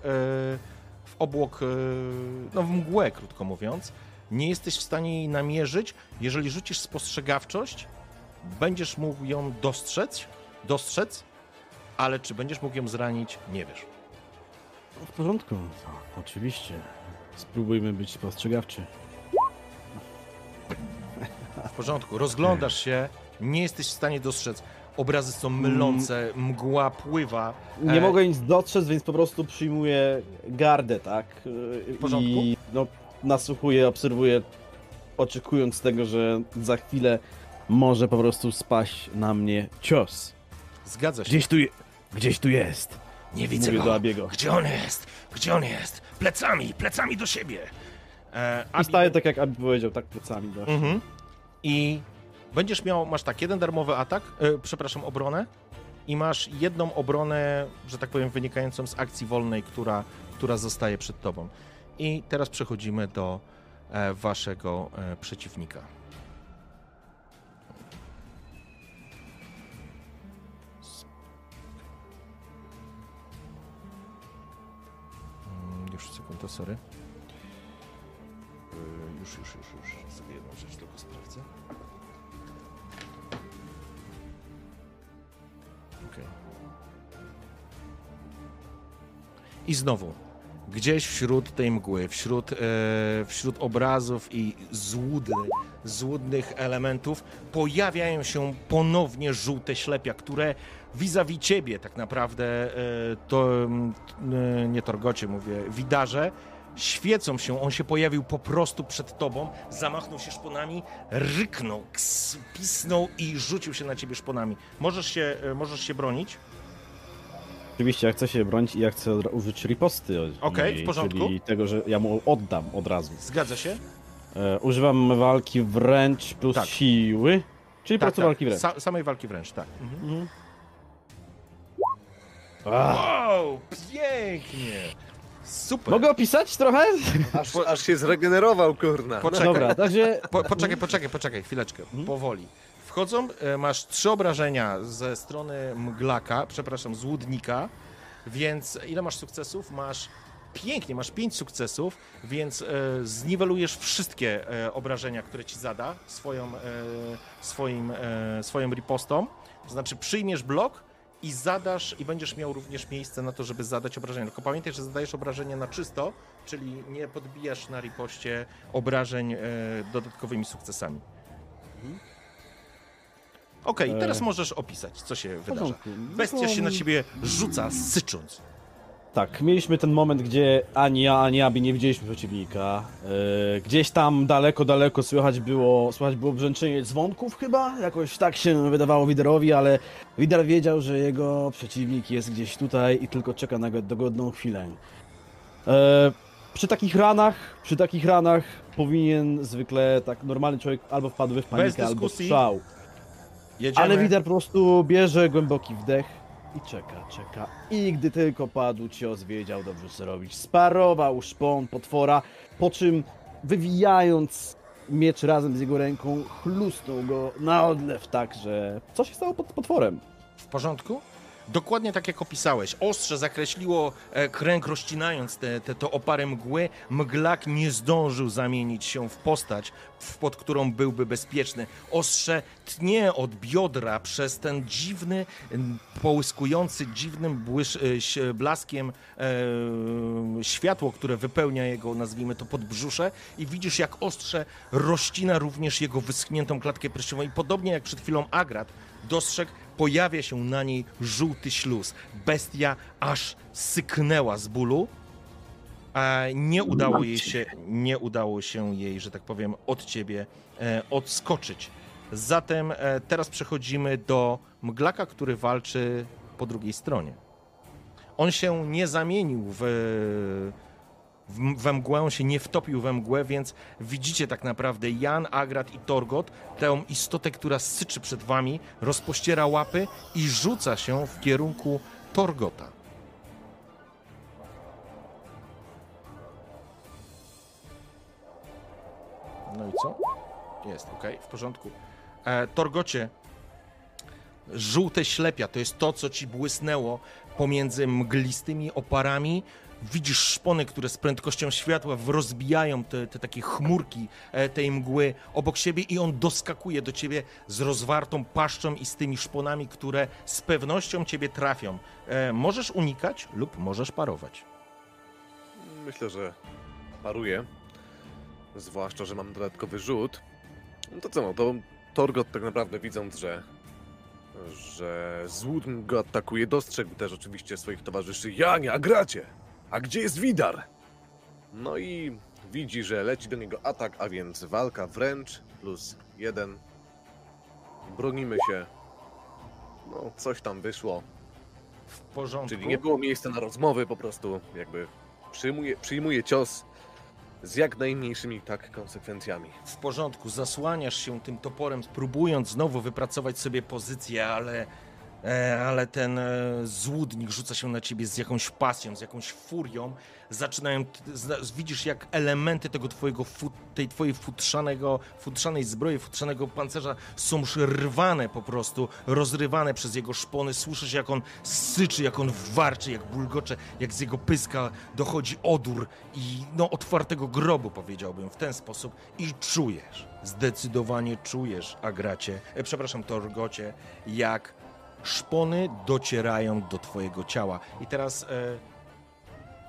w obłok, e, no w mgłę, krótko mówiąc. Nie jesteś w stanie jej namierzyć. Jeżeli rzucisz spostrzegawczość, będziesz mógł ją dostrzec, dostrzec, ale czy będziesz mógł ją zranić, nie wiesz. W porządku, to oczywiście. Spróbujmy być spostrzegawczy. W porządku, rozglądasz się, nie jesteś w stanie dostrzec. Obrazy są mylące, mgła pływa. Nie E, mogę nic dostrzec, więc po prostu przyjmuję gardę, tak? W porządku. I no, nasłuchuję, obserwuję, oczekując tego, że za chwilę może po prostu spaść na mnie cios. Zgadza się. Gdzieś tu, je, gdzieś tu jest. Nie widzę Mówię go. do Abiego. Gdzie on jest? Gdzie on jest? Plecami, plecami do siebie. E, I Abi- staję tak jak Abi powiedział, tak plecami do. Mhm. I Będziesz miał, masz tak, jeden darmowy atak, e, przepraszam, obronę i masz jedną obronę, że tak powiem, wynikającą z akcji wolnej, która, która zostaje przed tobą. I teraz przechodzimy do e, waszego e, przeciwnika. Mm, już sekunda, sorry. E, już, już, już, już. I znowu, gdzieś wśród tej mgły, wśród, e, wśród obrazów i złudny, złudnych elementów pojawiają się ponownie żółte ślepia, które vis-a-vis ciebie tak naprawdę, e, to e, nie Torgocie mówię, widarze, świecą się, on się pojawił po prostu przed tobą, zamachnął się szponami, ryknął, ks, pisnął i rzucił się na ciebie szponami. Możesz się, e, możesz się bronić? Oczywiście, ja chcę się bronić i ja chcę użyć riposty. Okej, niej, w porządku. Czyli tego, że ja mu oddam od razu. Zgadza się? E, używam walki wręcz plus Tak. siły, czyli po prostu walki wręcz. Sa samej walki wręcz, tak. Mhm. Mhm. Wow, pięknie! Super. Mogę opisać trochę? Aż, aż się zregenerował, kurna. Poczekaj. Dobra, także Po, poczekaj, poczekaj, poczekaj, chwileczkę, powoli. Wchodzą, e, masz trzy obrażenia ze strony mglaka, przepraszam, złudnika, więc ile masz sukcesów? Masz pięknie, masz pięć sukcesów, więc e, zniwelujesz wszystkie e, obrażenia, które ci zada swoją, e, swoim, e, swoją ripostą. To znaczy przyjmiesz blok i zadasz, i będziesz miał również miejsce na to, żeby zadać obrażenia. Tylko pamiętaj, że zadajesz obrażenia na czysto, czyli nie podbijasz na ripoście obrażeń e, dodatkowymi sukcesami. Okej, E. teraz możesz opisać, co się wydarza. porządku. Bestia się na ciebie rzuca, sycząc. Tak, mieliśmy ten moment, gdzie ani ja, ani Abi nie widzieliśmy przeciwnika. E, gdzieś tam daleko, daleko słychać było, słychać było brzęczenie dzwonków chyba, jakoś tak się wydawało Widerowi, ale Wider wiedział, że jego przeciwnik jest gdzieś tutaj i tylko czeka na go- dogodną chwilę. E, przy takich ranach, przy takich ranach powinien zwykle tak normalny człowiek albo wpadłby w panikę, albo strzał. Jedziemy. Ale Wider po prostu bierze głęboki wdech i czeka, czeka. I gdy tylko padł cios, wiedział dobrze co robić. Sparował szpon potwora, po czym wywijając miecz razem z jego ręką, chlusnął go na odlew tak, że... Co się stało pod potworem? W porządku? Dokładnie tak jak opisałeś. Ostrze zakreśliło e, kręg, rozcinając te, te, to opary mgły. Mglak nie zdążył zamienić się w postać, pod którą byłby bezpieczny. Ostrze tnie od biodra przez ten dziwny, połyskujący dziwnym błysz, e, blaskiem e, światło, które wypełnia jego, nazwijmy to, podbrzusze i widzisz, jak ostrze rozcina również jego wyschniętą klatkę piersiową i podobnie jak przed chwilą Agrat, dostrzegł, pojawia się na niej żółty śluz. Bestia aż syknęła z bólu, a nie udało jej się, nie udało się jej, że tak powiem, od ciebie e, odskoczyć. Zatem e, teraz przechodzimy do mglaka, który walczy po drugiej stronie. On się nie zamienił w, w, we mgłę, on się nie wtopił we mgłę, więc widzicie tak naprawdę Jan, Agrat i Torgot, tę istotę, która syczy przed wami, rozpościera łapy i rzuca się w kierunku Torgota. No i co? Jest, ok, w porządku. E, Torgocie, żółte ślepia to jest to, co ci błysnęło pomiędzy mglistymi oparami. Widzisz szpony, które z prędkością światła rozbijają te, te takie chmurki e, tej mgły obok siebie i on doskakuje do ciebie z rozwartą paszczą i z tymi szponami, które z pewnością ciebie trafią. E, możesz unikać lub możesz parować. Myślę, że paruję. Zwłaszcza, że mam dodatkowy rzut. No to co, no to Torgot tak naprawdę widząc, że że Złudn go atakuje, dostrzegł też oczywiście swoich towarzyszy. Janie, a gracie! A gdzie jest Widar? No i widzi, że leci do niego atak, a więc walka wręcz plus jeden. Bronimy się. No, coś tam wyszło. W porządku. Czyli nie było miejsca na rozmowy, po prostu jakby przyjmuje, przyjmuje cios z jak najmniejszymi tak konsekwencjami. w porządku, zasłaniasz się tym toporem, próbując znowu wypracować sobie pozycję, ale ale ten e, złudnik rzuca się na ciebie z jakąś pasją, z jakąś furią. Zaczynają, widzisz jak elementy tego twojego, tej twojej futrzanego, futrzanej zbroi, futrzanego pancerza są już rwane po prostu, rozrywane przez jego szpony. Słyszysz jak on syczy, jak on warczy, jak bulgocze, jak z jego pyska dochodzi odór i no otwartego grobu powiedziałbym w ten sposób i czujesz, zdecydowanie czujesz, Agracie, e, przepraszam, Torgocie, jak szpony docierają do twojego ciała. I teraz e,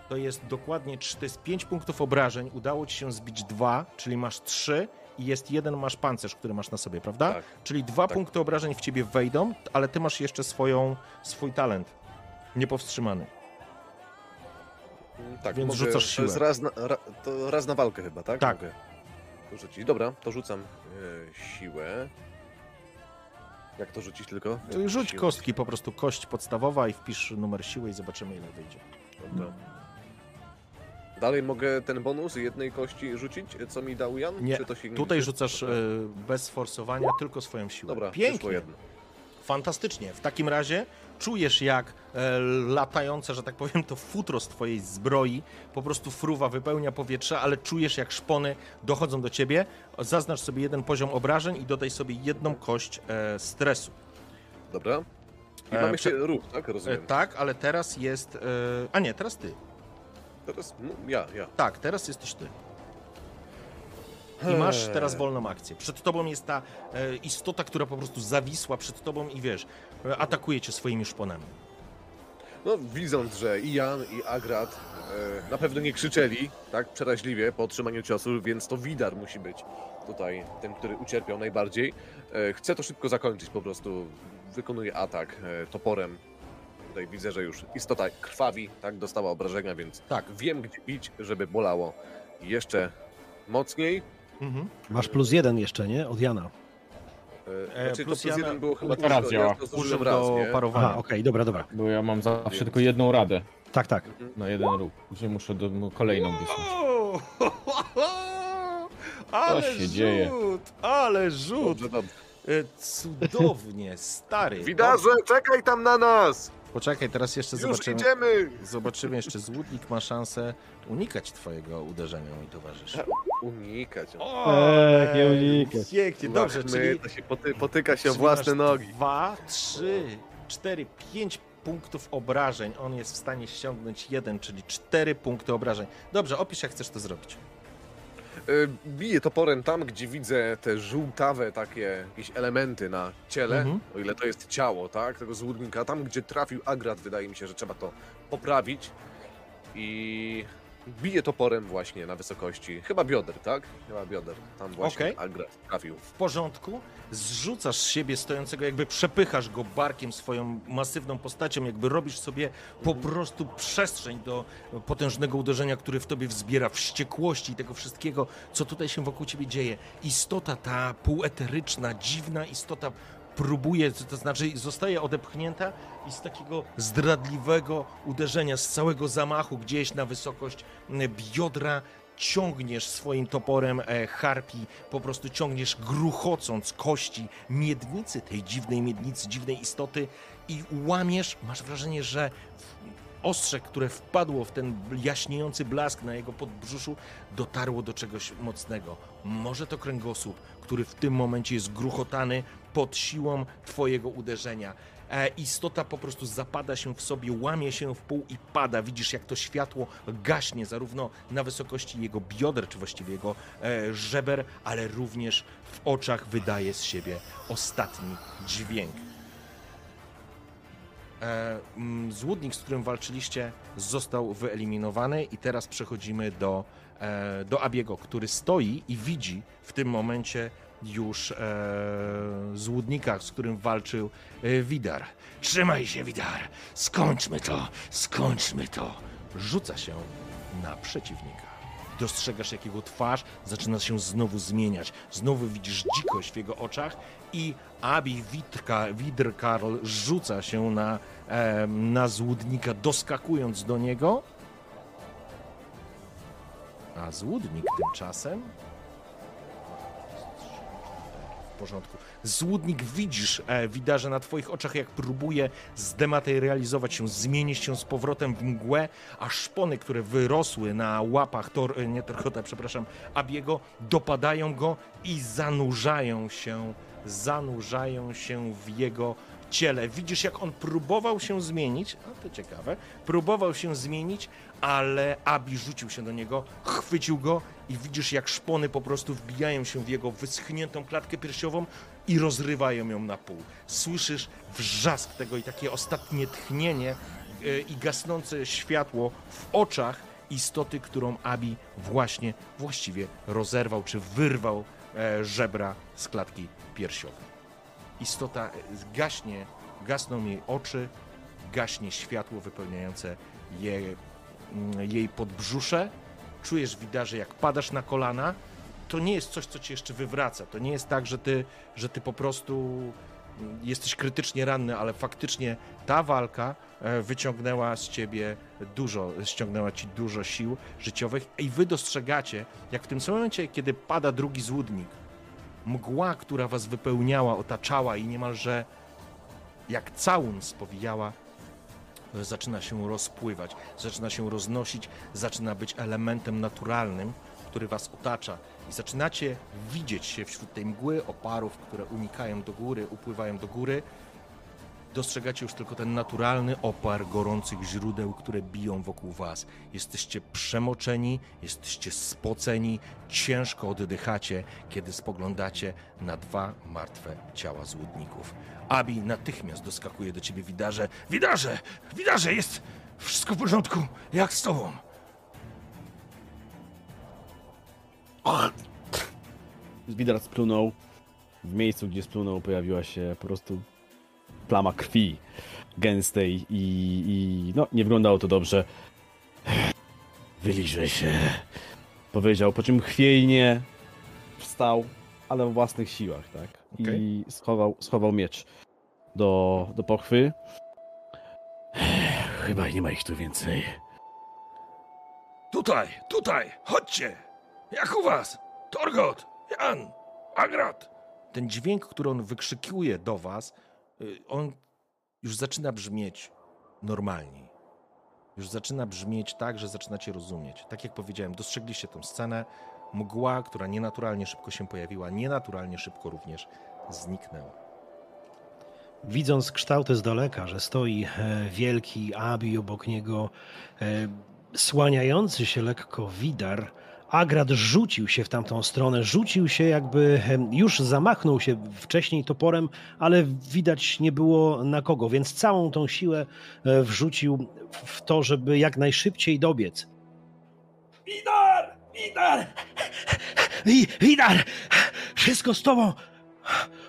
to jest dokładnie, to jest 5 punktów obrażeń, udało ci się zbić dwa, czyli masz trzy i jest jeden masz pancerz, który masz na sobie, prawda? Tak. Czyli dwa Tak. punkty obrażeń w ciebie wejdą, ale ty masz jeszcze swoją, swój talent. Niepowstrzymany. Mm, Tak, Więc mogę, rzucasz To siłę. jest raz na, ra, to raz na walkę chyba, tak? Tak. Mogę to rzucić. Dobra, to rzucam e, siłę. Jak to rzucić tylko? To rzuć Siłę. kostki, po prostu kość podstawowa i wpisz numer siły i zobaczymy ile wyjdzie. Dobra. Dalej mogę ten bonus jednej kości rzucić, co mi dał Jan? Nie, Czy to się Tutaj rzucasz e, bez forsowania tylko swoją siłę. Dobra, wyszło Pięknie. jedno. Fantastycznie. W takim razie czujesz jak e, latające, że tak powiem, to futro z twojej zbroi po prostu fruwa, wypełnia powietrze, ale czujesz jak szpony dochodzą do ciebie. Zaznacz sobie jeden poziom obrażeń i dodaj sobie jedną kość e, stresu. Dobra. I E, mam jeszcze prze- ruch, tak? Rozumiem. tak, ale teraz jest... A nie, teraz ty. Teraz no, ja, ja. Tak, teraz jesteś ty. I masz teraz wolną akcję. Przed tobą jest ta e, istota, która po prostu zawisła przed tobą i wiesz, atakuje cię swoimi szponami. No, widząc, że i Jan, i Agrat e, na pewno nie krzyczeli, tak, przeraźliwie po otrzymaniu ciosu, więc to Widar musi być tutaj tym, który ucierpiał najbardziej. E, chcę to szybko zakończyć po prostu. Wykonuję atak e, toporem. Tutaj widzę, że już istota krwawi, tak, dostała obrażenia, więc Tak. wiem, gdzie bić, żeby bolało jeszcze mocniej. Mhm. Masz plus jeden jeszcze, nie? Od Jana. E, E, znaczy, plus to plus jeden było chyba Raz tylko, działa. ja to zużyłem Użył raz, do nie? parowania. Aha, okej, dobra, dobra. Bo ja mam zawsze Więc- tylko jedną radę Tak, tak. na jeden ruch. Gdzie muszę do, mu kolejną wysłać. O, Ale się rzut, dzieje? ale rzut! Dobrze, dobrze. E, Cudownie, stary. Widarze, czekaj tam na nas! Poczekaj, teraz jeszcze Już zobaczymy. idziemy! Zobaczymy jeszcze, złudnik ma szansę unikać twojego uderzenia, mój towarzysz. Unikać. Eee, nie unikać. Pięknie, dobrze, czyli to się poty, potyka się o Czyli własne masz nogi. Dwa, trzy, cztery, pięć punktów obrażeń. On jest w stanie ściągnąć jeden, czyli cztery punkty obrażeń. Dobrze, opisz jak chcesz to zrobić. Y, Biję toporem tam, gdzie widzę te żółtawe takie jakieś elementy na ciele, Mhm. o ile to jest ciało, tak, tego złudnika. Tam, gdzie trafił Agrat, wydaje mi się, że trzeba to poprawić. I biję toporem właśnie na wysokości, chyba bioder, tak? Chyba bioder. Tam właśnie Okej. Agrat trafił. W porządku, zrzucasz z siebie stojącego, jakby przepychasz go barkiem swoją masywną postacią, jakby robisz sobie po prostu przestrzeń do potężnego uderzenia, który w tobie wzbiera wściekłości i tego wszystkiego, co tutaj się wokół ciebie dzieje. Istota ta półeteryczna, dziwna istota próbuje, to znaczy zostaje odepchnięta i z takiego zdradliwego uderzenia, z całego zamachu gdzieś na wysokość biodra ciągniesz swoim toporem e, harpi, po prostu ciągniesz gruchocąc kości miednicy, tej dziwnej miednicy, dziwnej istoty i łamiesz, masz wrażenie, że ostrze, które wpadło w ten jaśniejący blask na jego podbrzuszu, dotarło do czegoś mocnego. Może to kręgosłup, który w tym momencie jest gruchotany pod siłą twojego uderzenia. E, istota po prostu zapada się w sobie, łamie się w pół i pada. Widzisz, jak to światło gaśnie zarówno na wysokości jego bioder, czy właściwie jego e, żeber, ale również w oczach wydaje z siebie ostatni dźwięk. E, mm, złudnik, z którym walczyliście, został wyeliminowany i teraz przechodzimy do, e, do Abiego, który stoi i widzi w tym momencie już e, złudnika, z którym walczył e, Widar. Trzymaj się, Widar! Skończmy to! Skończmy to! Rzuca się na przeciwnika. Dostrzegasz, jak jego twarz zaczyna się znowu zmieniać. Znowu widzisz dzikość w jego oczach i Abi Witrka, Widrkarl rzuca się na, em, na złudnika, doskakując do niego. A złudnik tymczasem porządku. Złudnik widzisz, e, widarze na twoich oczach, jak próbuje zdematerializować się, zmienić się z powrotem w mgłę, a szpony, które wyrosły na łapach, tor, e, nie Torchota, przepraszam, Abiego, dopadają go i zanurzają się, zanurzają się w jego ciele. Widzisz, jak on próbował się zmienić, a to ciekawe, próbował się zmienić, ale Abi rzucił się do niego, chwycił go i widzisz, jak szpony po prostu wbijają się w jego wyschniętą klatkę piersiową i rozrywają ją na pół. Słyszysz wrzask tego i takie ostatnie tchnienie e, i gasnące światło w oczach istoty, którą Abi właśnie, właściwie rozerwał czy wyrwał e, żebra z klatki piersiowej. Istota e, gaśnie, gasną jej oczy, gaśnie światło wypełniające je, mm, jej podbrzusze. Czujesz, widarze, jak padasz na kolana. To nie jest coś, co cię jeszcze wywraca. To nie jest tak, że ty, że ty po prostu mm, jesteś krytycznie ranny, ale faktycznie ta walka e, wyciągnęła z ciebie dużo, ściągnęła ci dużo sił życiowych i wy dostrzegacie, jak w tym samym momencie, kiedy pada drugi złudnik, mgła, która was wypełniała, otaczała i niemalże jak całun spowijała, zaczyna się rozpływać, zaczyna się roznosić, zaczyna być elementem naturalnym, który was otacza. I zaczynacie widzieć się wśród tej mgły oparów, które unikają do góry, upływają do góry. Dostrzegacie już tylko ten naturalny opar gorących źródeł, które biją wokół was. Jesteście przemoczeni, jesteście spoceni, ciężko oddychacie, kiedy spoglądacie na dwa martwe ciała złudników. Abi natychmiast doskakuje do ciebie widarze. Widarze! Widarze! Jest wszystko w porządku! Jak z tobą? Widar splunął. W miejscu, gdzie splunął, pojawiła się po prostu plama krwi gęstej i, i no, nie wyglądało to dobrze. Wyliżę się, powiedział, po czym chwiejnie wstał, ale w własnych siłach, tak? I schował, schował miecz do, do pochwy. Chyba nie ma ich tu więcej. Tutaj, tutaj, chodźcie! Jak u was? Torgot, Jan, Agrat! Ten dźwięk, który on wykrzykuje do was, on już zaczyna brzmieć normalniej. Już zaczyna brzmieć tak, że zaczynacie rozumieć. Tak jak powiedziałem, dostrzegliście tę scenę. Mgła, która nienaturalnie szybko się pojawiła, nienaturalnie szybko również zniknęła. Widząc kształty z daleka, że stoi e, wielki Abi obok niego, e, słaniający się lekko Widar, Agrad rzucił się w tamtą stronę, rzucił się jakby już zamachnął się wcześniej toporem, ale widać nie było na kogo, więc całą tą siłę e, wrzucił w to, żeby jak najszybciej dobiec. Widar! Widar! Wi- Widar! Wszystko z tobą!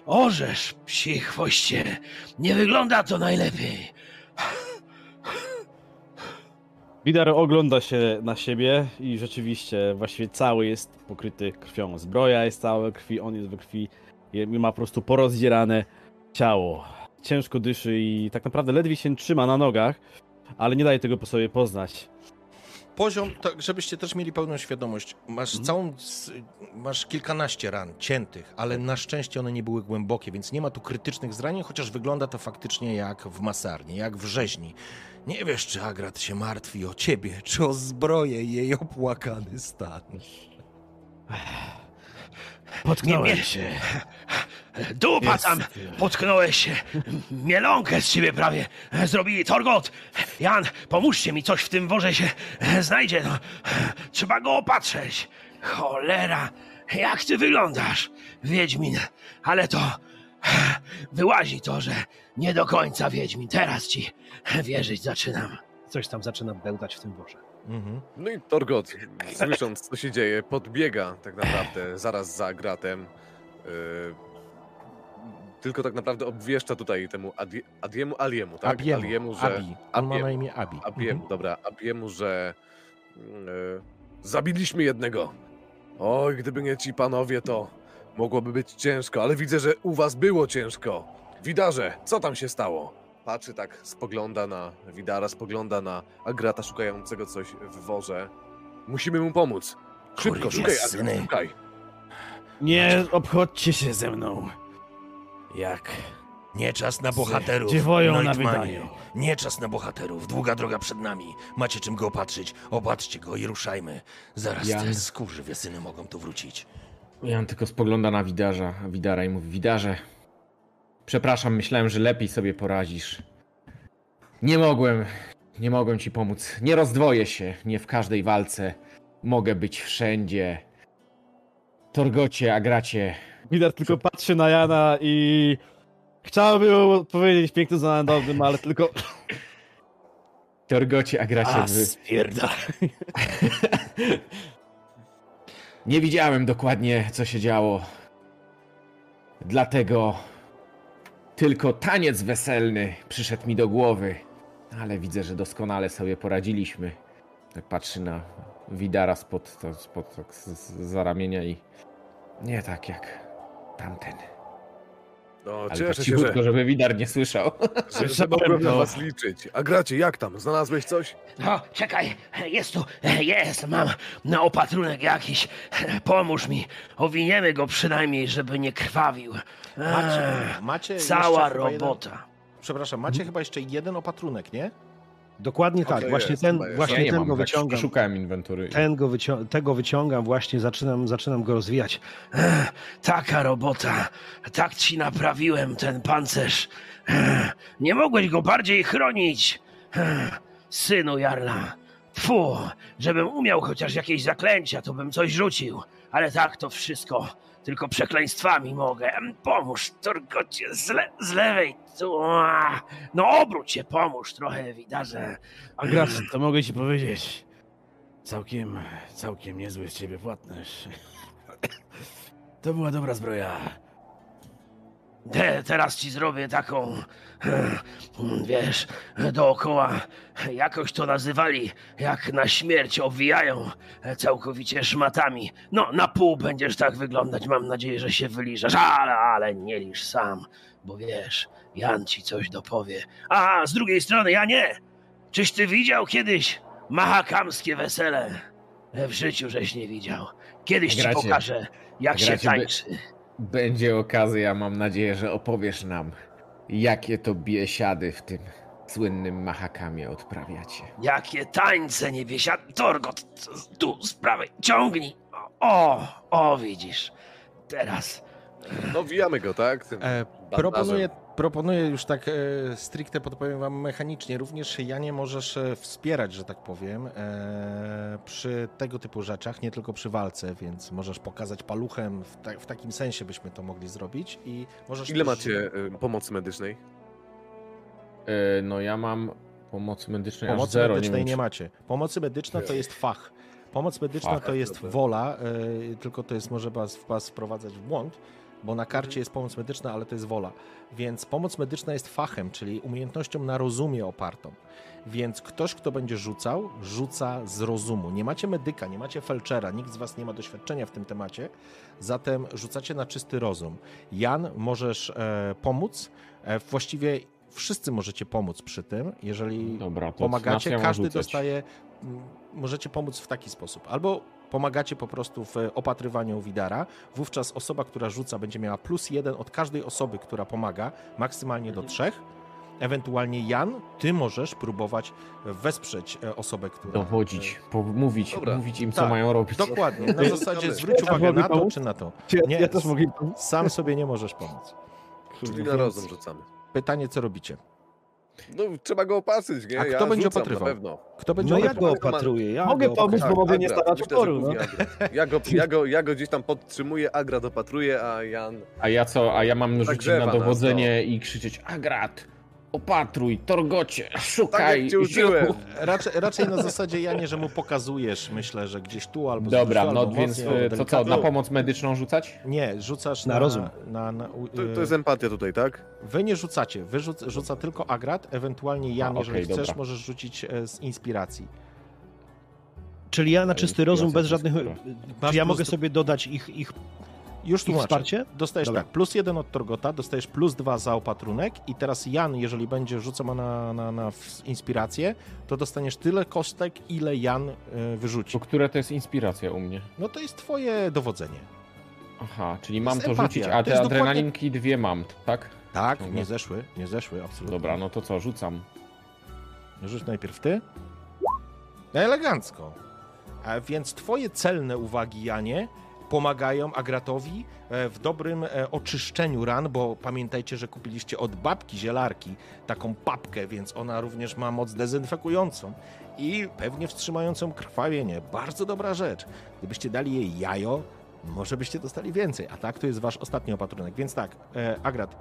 Orzesz, psi chwoście! Nie wygląda to najlepiej. Widar ogląda się na siebie i rzeczywiście właściwie cały jest pokryty krwią. Zbroja jest cała we krwi, on jest we krwi i ma po prostu porozdzierane ciało. Ciężko dyszy i tak naprawdę ledwie się trzyma na nogach, ale nie daje tego po sobie poznać. Poziom, tak żebyście też mieli pełną świadomość, masz całą, s- masz kilkanaście ran ciętych, ale na szczęście one nie były głębokie, więc nie ma tu krytycznych zranień, chociaż wygląda to faktycznie jak w masarni, jak w rzeźni. Nie wiesz, czy Agrat się martwi o ciebie, czy o zbroję i jej opłakany stan. Potknąłem Nie, się. Dupa tam! Potknąłeś się! Mielonkę z ciebie prawie zrobili. Torgot! Jan, pomóżcie mi, coś w tym worze się znajdzie. No, trzeba go opatrzeć. Cholera! Jak ty wyglądasz, Wiedźmin? Ale to... Wyłazi to, że nie do końca Wiedźmin. Teraz ci wierzyć zaczynam. Coś tam zaczyna bełtać w tym worze. Mhm. No i Torgot, słysząc co się dzieje, podbiega tak naprawdę zaraz za gratem. Yy, tylko tak naprawdę obwieszcza tutaj temu Adi, Adiemu Aliemu, tak? Abiemu, Aliemu, że... Abi. On ma na imię Abi. Abiemu, Mhm. dobra, Abiemu, że yy, zabiliśmy jednego. Oj, gdyby nie ci panowie, to mogłoby być ciężko, ale widzę, że u was było ciężko. Widarze, co tam się stało? Patrzy tak, spogląda na Widara, spogląda na Agrata szukającego coś w worze. Musimy mu pomóc. Szybko, szukaj, syny. Szukaj. Nie obchodźcie się ze mną. Jak? Nie czas na bohaterów. dziewoją na Neutmanie. wydaniu. Nie czas na bohaterów. Długa droga przed nami. Macie czym go opatrzyć. Opatrzcie go i ruszajmy. Zaraz Jan. te skurzywie syny mogą tu wrócić. Jan tylko spogląda na Widarza, a Widara i mówi, Widarze, przepraszam, myślałem, że lepiej sobie poradzisz. Nie mogłem, nie mogłem ci pomóc. Nie rozdwoję się, nie w każdej walce. Mogę być wszędzie. Torgocie, Agracie, Widar tylko patrzy na Jana i chciałby mu powiedzieć pięknym zanadownym, ale tylko... Torgocie, Agracie, wy... spierdalaj. Nie widziałem dokładnie, co się działo. Dlatego tylko taniec weselny przyszedł mi do głowy. Ale widzę, że doskonale sobie poradziliśmy. Tak patrzy na Widara spod, to, spod tak za ramienia i nie tak jak tamten. No, Ale tak cieszę się, cichutko, że, żeby Widar nie słyszał. że, że mogłem na was liczyć. A gracie, jak tam? Znalazłeś coś? No, czekaj, jest tu, jest, mam na opatrunek jakiś. Pomóż mi, owiniemy go przynajmniej, żeby nie krwawił. Macie, Eee, macie Cała robota. Jeden, przepraszam, macie chyba jeszcze jeden opatrunek, nie? Dokładnie tak, Okej, właśnie jest, ten, właśnie ja ten mam, go tak wyciągam. szukałem inwentury. Ten go wycią- tego wyciągam, właśnie zaczynam, zaczynam go rozwijać. Ech, Taka robota. Tak ci naprawiłem ten pancerz. Ech, Nie mogłeś go bardziej chronić. Ech, Synu Jarla. Tfu, żebym umiał chociaż jakieś zaklęcia, to bym coś rzucił. Ale tak to wszystko. Tylko przekleństwami mogę. Pomóż, Torgocie, z, le- z lewej. Tu. a. No obróć się, pomóż trochę, widarze. Agrat, to mogę ci powiedzieć. Całkiem, całkiem niezły z ciebie płatnerz. To była dobra zbroja. Te, teraz ci zrobię taką, wiesz, dookoła, jakoś to nazywali, jak na śmierć obwijają całkowicie szmatami. No, na pół będziesz tak wyglądać, mam nadzieję, że się wyliżasz, ale, ale nie liż sam, bo wiesz, Jan ci coś dopowie. A z drugiej strony, ja nie. Czyś ty widział kiedyś mahakamskie wesele? W życiu żeś nie widział. Kiedyś ci Gracie. pokażę, jak się Gracie, by- tańczy. Będzie okazja, mam nadzieję, że opowiesz nam, jakie to biesiady w tym słynnym Mahakamie odprawiacie. Jakie tańce niebiesia... Torgot, tu z prawej, ciągnij. O, o, widzisz. Teraz. No, wijamy go, tak? Tym E, proponuję, proponuję już tak e, stricte podpowiem wam mechanicznie. Również ja nie możesz e, wspierać, że tak powiem, e, przy tego typu rzeczach, nie tylko przy walce, więc możesz pokazać paluchem, w, ta, w takim sensie byśmy to mogli zrobić i możesz Ile też- macie y, pomocy medycznej? E, no ja mam pomocy medycznej Pomocy zero, nie medycznej nie, czy- macie. Pomocy medyczna to jest fach. Pomoc medyczna Fach, to jest dobra. wola, e, tylko to jest może was, was wprowadzać w błąd, bo na karcie jest pomoc medyczna, ale to jest wola. Więc pomoc medyczna jest fachem, czyli umiejętnością na rozumie opartą. Więc ktoś, kto będzie rzucał, rzuca z rozumu. Nie macie medyka, nie macie felczera, nikt z was nie ma doświadczenia w tym temacie, zatem rzucacie na czysty rozum. Jan, możesz e, pomóc. E, właściwie wszyscy możecie pomóc przy tym, jeżeli Dobra, pomagacie, każdy dostaje. m, Możecie pomóc w taki sposób. Albo pomagacie po prostu w opatrywaniu widara. Wówczas osoba, która rzuca, będzie miała plus jeden od każdej osoby, która pomaga, maksymalnie do trzech. Ewentualnie Jan, ty możesz próbować wesprzeć e, osobę, która. Dowodzić, po, mówić, Dobra. mówić im, co Tak, mają robić. Dokładnie. Na zasadzie zwróć uwagę na to czy na to. Nie. ja też mogę. Sam sobie nie możesz pomóc. Czyli na rozum rzucamy. Pytanie, co robicie? No, trzeba go opatrzyć, nie? A kto ja będzie rzucam, opatrywał? Na pewno. Kto będzie No ja go opatruję. Ja Mogę go pomóc, bo mogę nie że oporu. No. Ja go, ja, go, ja go gdzieś tam podtrzymuję, Agrat opatruje, a Jan... A ja co? A ja mam rzucić na nas, dowodzenie i krzyczeć Agrat, opatruj, torgocie, szukaj. Tak jak cię uczyłem. ziół. Raczej, raczej na zasadzie, Janie, że mu pokazujesz, myślę, że gdzieś tu albo Dobra, tu, no albo więc e, to co, na pomoc medyczną rzucać? Nie, rzucasz na, Na rozum. Na, na, u- To, to jest empatia tutaj, tak? Wy nie rzucacie, wy rzuc, rzuca tylko Agrat, ewentualnie Jan, A, jeżeli chcesz, dobra. możesz rzucić e, z inspiracji. Czyli ja na czysty rozum, bez żadnych... Czy ja mogę sobie dodać ich, ich, Już tłumaczę. wsparcie? Dostajesz Dobra. tak, plus jeden od Torgota, dostajesz plus dwa za opatrunek i teraz Jan, jeżeli będzie rzucał na, na, na inspirację, to dostaniesz tyle kostek, ile Jan e, wyrzuci. To które to jest inspiracja u mnie? No to jest twoje dowodzenie. Aha, czyli mam to rzucić, a te jest dokładnie- adrenalinki dwie mam, tak? Tak, nie zeszły, nie zeszły, absolutnie. Dobra, no to co, rzucam. Rzuć najpierw ty. Elegancko. A więc twoje celne uwagi, Janie, pomagają Agratowi e, w dobrym e, oczyszczeniu ran, bo pamiętajcie, że kupiliście od babki zielarki taką papkę, więc ona również ma moc dezynfekującą i pewnie wstrzymającą krwawienie. Bardzo dobra rzecz. Gdybyście dali jej jajo, może byście dostali więcej, a tak to jest wasz ostatni opatrunek. Więc tak, e, Agrat,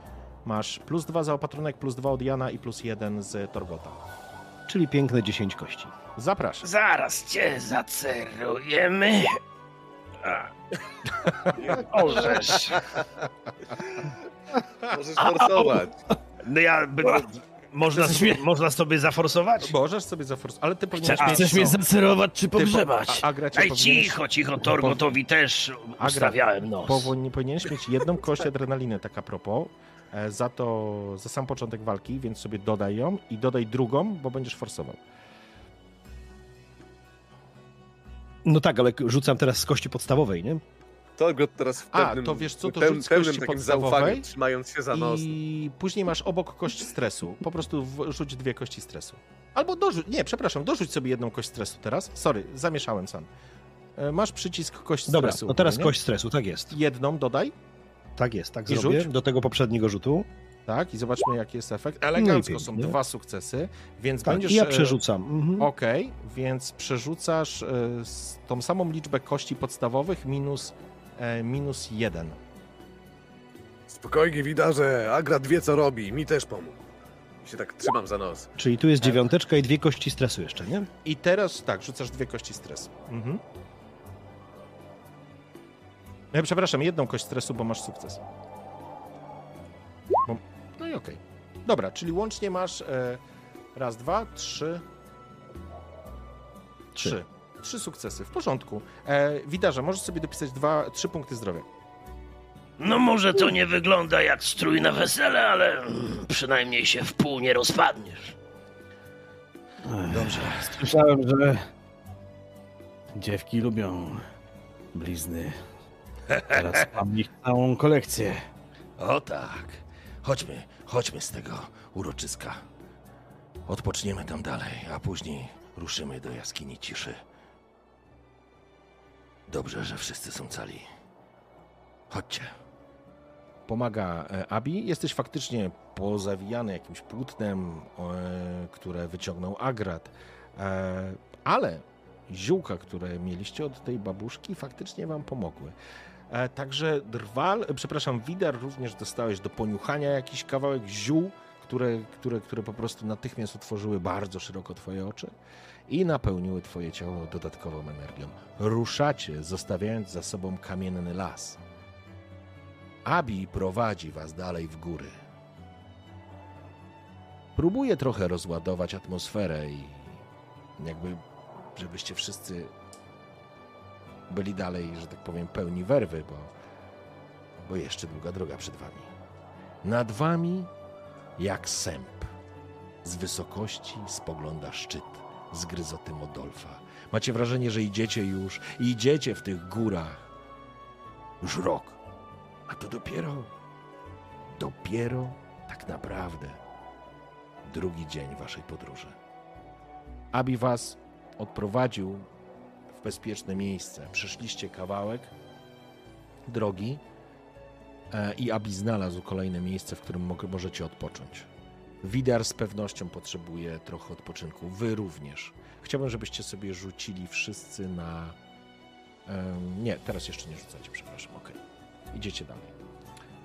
masz plus dwa za opatrunek, plus dwa od Jana i plus jeden z Torgota. Czyli piękne 10 kości. Zapraszam. Zaraz cię zacerujemy. A. Możesz. Możesz forsować. No ja by... Można, sobie, można sobie zaforsować? Możesz sobie zaforsować, ale ty powinieneś A mieć... Chcesz mnie zacerować czy Ty po- pogrzebać? A, Agracie, Ej, powinieneś, cicho, cicho, Torgotowi też Agra- ustawiałem nos. powinien, powinieneś mieć jedną kość adrenaliny, tak a propos, e, za to, za sam początek walki, więc sobie dodaj ją i dodaj drugą, bo będziesz forsował. No tak, ale rzucam teraz z kości podstawowej, nie? Torgot teraz w A, pewnym, to wiesz co, to peł- rzuć pełnym kości takim podstawowej trzymając się za nos. I później masz obok kość stresu. Po prostu rzuć dwie kości stresu. Albo dorzuć, nie, przepraszam, dorzuć sobie jedną kość stresu teraz. Sorry, zamieszałem sam. E, Masz przycisk kość Dobra, stresu. no teraz nie? kość stresu, tak jest. Jedną dodaj, Tak jest, tak I zrobię. rzuć. Do tego poprzedniego rzutu. Tak, i zobaczmy jaki jest efekt. Elegancko No i są dwa sukcesy, więc Tak, będziesz... i ja e, przerzucam. Mhm. Okej, więc przerzucasz e, tą samą liczbę kości podstawowych minus, e, minus jeden. Spokojnie, widarze, Agrat wie co robi, mi też pomógł. Się tak trzymam za nos. Czyli tu jest dziewiąteczka i dwie kości stresu jeszcze, nie? I teraz tak, rzucasz dwie kości stresu. Mhm. Ja przepraszam, jedną kość stresu, bo masz sukces. Bo... Okej. Dobra, czyli łącznie masz e, raz, dwa, trzy, Trzy. trzy. Trzy sukcesy, w porządku. E, widarze, możesz sobie dopisać dwa, trzy punkty zdrowia. No może to nie wygląda jak strój na wesele, ale przynajmniej się w pół nie rozpadniesz. Dobrze. Słyszałem, że dziewki lubią blizny. Teraz mam ich całą kolekcję. O tak. Chodźmy, chodźmy z tego uroczyska. Odpoczniemy tam dalej, a później ruszymy do jaskini ciszy. Dobrze, że wszyscy są cali. Chodźcie. pomaga e, Abi. Jesteś faktycznie pozawijany jakimś płótnem, e, które wyciągnął Agrat, E, ale ziółka, które mieliście od tej babuszki, faktycznie wam pomogły. E, Także drwal, e, przepraszam, widar również dostałeś do poniuchania jakiś kawałek ziół, które, które, które po prostu natychmiast otworzyły bardzo szeroko twoje oczy i napełniły twoje ciało dodatkową energią. Ruszacie, zostawiając za sobą kamienny las. Abi prowadzi was dalej w góry. Próbuje trochę rozładować atmosferę i jakby, żebyście wszyscy byli dalej, że tak powiem, pełni werwy, bo, bo jeszcze długa droga przed wami. Nad wami, jak sęp, z wysokości spogląda szczyt z gryzoty Modolfa. Macie wrażenie, że idziecie już, idziecie w tych górach już rok. A to dopiero, dopiero tak naprawdę drugi dzień waszej podróży. Abi was odprowadził w bezpieczne miejsce. Przeszliście kawałek drogi e, i Abi znalazł kolejne miejsce, w którym mo- możecie odpocząć. Widar z pewnością potrzebuje trochę odpoczynku. Wy również. Chciałbym, żebyście sobie rzucili wszyscy na. nie, teraz jeszcze nie rzucacie, przepraszam. Okej. Idziecie dalej.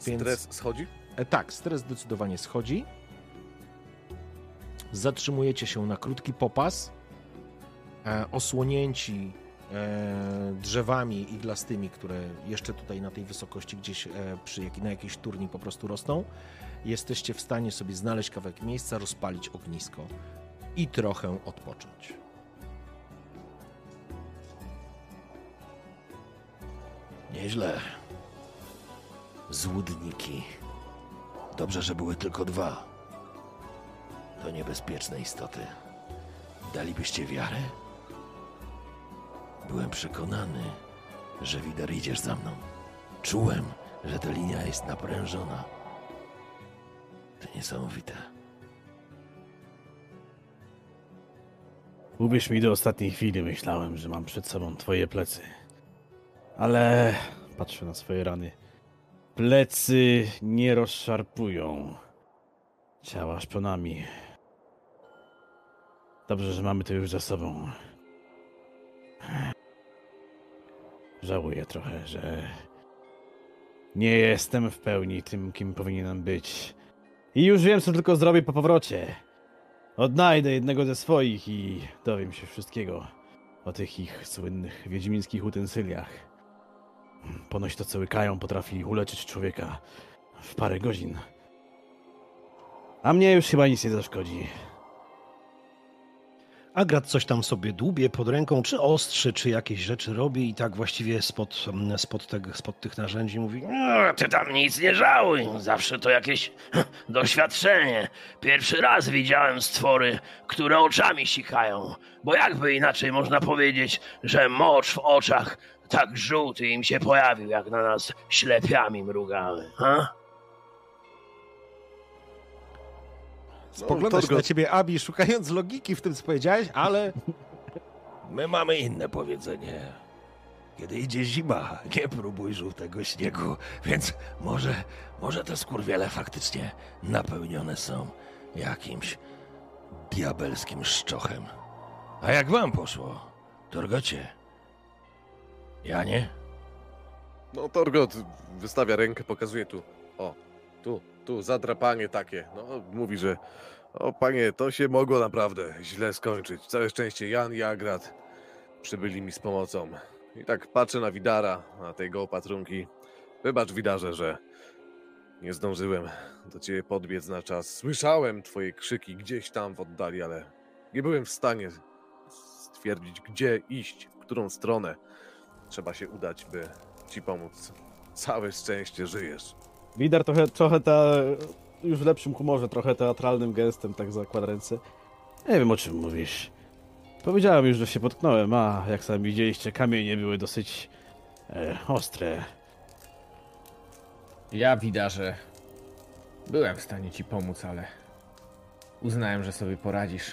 Więc- Stres schodzi? E, tak, stres zdecydowanie schodzi. Zatrzymujecie się na krótki popas, e, osłonięci drzewami iglastymi, które jeszcze tutaj na tej wysokości gdzieś e, przy na jakiejś turni po prostu rosną. Jesteście w stanie sobie znaleźć kawałek miejsca, rozpalić ognisko i trochę odpocząć. Nieźle. Złudniki. Dobrze, że były tylko dwa. To niebezpieczne istoty. Dalibyście wiarę? Byłem przekonany, że Wider idziesz za mną. Czułem, że ta linia jest naprężona. To niesamowite. Uwierz mi, do ostatniej chwili myślałem, że mam przed sobą twoje plecy. Ale patrzę na swoje rany. Plecy nie rozszarpują ciała szponami. Dobrze, że mamy to już za sobą. Żałuję trochę, że nie jestem w pełni tym, kim powinienem być. I już wiem, co tylko zrobię po powrocie. Odnajdę jednego ze swoich i dowiem się wszystkiego o tych ich słynnych wiedźmińskich utensyliach. Ponoć to, co łykają, potrafi uleczyć człowieka w parę godzin. A mnie już chyba nic nie zaszkodzi. Agrat coś tam sobie dłubie pod ręką, czy ostrzy, czy jakieś rzeczy robi i tak właściwie spod, spod, tego, spod tych narzędzi mówi No, ty tam nic nie żałuj. Zawsze to jakieś doświadczenie. Pierwszy raz widziałem stwory, które oczami sikają. Bo jakby inaczej można powiedzieć, że mocz w oczach tak żółty im się pojawił, jak na nas ślepiami mrugały. Ha? Spoglądasz Torgo- na ciebie, Abi, szukając logiki w tym, co powiedziałeś, ale My mamy inne powiedzenie. Kiedy idzie zima, nie próbuj żółtego śniegu, więc może, może te skurwiele faktycznie napełnione są jakimś diabelskim szczochem. A jak wam poszło, Torgocie? Ja nie? No Torgot wystawia rękę, pokazuje tu. O, tu, tu, zadrapanie takie. No, mówi, że o panie, to się mogło naprawdę źle skończyć. Całe szczęście Jan i Agrat przybyli mi z pomocą. I tak patrzę na Widara, na tego opatrunki. Wybacz Widarze, że nie zdążyłem do ciebie podbiec na czas. Słyszałem twoje krzyki gdzieś tam w oddali, ale nie byłem w stanie stwierdzić, gdzie iść, w którą stronę trzeba się udać, by ci pomóc. Całe szczęście żyjesz. Widar trochę, trochę ta, już w lepszym humorze, trochę teatralnym gestem tak zakłada ręce. Nie wiem o czym mówisz. Powiedziałem już, że się potknąłem, a jak sami widzieliście, kamienie były dosyć e, ostre. Ja widarze. Byłem w stanie ci pomóc, ale uznałem, że sobie poradzisz.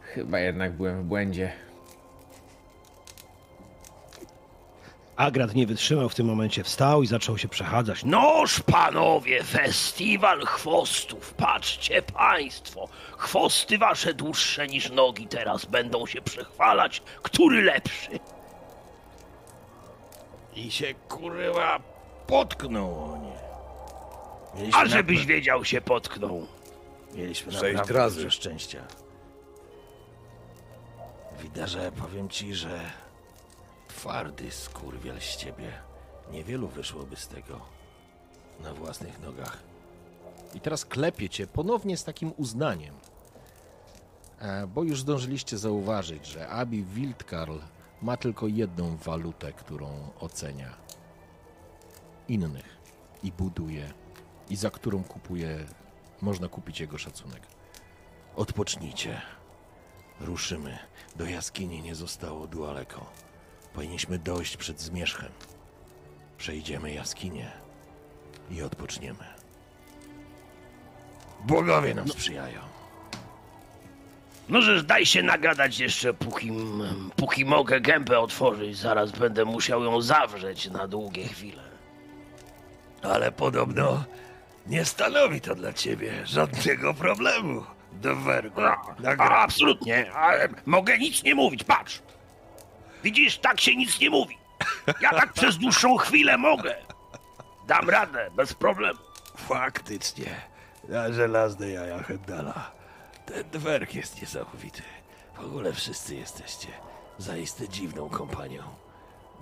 Chyba jednak byłem w błędzie. Agrat nie wytrzymał w tym momencie, wstał i zaczął się przechadzać. No, Noż, panowie, festiwal chwostów. Patrzcie państwo, chwosty wasze dłuższe niż nogi teraz będą się przechwalać. Który lepszy? I się kurwa potknął o nie. Mieliśmy A żebyś wiedział, się potknął. Mieliśmy Sześć razy. szczęścia. Widarze, powiem ci, że twardy skurwiel z ciebie. Niewielu wyszłoby z tego na własnych nogach. I teraz klepie cię ponownie z takim uznaniem. E, Bo już zdążyliście zauważyć, że Abi Wildkarl ma tylko jedną walutę, którą ocenia. Innych. I buduje. I za którą kupuje, można kupić jego szacunek. Odpocznijcie. Ruszymy. Do jaskini nie zostało daleko. Powinniśmy dojść przed zmierzchem. Przejdziemy jaskinię i odpoczniemy. Bogowie nam sprzyjają. No żeż daj się nagadać jeszcze, póki, póki mogę gębę otworzyć. Zaraz będę musiał ją zawrzeć na długie chwile. Ale podobno nie stanowi to dla ciebie żadnego problemu. Do wergu. A, absolutnie, ale mogę nic nie mówić, patrz. Widzisz, tak się nic nie mówi. Ja tak przez dłuższą chwilę mogę. Dam radę, bez problemu. Faktycznie. Na żelazne jaja Hendala. Ten dwerg jest niesamowity. W ogóle wszyscy jesteście zaiste dziwną kompanią.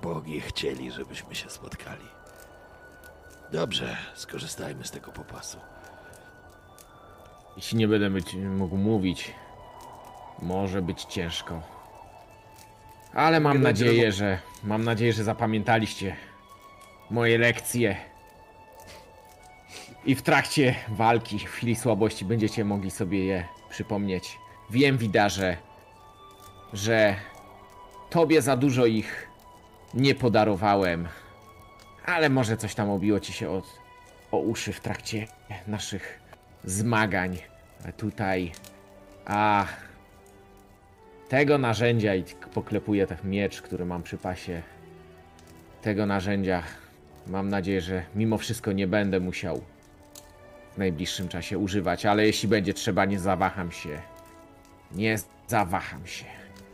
Bogi chcieli, żebyśmy się spotkali. Dobrze, skorzystajmy z tego popasu. Jeśli nie będę być, mógł mówić, może być ciężko. Ale mam nadzieję, że mam nadzieję, że zapamiętaliście moje lekcje. I w trakcie walki, w chwili słabości będziecie mogli sobie je przypomnieć. Wiem, widarze, że tobie za dużo ich nie podarowałem, Ale może coś tam obiło ci się od, o uszy w trakcie naszych zmagań tutaj. A tego narzędzia i poklepuję ten miecz, który mam przy pasie. Tego narzędzia mam nadzieję, że mimo wszystko nie będę musiał w najbliższym czasie używać, ale jeśli będzie trzeba, nie zawaham się. Nie zawaham się.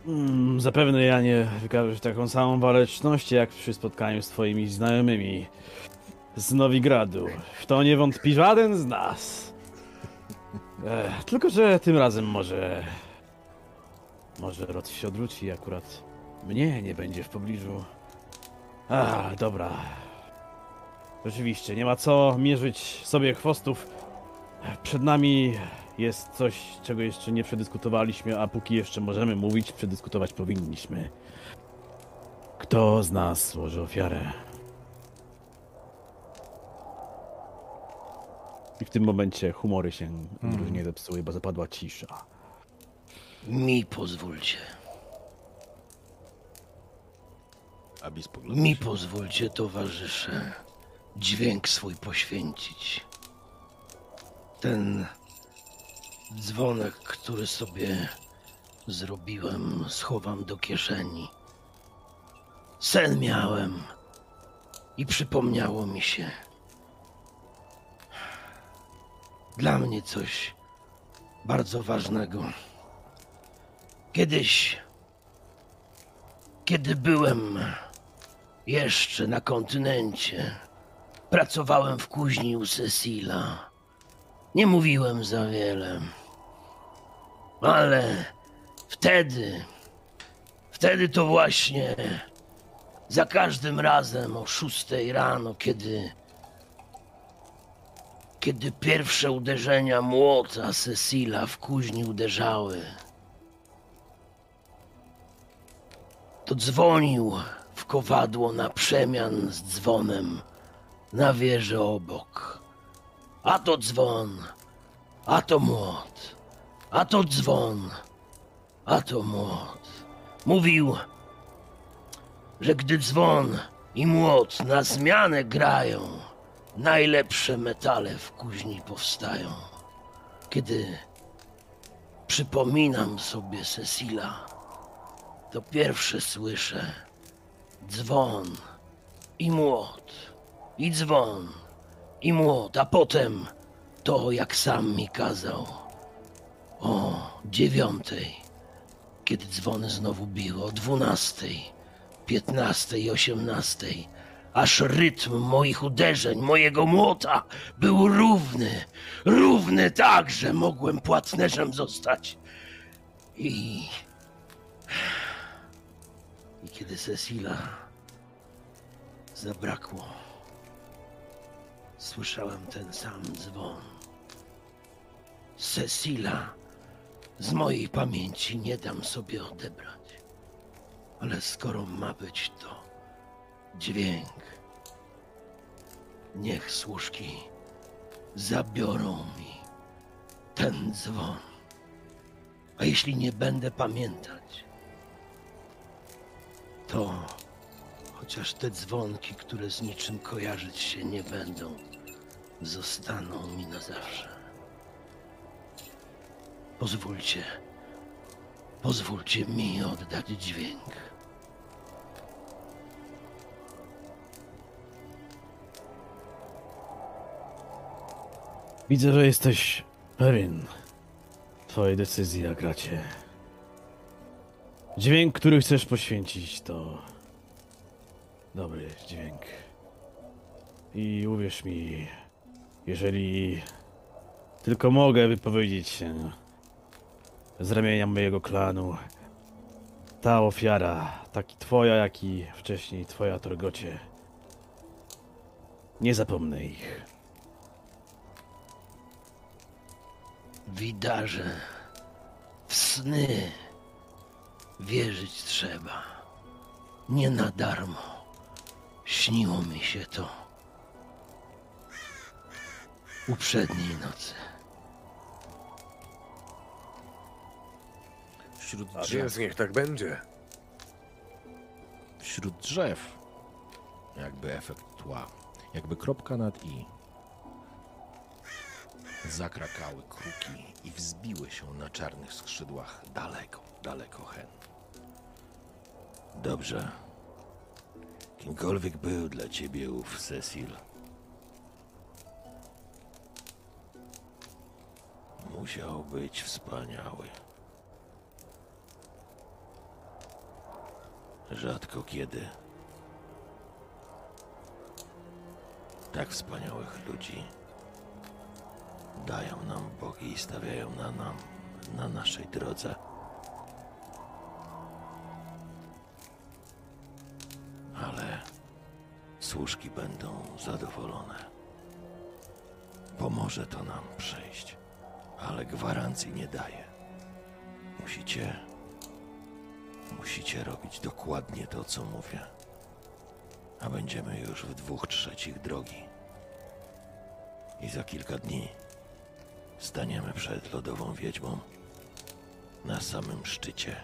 Mm, zapewne ja nie wykażesz taką samą waleczność jak przy spotkaniu z twoimi znajomymi z Nowigradu. W to nie wątpi żaden z nas. Ech, tylko, że tym razem może... Może Rod się odwróci i akurat mnie nie będzie w pobliżu. A, dobra. Rzeczywiście, nie ma co mierzyć sobie chwostów. Przed nami jest coś, czego jeszcze nie przedyskutowaliśmy, a póki jeszcze możemy mówić, przedyskutować powinniśmy. Kto z nas złoży ofiarę? I w tym momencie humory się różnie zepsuły, bo zapadła cisza. Mi pozwólcie. Abi spogląda Mi pozwólcie, towarzysze, dźwięk swój poświęcić. Ten dzwonek, który sobie zrobiłem, schowam do kieszeni. Sen miałem i przypomniało mi się. Dla mnie coś bardzo ważnego. Kiedyś, kiedy byłem jeszcze na kontynencie. Pracowałem w kuźni u Cecila. Nie mówiłem za wiele. Ale wtedy, wtedy to właśnie za każdym razem o szóstej rano, kiedy kiedy pierwsze uderzenia młota Cecila w kuźni uderzały, to dzwonił w kowadło na przemian z dzwonem na wieżę obok. A to dzwon, a to młot, a to dzwon, a to młot. Mówił, że gdy dzwon i młot na zmianę grają, najlepsze metale w kuźni powstają. Kiedy przypominam sobie Cecila, to pierwsze słyszę dzwon i młot, i dzwon, i młot, a potem to, jak sam mi kazał. O dziewiątej, kiedy dzwony znowu biły, o dwunastej, piętnastej i osiemnastej, aż rytm moich uderzeń, mojego młota był równy, równy tak, że mogłem płatnerzem zostać. I i kiedy Cecila zabrakło, słyszałem ten sam dzwon. Cecila z mojej pamięci nie dam sobie odebrać. Ale skoro ma być to dźwięk, niech służki zabiorą mi ten dzwon. A jeśli nie będę pamiętać, to chociaż te dzwonki, które z niczym kojarzyć się nie będą, zostaną mi na zawsze. Pozwólcie, pozwólcie mi oddać dźwięk. Widzę, że jesteś pewien twojej decyzji, Agracie. Dźwięk, który chcesz poświęcić, to dobry dźwięk. I uwierz mi, jeżeli tylko mogę wypowiedzieć się z ramienia mojego klanu, ta ofiara, taki twoja, jak i wcześniej twoja Torgocie, nie zapomnę ich. Widarze, w sny wierzyć trzeba. Nie na darmo. Śniło mi się to. Uprzedniej nocy. Wśród A drzew, więc niech tak będzie. wśród drzew jakby efekt tła, jakby kropka nad i. Zakrakały kruki i wzbiły się na czarnych skrzydłach daleko, daleko hen. Dobrze. Kimkolwiek był dla ciebie ów Cecil, musiał być wspaniały. Rzadko kiedy tak wspaniałych ludzi dają nam bogi i stawiają na nam, na naszej drodze. Ale służki będą zadowolone. Pomoże to nam przejść, ale gwarancji nie daje. Musicie Musicie robić dokładnie to, co mówię. A będziemy już w dwóch trzecich drogi. I za kilka dni staniemy przed lodową wiedźmą na samym szczycie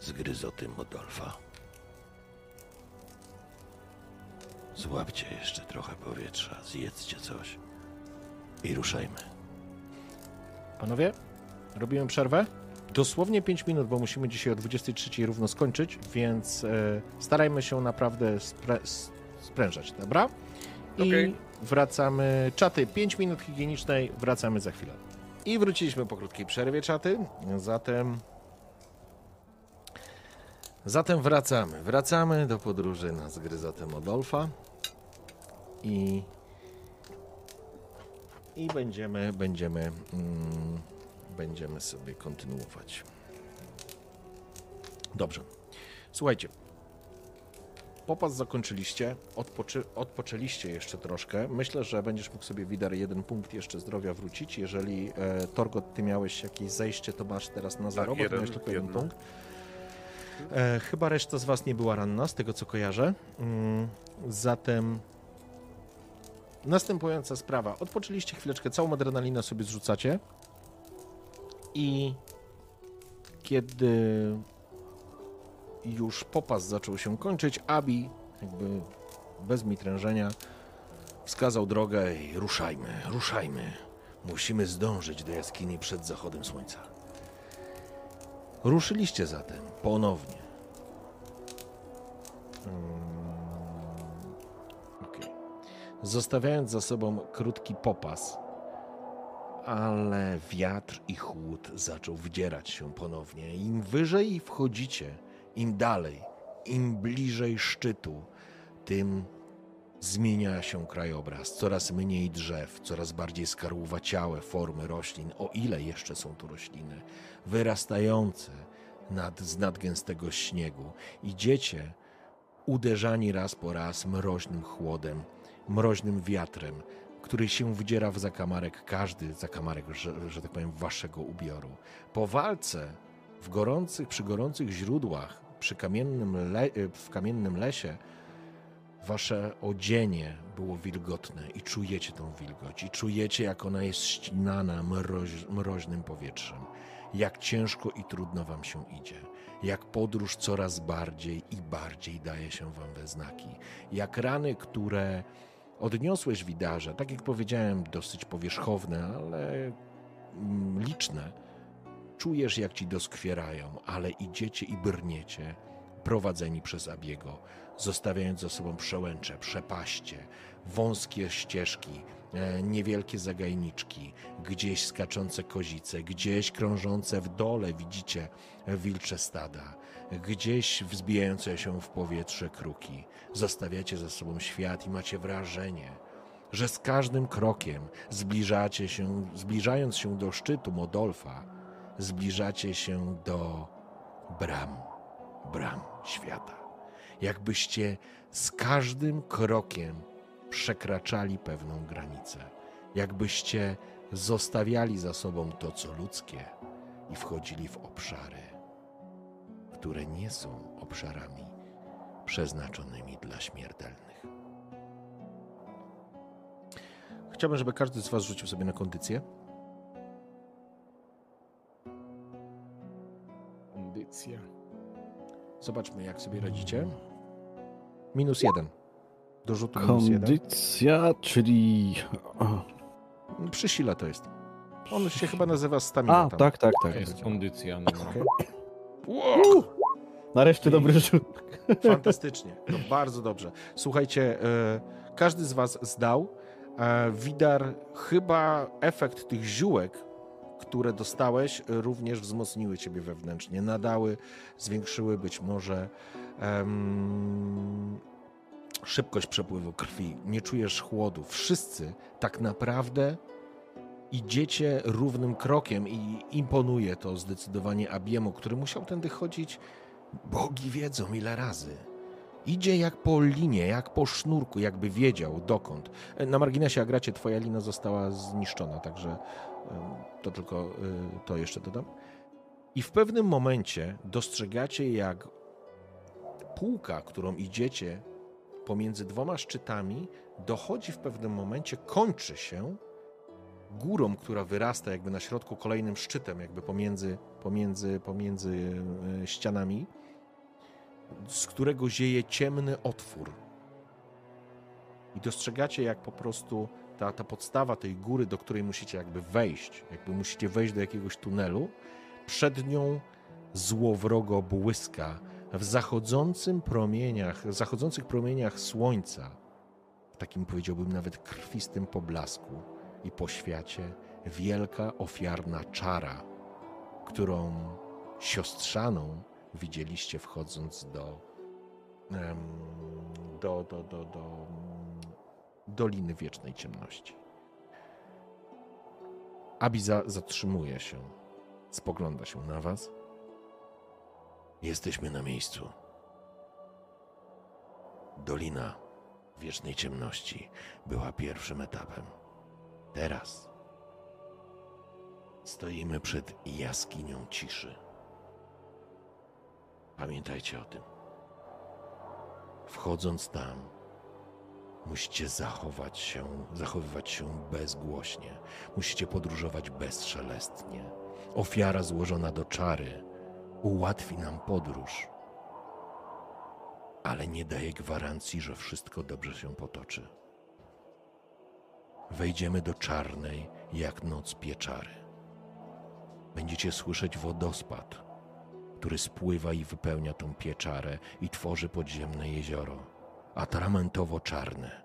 zgryzoty Modolfa. Złapcie jeszcze trochę powietrza, zjedzcie coś i ruszajmy. Panowie, robimy przerwę? Dosłownie 5 minut, bo musimy dzisiaj o 23 równo skończyć, więc e, starajmy się naprawdę spre, sprężać, dobra? I Okej. wracamy. Czaty, 5 minut higienicznej, wracamy za chwilę. I wróciliśmy po krótkiej przerwie, czaty. Zatem. Zatem wracamy. Wracamy do podróży na zgryzotę Modolfa. I. I będziemy, będziemy. Mm, będziemy sobie kontynuować. Dobrze. Słuchajcie. Popas zakończyliście, odpoczy, odpoczęliście jeszcze troszkę. Myślę, że będziesz mógł sobie Widar jeden punkt jeszcze zdrowia wrócić. Jeżeli e, Torgot, ty miałeś jakieś zejście, to masz teraz na zero, bo jeden, miałeś tylko jeden punkt. E, chyba reszta z was nie była ranna, z tego co kojarzę. Mm, zatem następująca sprawa. Odpoczęliście chwileczkę, całą adrenalinę sobie zrzucacie. I kiedy już popas zaczął się kończyć, Abi, jakby bez mitrężenia, wskazał drogę i ruszajmy, ruszajmy. Musimy zdążyć do jaskini przed zachodem słońca. Ruszyliście zatem ponownie. Mm, okej. Zostawiając za sobą krótki popas, ale wiatr i chłód zaczął wdzierać się ponownie. Im wyżej wchodzicie, im dalej, im bliżej szczytu, tym zmienia się krajobraz. Coraz mniej drzew, coraz bardziej skarłowaciałe formy roślin, o ile jeszcze są tu rośliny, wyrastające nad, z nadgęstego śniegu. Idziecie uderzani raz po raz mroźnym chłodem, mroźnym wiatrem, który się wdziera w zakamarek, każdy zakamarek, że, że tak powiem, waszego ubioru. Po walce w gorących, przy gorących źródłach, przy kamiennym le, w kamiennym lesie, wasze odzienie było wilgotne i czujecie tą wilgoć, i czujecie, jak ona jest ścinana mroź, mroźnym powietrzem, jak ciężko i trudno wam się idzie, jak podróż coraz bardziej i bardziej daje się wam we znaki, jak rany, które odniosłeś widarze, tak jak powiedziałem, dosyć powierzchowne, ale mm, liczne, czujesz, jak ci doskwierają, ale idziecie i brniecie, prowadzeni przez Abiego, zostawiając za sobą przełęcze, przepaście, wąskie ścieżki, e, niewielkie zagajniczki, gdzieś skaczące kozice, gdzieś krążące w dole widzicie wilcze stada, gdzieś wzbijające się w powietrze kruki. Zostawiacie za sobą świat i macie wrażenie, że z każdym krokiem zbliżacie się, zbliżając się do szczytu Modolfa, zbliżacie się do bram, bram świata. Jakbyście z każdym krokiem przekraczali pewną granicę. Jakbyście zostawiali za sobą to, co ludzkie i wchodzili w obszary, które nie są obszarami przeznaczonymi dla śmiertelnych. Chciałbym, żeby każdy z Was rzucił sobie na kondycję. Kondycja. Zobaczmy, jak sobie radzicie. Minus jeden. Do rzutu minus jeden. Kondycja, czyli... o, Przy sile to jest. On się chyba nazywa stamina. A, tam. tak, tak, tak. To jest kondycja. No. Okej. Nareszcie dobry rzut. Fantastycznie. No, bardzo dobrze. Słuchajcie, e, każdy z was zdał. E, Widar, chyba efekt tych ziółek, które dostałeś, również wzmocniły ciebie wewnętrznie. Nadały, zwiększyły być może em, szybkość przepływu krwi. Nie czujesz chłodu. Wszyscy tak naprawdę idziecie równym krokiem i imponuje to zdecydowanie Abiemu, który musiał tędy chodzić Bogi wiedzą ile razy. Idzie jak po linie, jak po sznurku, jakby wiedział dokąd. Na marginesie Agracie twoja lina została zniszczona, także to tylko y, to jeszcze dodam. I w pewnym momencie dostrzegacie, jak półka, którą idziecie pomiędzy dwoma szczytami, dochodzi w pewnym momencie, kończy się górą, która wyrasta jakby na środku kolejnym szczytem, jakby pomiędzy, pomiędzy, pomiędzy e, ścianami, z którego zieje ciemny otwór. I dostrzegacie, jak po prostu ta, ta podstawa tej góry, do której musicie jakby wejść, jakby musicie wejść do jakiegoś tunelu, przed nią złowrogo błyska. W zachodzącym promieniach, w zachodzących promieniach słońca, w takim powiedziałbym nawet krwistym poblasku i poświacie wielka ofiarna czara, którą siostrzaną widzieliście wchodząc do, do, do, do, do Doliny Wiecznej Ciemności. Abi za, zatrzymuje się, spogląda się na was. Jesteśmy na miejscu. Dolina Wiecznej Ciemności była pierwszym etapem. Teraz stoimy przed jaskinią ciszy. Pamiętajcie o tym. Wchodząc tam, musicie zachować się, zachowywać się bezgłośnie. Musicie podróżować bezszelestnie. Ofiara złożona do czary ułatwi nam podróż, ale nie daje gwarancji, że wszystko dobrze się potoczy. Wejdziemy do czarnej, jak noc pieczary. Będziecie słyszeć wodospad, który spływa i wypełnia tą pieczarę i tworzy podziemne jezioro, atramentowo-czarne,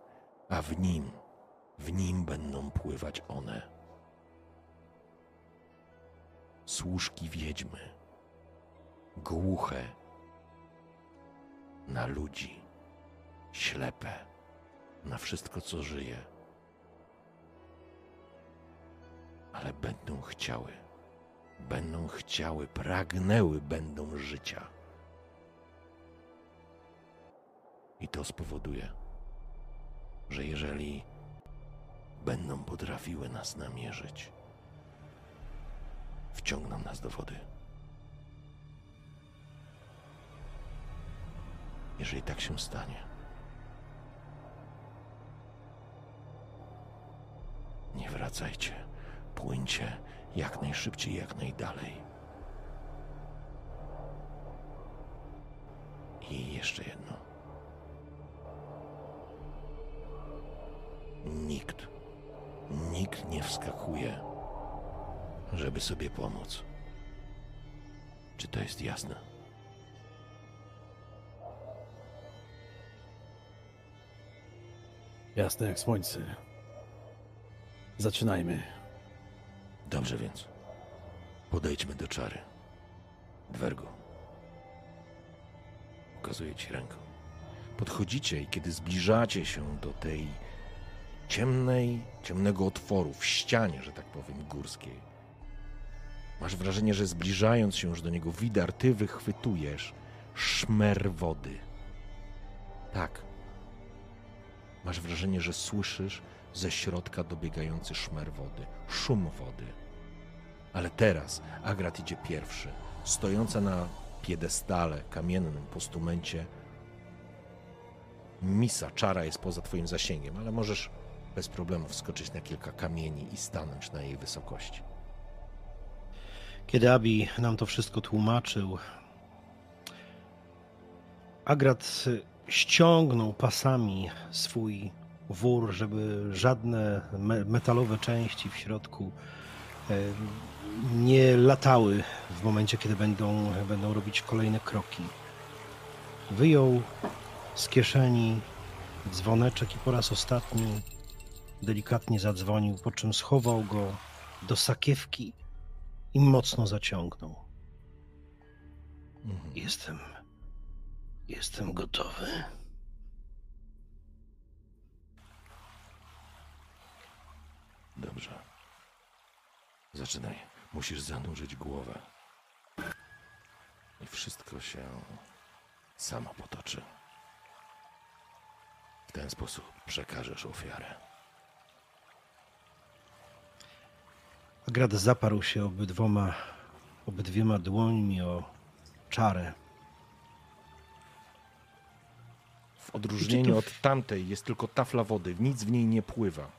a w nim, w nim będą pływać one. Służki wiedźmy, głuche na ludzi, ślepe na wszystko, co żyje, ale będą chciały będą chciały, pragnęły będą życia. I to spowoduje, że jeżeli będą potrafiły nas namierzyć, wciągną nas do wody. Jeżeli tak się stanie, nie wracajcie, płyńcie jak najszybciej, jak najdalej. I jeszcze jedno. Nikt, nikt nie wskakuje, żeby sobie pomóc. Czy to jest jasne? Jasne jak słońce. Zaczynajmy. Dobrze więc. Podejdźmy do czary. Dwergu. Pokazuję ci ręką. Podchodzicie i kiedy zbliżacie się do tej ciemnej, ciemnego otworu w ścianie, że tak powiem, górskiej, masz wrażenie, że zbliżając się już do niego, widar, ty wychwytujesz szmer wody. Tak. Masz wrażenie, że słyszysz ze środka dobiegający szmer wody, szum wody. Ale teraz Agrat idzie pierwszy, stojąca na piedestale, kamiennym postumencie. Misa, czara jest poza twoim zasięgiem, ale możesz bez problemu wskoczyć na kilka kamieni i stanąć na jej wysokości. Kiedy Abi nam to wszystko tłumaczył, Agrat ściągnął pasami swój wór, żeby żadne me metalowe części w środku e, nie latały w momencie, kiedy będą, będą robić kolejne kroki. Wyjął z kieszeni dzwoneczek i po raz ostatni delikatnie zadzwonił, po czym schował go do sakiewki i mocno zaciągnął. Mhm. Jestem. Jestem gotowy. Dobrze. Zaczynaj. Musisz zanurzyć głowę. I wszystko się samo potoczy. W ten sposób przekażesz ofiarę. Agrad zaparł się obydwoma, obydwiema dłońmi o czarę. W odróżnieniu od tamtej jest tylko tafla wody, nic w niej nie pływa,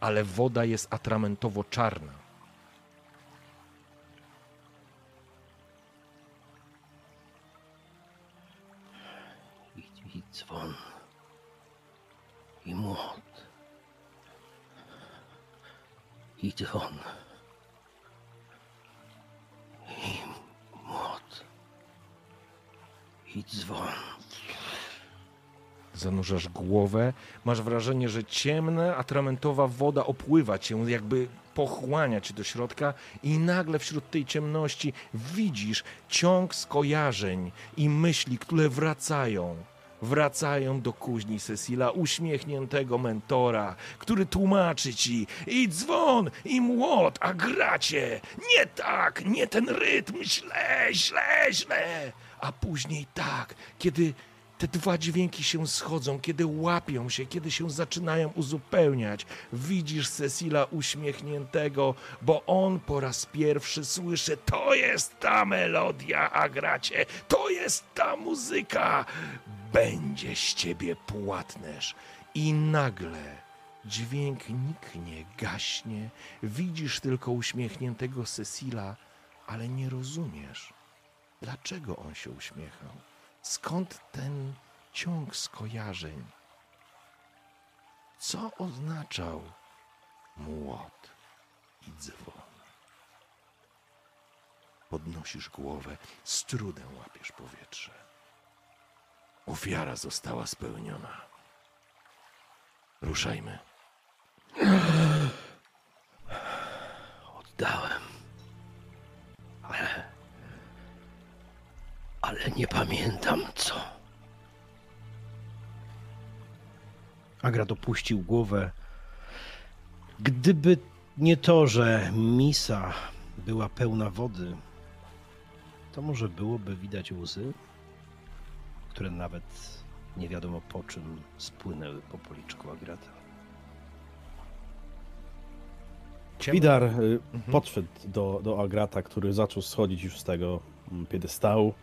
ale woda jest atramentowo czarna. I, i dzwon. I młot. I dzwon. I dzwon. Zanurzasz głowę, masz wrażenie, że ciemna, atramentowa woda opływa cię, jakby pochłania cię do środka i nagle wśród tej ciemności widzisz ciąg skojarzeń i myśli, które wracają. Wracają do kuźni Cecila, uśmiechniętego mentora, który tłumaczy ci i dzwon, i młot, a gracie. Nie tak, nie ten rytm, źle, źle, źle. A później tak, kiedy te dwa dźwięki się schodzą, kiedy łapią się, kiedy się zaczynają uzupełniać. Widzisz Cecila uśmiechniętego, bo on po raz pierwszy słyszy: To jest ta melodia, a gracie, to jest ta muzyka. Będzie z ciebie płatnerz. I nagle dźwięk niknie, gaśnie. Widzisz tylko uśmiechniętego Cecila, ale nie rozumiesz, dlaczego on się uśmiechał. Skąd ten ciąg skojarzeń? Co oznaczał młot i dzwon? Podnosisz głowę, z trudem łapiesz powietrze. Ofiara została spełniona. Ruszajmy. Oddałem. Ale. Ale nie pamiętam co. Agrad opuścił głowę. Gdyby nie to, że misa była pełna wody, to może byłoby widać łzy, które nawet nie wiadomo po czym spłynęły po policzku Agrata. Widar y, podszedł do, do Agrata, który zaczął schodzić już z tego mm, piedestału.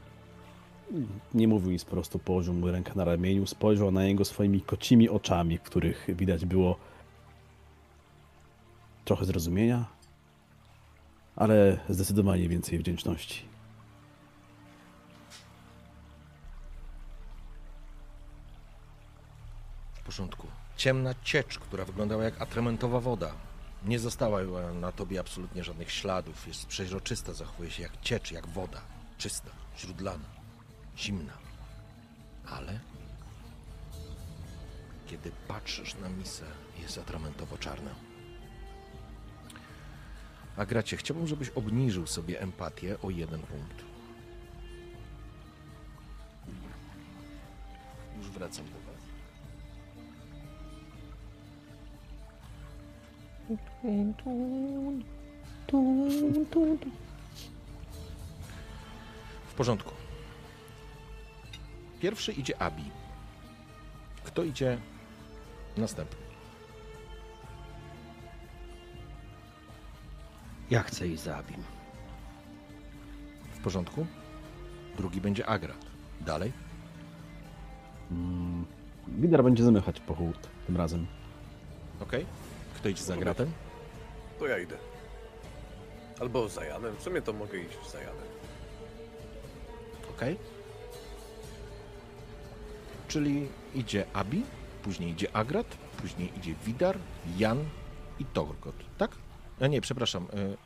Nie mówił nic, po prostu położył mu rękę na ramieniu, spojrzał na niego swoimi kocimi oczami, w których widać było trochę zrozumienia, ale zdecydowanie więcej wdzięczności. W porządku. Ciemna ciecz, która wyglądała jak atramentowa woda. Nie została na tobie absolutnie żadnych śladów. Jest przeźroczysta, zachowuje się jak ciecz, jak woda. Czysta, źródlana, zimna. Ale kiedy patrzysz na misę, jest atramentowo czarna. A gracie, chciałbym, żebyś obniżył sobie empatię o jeden punkt. Już wracam do was. W porządku. Pierwszy idzie Abi. Kto idzie następny? Ja chcę iść za Abim. W porządku? Drugi będzie Agrat. Dalej? Mm, Widar będzie zamychać pochód tym razem. Okej. Kto idzie za Agratem? To ja idę. Albo za Janem. W sumie to mogę iść za Janem. Okej. Czyli idzie Abi, później idzie Agrat, później idzie Widar, Jan i Torgot, tak? A nie, przepraszam. y,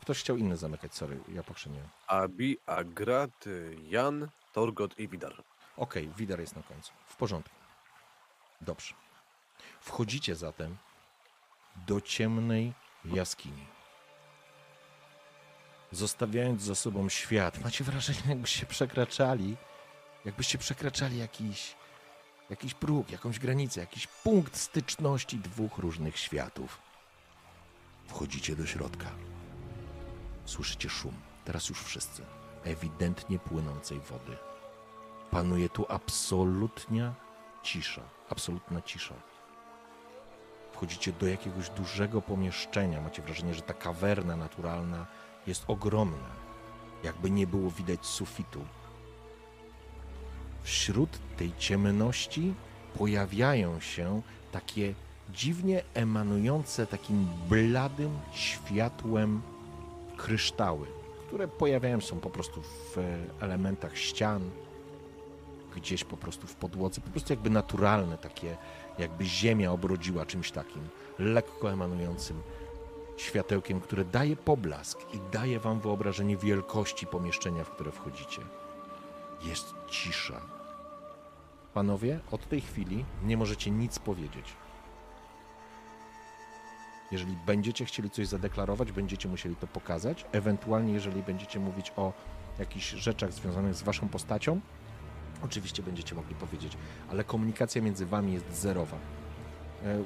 Ktoś chciał inny zamykać, sorry, ja pochrzeniłem. Abi, Agrat, Jan, Torgot i Widar. Okej, Widar jest na końcu. W porządku. Dobrze. Wchodzicie zatem do ciemnej jaskini. Zostawiając za sobą świat, macie wrażenie, jakbyście przekraczali, jakbyście przekraczali jakiś, jakiś próg, jakąś granicę, jakiś punkt styczności dwóch różnych światów. Wchodzicie do środka. Słyszycie szum, teraz już wszyscy, ewidentnie płynącej wody. Panuje tu absolutnia cisza, absolutna cisza. Wchodzicie do jakiegoś dużego pomieszczenia. Macie wrażenie, że ta kawerna naturalna jest ogromna. Jakby nie było widać sufitu. Wśród tej ciemności pojawiają się takie dziwnie emanujące takim bladym światłem kryształy, które pojawiają się po prostu w e, elementach ścian, gdzieś po prostu w podłodze, po prostu jakby naturalne, takie jakby ziemia obrodziła czymś takim, lekko emanującym światełkiem, które daje poblask i daje wam wyobrażenie wielkości pomieszczenia, w które wchodzicie. Jest cisza. Panowie, od tej chwili nie możecie nic powiedzieć. Jeżeli będziecie chcieli coś zadeklarować, będziecie musieli to pokazać. Ewentualnie, jeżeli będziecie mówić o jakichś rzeczach związanych z waszą postacią, oczywiście będziecie mogli powiedzieć, ale komunikacja między wami jest zerowa. E,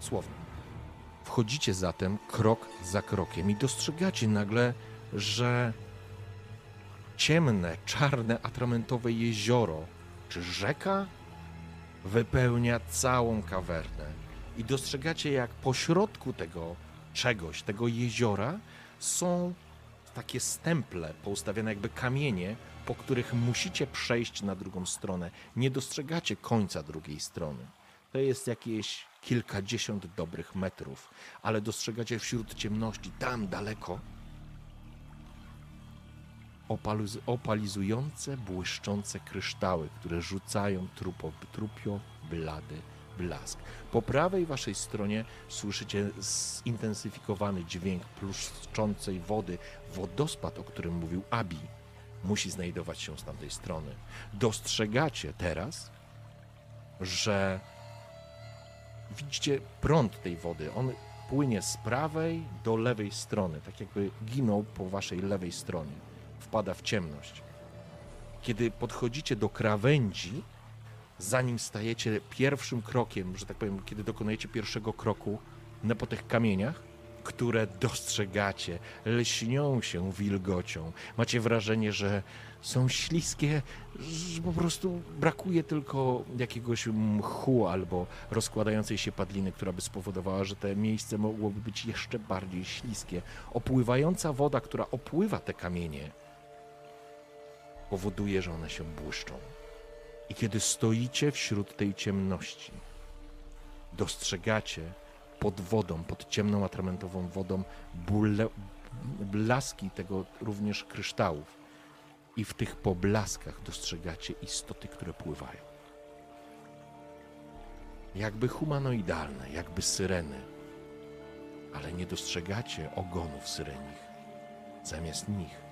słownie. Wchodzicie zatem krok za krokiem i dostrzegacie nagle, że ciemne, czarne, atramentowe jezioro czy rzeka wypełnia całą kawernę. I dostrzegacie, jak pośrodku tego czegoś, tego jeziora, są takie stemple, poustawione jakby kamienie, po których musicie przejść na drugą stronę. Nie dostrzegacie końca drugiej strony. To jest jakieś kilkadziesiąt dobrych metrów, ale dostrzegacie wśród ciemności, tam daleko, opaliz- opalizujące, błyszczące kryształy, które rzucają trupo, trupio blady blask. Po prawej waszej stronie słyszycie zintensyfikowany dźwięk pluszczącej wody. Wodospad, o którym mówił Abi, musi znajdować się z tamtej strony. Dostrzegacie teraz, że widzicie prąd tej wody. On płynie z prawej do lewej strony, tak jakby ginął po waszej lewej stronie. Wpada w ciemność. Kiedy podchodzicie do krawędzi, zanim stajecie pierwszym krokiem, że tak powiem, kiedy dokonujecie pierwszego kroku na po tych kamieniach, które dostrzegacie, lśnią się wilgocią. Macie wrażenie, że są śliskie, że po prostu brakuje tylko jakiegoś mchu albo rozkładającej się padliny, która by spowodowała, że te miejsce mogłoby być jeszcze bardziej śliskie. Opływająca woda, która opływa te kamienie, powoduje, że one się błyszczą. I kiedy stoicie wśród tej ciemności, dostrzegacie pod wodą, pod ciemną atramentową wodą bule, blaski tego również kryształów. I w tych poblaskach dostrzegacie istoty, które pływają. Jakby humanoidalne, jakby syreny. Ale nie dostrzegacie ogonów syrenich. Zamiast nich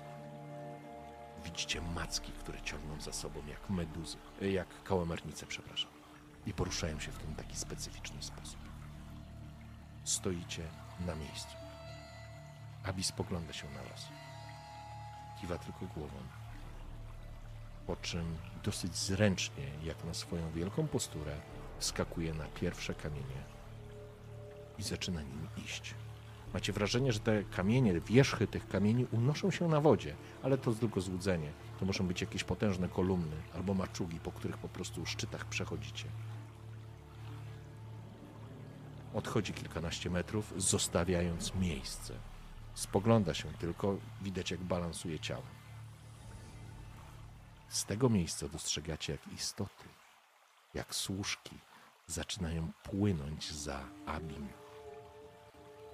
widzicie macki, które ciągną za sobą jak meduzy, jak kałamarnice, przepraszam. I poruszają się w ten taki specyficzny sposób. Stoicie na miejscu. Abi spogląda się na was. Kiwa tylko głową. Po czym dosyć zręcznie, jak na swoją wielką posturę, skakuje na pierwsze kamienie i zaczyna nim iść. Macie wrażenie, że te kamienie, wierzchy tych kamieni unoszą się na wodzie, ale to tylko złudzenie. To muszą być jakieś potężne kolumny albo maczugi, po których po prostu szczytach przechodzicie. Odchodzi kilkanaście metrów, zostawiając miejsce. Spogląda się tylko, widać jak balansuje ciałem. Z tego miejsca dostrzegacie, jak istoty, jak służki zaczynają płynąć za Abim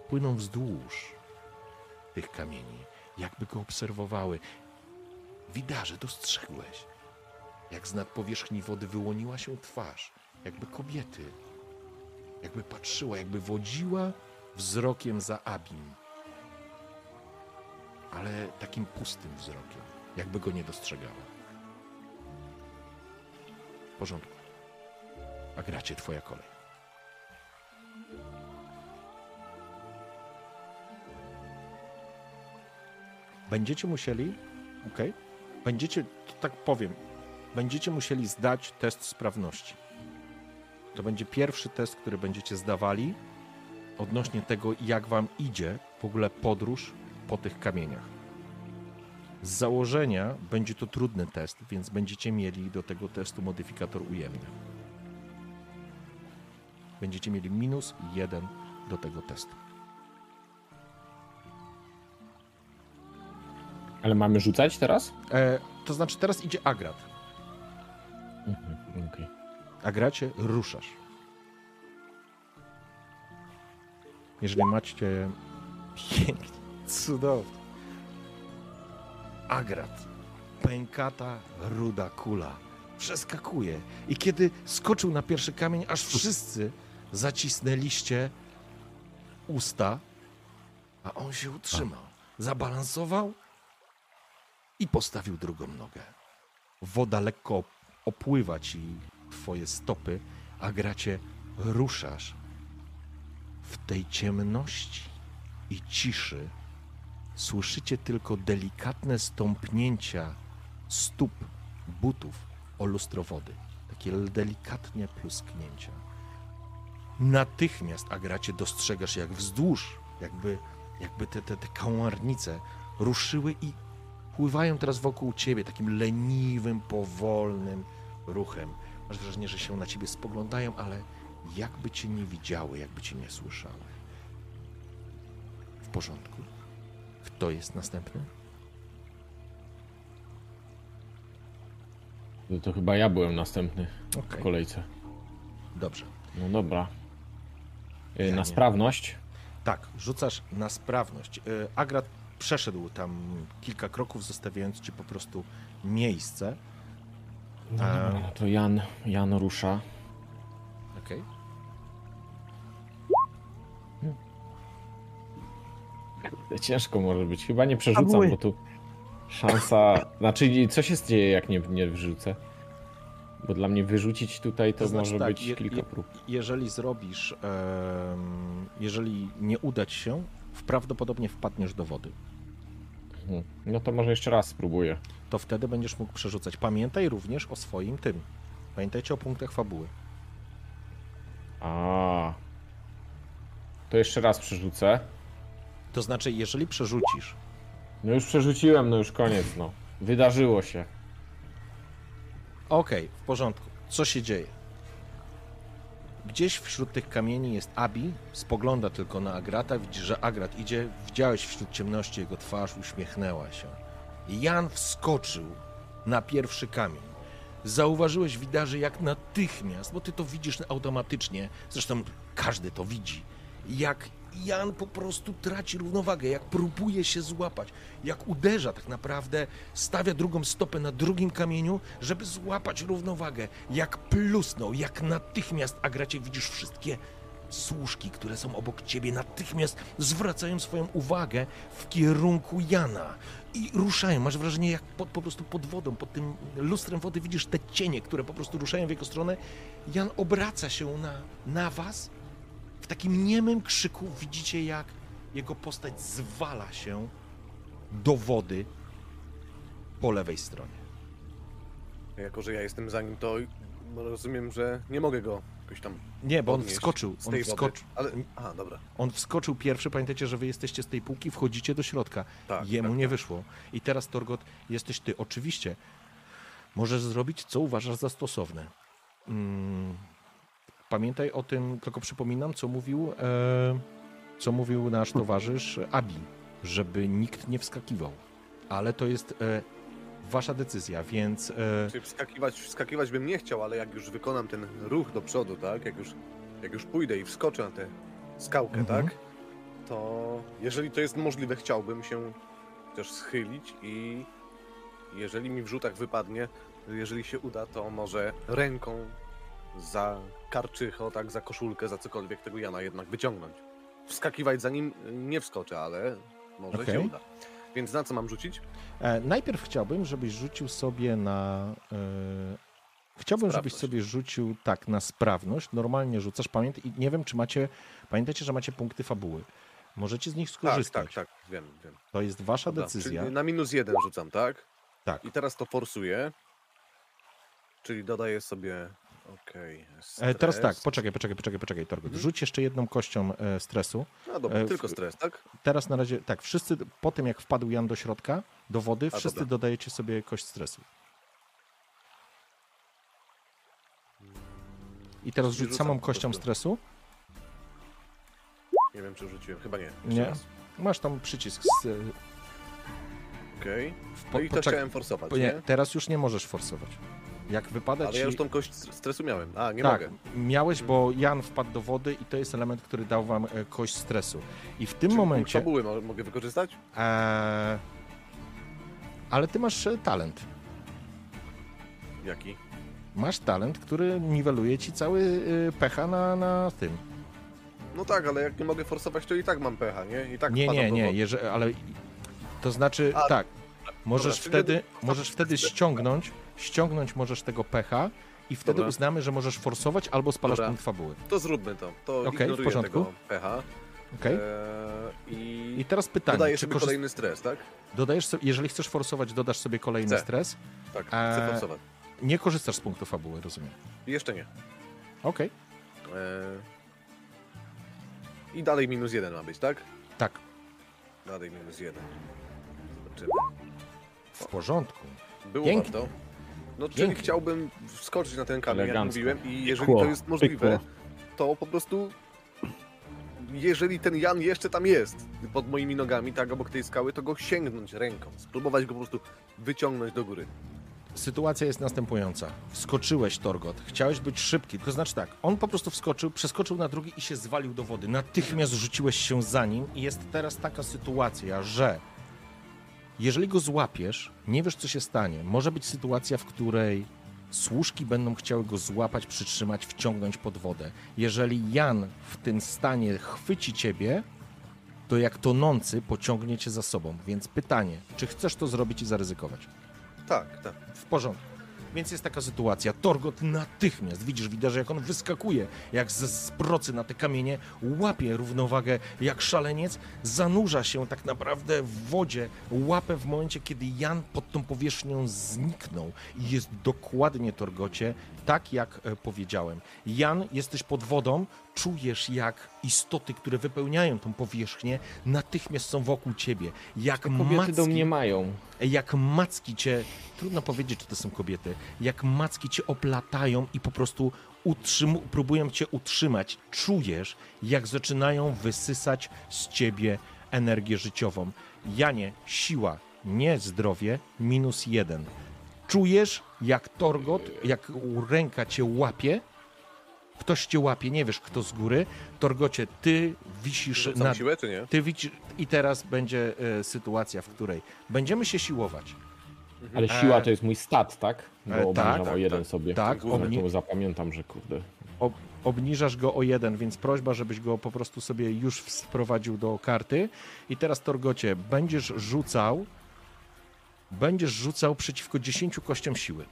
płyną wzdłuż tych kamieni, jakby go obserwowały. Widarze, dostrzegłeś. jak z nad powierzchni wody wyłoniła się twarz, jakby kobiety. Jakby patrzyła, jakby wodziła wzrokiem za Abim. Ale takim pustym wzrokiem, jakby go nie dostrzegała. W porządku. A gracie twoja kolej. Będziecie musieli, okej, będziecie, tak powiem, będziecie musieli zdać test sprawności. To będzie pierwszy test, który będziecie zdawali odnośnie tego, jak wam idzie w ogóle podróż po tych kamieniach. Z założenia będzie to trudny test, więc będziecie mieli do tego testu modyfikator ujemny. Będziecie mieli minus jeden do tego testu. Ale mamy rzucać teraz? E, to znaczy, teraz idzie Agrat. Mhm, okej. Agracie, ruszasz. Jeżeli macie pięknie, cudownie. Agrat, pękata, ruda kula, przeskakuje. I kiedy skoczył na pierwszy kamień, aż wszyscy zacisnęliście usta, a on się utrzymał. Zabalansował i postawił drugą nogę. Woda lekko opływa ci twoje stopy, a gracie ruszasz w tej ciemności i ciszy. Słyszycie tylko delikatne stąpnięcia stóp butów o lustro wody. Takie delikatnie plusknięcia. Natychmiast, Agracie, dostrzegasz, jak wzdłuż, jakby, jakby te, te, te ruszyły i pływają teraz wokół ciebie takim leniwym, powolnym ruchem. Masz wrażenie, że się na ciebie spoglądają, ale jakby cię nie widziały, jakby cię nie słyszały. W porządku. Kto jest następny? No to chyba ja byłem następny w Okej, kolejce. dobrze. No dobra. Ja Na nie. sprawność. Tak, rzucasz na sprawność. Y, Agrat przeszedł tam kilka kroków, zostawiając ci po prostu miejsce. No A- dobra, no to Jan, Jan rusza. Okej. Ciężko może być. Chyba nie przerzucam, bo tu szansa... Znaczy, co się dzieje, jak nie, nie wyrzucę? Bo dla mnie wyrzucić tutaj to, To znaczy może tak, być je- kilka prób. Jeżeli zrobisz, em, jeżeli nie uda ci się, prawdopodobnie wpadniesz do wody. Mhm. No to może jeszcze raz spróbuję. To wtedy będziesz mógł przerzucać. Pamiętaj również o swoim tym. Pamiętajcie o punktach fabuły. A. To jeszcze raz przerzucę. To znaczy, jeżeli przerzucisz, No już przerzuciłem, no już koniec, no. Wydarzyło się. Okej, w porządku. Co się dzieje? Gdzieś wśród tych kamieni jest Abi, spogląda tylko na Agrata, widzi, że Agrat idzie, widziałeś wśród ciemności jego twarz, uśmiechnęła się. Jan wskoczył na pierwszy kamień. Zauważyłeś, widarzy, jak natychmiast, bo ty to widzisz automatycznie, zresztą każdy to widzi, jak Jan po prostu traci równowagę, jak próbuje się złapać, jak uderza tak naprawdę, stawia drugą stopę na drugim kamieniu, żeby złapać równowagę, jak plusnął, jak natychmiast, a gracie widzisz wszystkie służki, które są obok ciebie, natychmiast zwracają swoją uwagę w kierunku Jana i ruszają. Masz wrażenie, jak po, prostu pod wodą, pod tym lustrem wody widzisz te cienie, które po prostu ruszają w jego stronę. Jan obraca się na, na was. Takim niemym krzyku widzicie, jak jego postać zwala się do wody po lewej stronie. Jako, że ja jestem za nim, to rozumiem, że nie mogę go jakoś tam Nie, bo on wskoczył. On wskoczył. Ale, aha, dobra. On wskoczył pierwszy, pamiętajcie, że wy jesteście z tej półki, wchodzicie do środka. Tak, Jemu tak, nie tak. wyszło. I teraz, Torgot, jesteś ty. Oczywiście możesz zrobić, co uważasz za stosowne. Mm, pamiętaj o tym, tylko przypominam, co mówił, e, co mówił nasz towarzysz Abi, żeby nikt nie wskakiwał. Ale to jest e, wasza decyzja, więc... E, wskakiwać, wskakiwać bym nie chciał, ale jak już wykonam ten ruch do przodu, tak? Jak już, jak już pójdę i wskoczę na tę skałkę, Mhm. tak? To jeżeli to jest możliwe, chciałbym się też schylić i jeżeli mi w rzutach wypadnie jeżeli się uda, to może ręką za karczycho, tak, za koszulkę, za cokolwiek tego Jana jednak wyciągnąć. Wskakiwać za nim nie wskoczę, ale może się Okej. uda. Więc na co mam rzucić? E, najpierw chciałbym, żebyś rzucił sobie na. E, chciałbym, żebyś Sprawność. sobie rzucił tak na sprawność. Normalnie rzucasz. Pamiętaj, i nie wiem, czy macie. Pamiętajcie, że macie punkty fabuły. Możecie z nich Tak, skorzystać. tak, tak, wiem, wiem. To jest wasza Dobra, decyzja. Na minus jeden rzucam, tak? Tak. I teraz to forsuję. Czyli dodaję sobie. Okej. E, teraz tak, poczekaj, poczekaj, poczekaj, poczekaj, Torgot. Mhm. Rzuć jeszcze jedną kością e, stresu. No dobra, e, w- tylko stres, tak? Teraz na razie, tak, wszyscy po tym, jak wpadł Jan do środka, do wody, A, wszyscy dobra. dodajecie sobie kość stresu. I teraz rzuć samą kością stresu. Nie wiem, czy rzuciłem. Chyba nie. Jeszcze Nie. raz. Masz tam przycisk. Z, Okej. w, No i to poczek- chciałem forsować, nie? nie, teraz już nie możesz forsować. Jak wypada Ale ci... ja już tą kość stres- stresu miałem. A, nie tak, mogę. miałeś, bo Jan wpadł do wody i to jest element, który dał wam e, kość stresu. I w tym punkt momencie... fabuły mo- mogę wykorzystać? E, ale ty masz e, talent. Jaki? Masz talent, który niweluje ci cały e, pecha na, na tym. No tak, ale jak nie mogę forsować, to i tak mam pecha, nie? I tak nie, nie, nie, jeże, ale to znaczy A, tak. Możesz czyli wtedy, możesz wtedy ściągnąć, ściągnąć możesz tego pecha i wtedy Dobra. uznamy, że możesz forsować albo spalasz Dobra. punkt fabuły. To zróbmy to. To Okej, w porządku. tego pecha. Okej? Eee, I, I teraz pytanie, dodaję czy sobie korzyst... kolejny stres, tak? dodajesz sobie, jeżeli chcesz forsować, dodasz sobie kolejny Chcę. stres. Tak, Eee, chcę forsować. Nie korzystasz z punktu fabuły, rozumiem. Jeszcze nie. Okej, Eee, I dalej minus jeden ma być, tak? tak, Dalej minus jeden. Zobaczymy. w porządku. Było Pięknie. warto. No, czyli Pięknie. chciałbym wskoczyć na ten kamień, jak Elegancko. mówiłem, i jeżeli Pykło, to jest możliwe, to po prostu jeżeli ten Jan jeszcze tam jest, pod moimi nogami, tak obok tej skały, to go sięgnąć ręką, spróbować go po prostu wyciągnąć do góry. Sytuacja jest następująca. Wskoczyłeś, Torgot. Chciałeś być szybki. To znaczy tak, on po prostu wskoczył, przeskoczył na drugi i się zwalił do wody. Natychmiast rzuciłeś się za nim i jest teraz taka sytuacja, że jeżeli go złapiesz, nie wiesz, co się stanie. Może być sytuacja, w której służki będą chciały go złapać, przytrzymać, wciągnąć pod wodę. Jeżeli Jan w tym stanie chwyci ciebie, to jak tonący pociągnie cię za sobą. Więc pytanie, czy chcesz to zrobić i zaryzykować? Tak, tak. W porządku. Więc jest taka sytuacja. Torgot natychmiast, widzisz, widać, jak on wyskakuje, jak z, z procy na te kamienie, łapie równowagę jak szaleniec, zanurza się tak naprawdę w wodzie, łapę w momencie, kiedy Jan pod tą powierzchnią zniknął. I jest dokładnie, Torgocie, tak jak e, powiedziałem. Jan, jesteś pod wodą, czujesz jak istoty, które wypełniają tą powierzchnię, natychmiast są wokół ciebie. Jak Kobiety macki do mnie mają. jak macki cię, trudno powiedzieć, czy to są kobiety, jak macki cię oplatają i po prostu utrzymu, próbują cię utrzymać. Czujesz, jak zaczynają wysysać z ciebie energię życiową. Janie, siła, nie zdrowie, minus jeden. Czujesz, jak Torgot, jak ręka cię łapie, ktoś cię łapie, nie wiesz kto z góry. Torgocie, ty wisisz Rzucam na siłę, czy nie? ty widzisz, i teraz będzie e, sytuacja, w której będziemy się siłować. Ale siła to jest mój stat, tak? Bo E, obniżam tak, o tak, jeden tak. sobie. Tak, Ale obni- to zapamiętam, że kurde. Ob, obniżasz go o jeden, więc prośba, żebyś go po prostu sobie już wprowadził do karty. I teraz, Torgocie, będziesz rzucał. Będziesz rzucał przeciwko 10 kościom siły.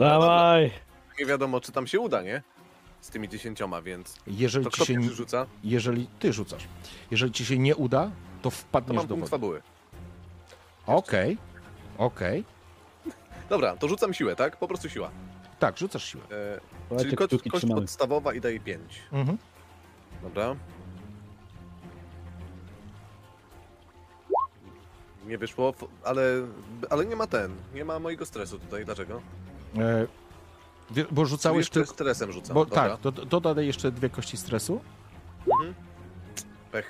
Dawaj! Nie wiadomo, czy tam się uda, nie? Z tymi dziesięcioma, więc Jeżeli to ci kto się. pierwszy rzuca? Jeżeli ty rzucasz. Jeżeli ci się nie uda, to To wpadniesz mam do punkt wody. fabuły. Okej. Okej. Dobra, to rzucam siłę, tak? Po prostu siła. Tak, rzucasz siłę. E, czyli kość, kość podstawowa i daje 5. Mhm. Dobra. Nie wyszło, ale, ale nie ma ten, nie ma mojego stresu tutaj. Dlaczego? E, bo rzucałeś jeszcze tylko. stresem rzucam. Bo Dobra. tak, dodaj jeszcze dwie kości stresu. Mhm. Pech.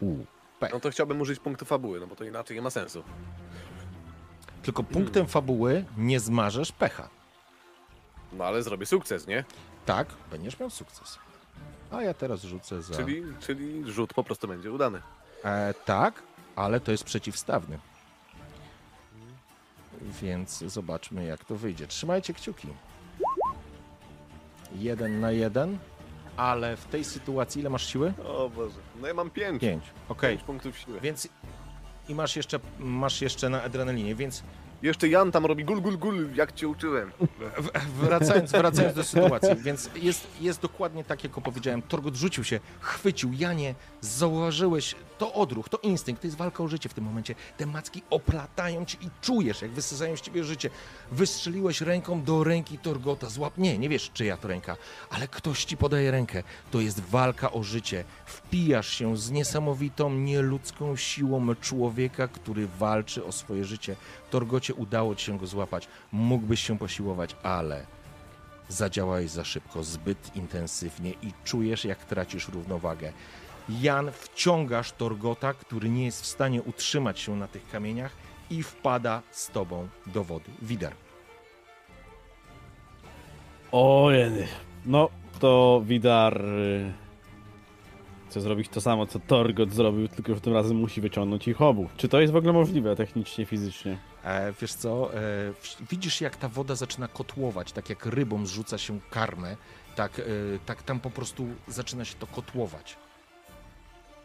U, pech. No to chciałbym użyć punktu fabuły, no bo to inaczej nie ma sensu. Tylko punktem fabuły nie zmarzesz pecha. No ale zrobię sukces, nie? Tak, będziesz miał sukces. A ja teraz rzucę za. Czyli, czyli rzut po prostu będzie udany. E, tak, ale to jest przeciwstawny. Więc zobaczmy jak to wyjdzie. Trzymajcie kciuki. Jeden na jeden, ale w tej sytuacji ile masz siły? O Boże. No ja mam pięć. Pięć. Okej, Pięć punktów siły. więc i masz jeszcze, masz jeszcze na adrenalinie, więc Jeszcze Jan tam robi gul, gul, gul, jak cię uczyłem. w- wracając, wracając do sytuacji, więc jest, jest dokładnie tak, jak opowiedziałem. Torgot rzucił się, chwycił. Janie, zauważyłeś, to odruch, to instynkt, to jest walka o życie w tym momencie. Te macki oplatają cię i czujesz, jak wysysają z ciebie życie. Wystrzeliłeś ręką do ręki Torgota. Złap, nie, nie wiesz, czyja to ręka, ale ktoś ci podaje rękę. To jest walka o życie. Wpijasz się z niesamowitą, nieludzką siłą człowieka, który walczy o swoje życie. Torgocie udało ci się go złapać. Mógłbyś się posiłować, ale zadziałałeś za szybko, zbyt intensywnie i czujesz, jak tracisz równowagę. Jan, wciągasz Torgota, który nie jest w stanie utrzymać się na tych kamieniach i wpada z tobą do wody. Wider. Ojej. No, to Widar y, chce zrobić to samo, co Torgot zrobił, tylko że tym razem musi wyciągnąć ich obu. Czy to jest w ogóle możliwe technicznie, fizycznie? E, wiesz co, e, widzisz jak ta woda zaczyna kotłować, tak jak rybom zrzuca się karmę, tak, e, tak tam po prostu zaczyna się to kotłować.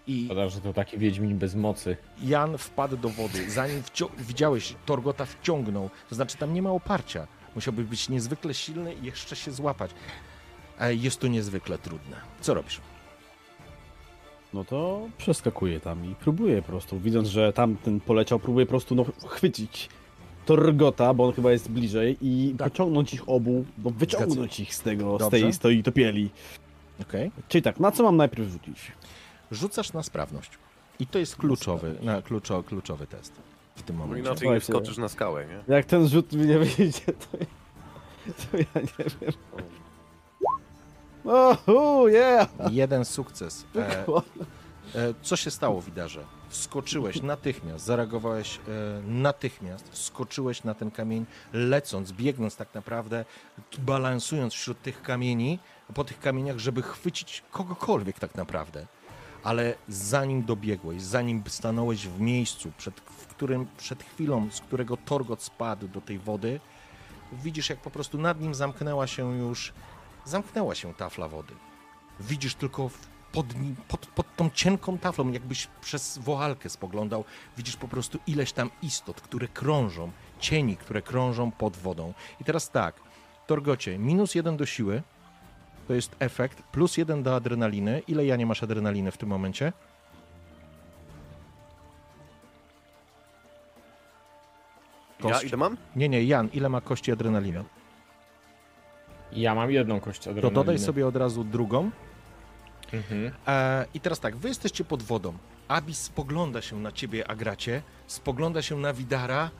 I Szkoda, że to taki Wiedźmin bez mocy. Jan wpadł do wody. Zanim widziałeś, Torgota wciągnął. To znaczy, tam nie ma oparcia. Musiałby być niezwykle silny i jeszcze się złapać. E, Jest to niezwykle trudne. Co robisz? No to przeskakuję tam i próbuję po prostu, widząc, że tamten poleciał, próbuję po prostu no, chwycić Torgota, bo on chyba jest bliżej i Tak. pociągnąć ich obu, no, wyciągnąć ich z tego, z Dobrze. tej, z tej topieli. Okej. Czyli tak, na co mam najpierw rzucić? Rzucasz na sprawność. I to jest kluczowy, na, kluczo, kluczowy test w tym No momencie. inaczej nie wskoczysz na skałę, nie? Jak ten rzut mi nie wyjdzie, to, to ja nie wiem. Oh, yeah! Jeden sukces. E, e, co się stało, Widarze? Wskoczyłeś natychmiast, zareagowałeś e, natychmiast, wskoczyłeś na ten kamień, lecąc, biegnąc tak naprawdę, balansując wśród tych kamieni, po tych kamieniach, żeby chwycić kogokolwiek tak naprawdę. Ale zanim dobiegłeś, zanim stanąłeś w miejscu, przed, w którym, przed chwilą, z którego Torgot spadł do tej wody, widzisz, jak po prostu nad nim zamknęła się już, zamknęła się tafla wody. Widzisz tylko pod, nim, pod, pod tą cienką taflą, jakbyś przez woalkę spoglądał, widzisz po prostu ileś tam istot, które krążą, cieni, które krążą pod wodą. I teraz tak, Torgocie, minus jeden do siły, to jest efekt, plus jeden do adrenaliny. Ile ja nie masz adrenaliny w tym momencie? Ja ile mam? Nie, nie, Jan, ile ma kości adrenaliny? Ja mam jedną kość To adrenaliny. dodaj sobie od razu drugą. Mhm. E, I teraz tak, wy jesteście pod wodą. Abis spogląda się na ciebie, Agracie, spogląda się na Widara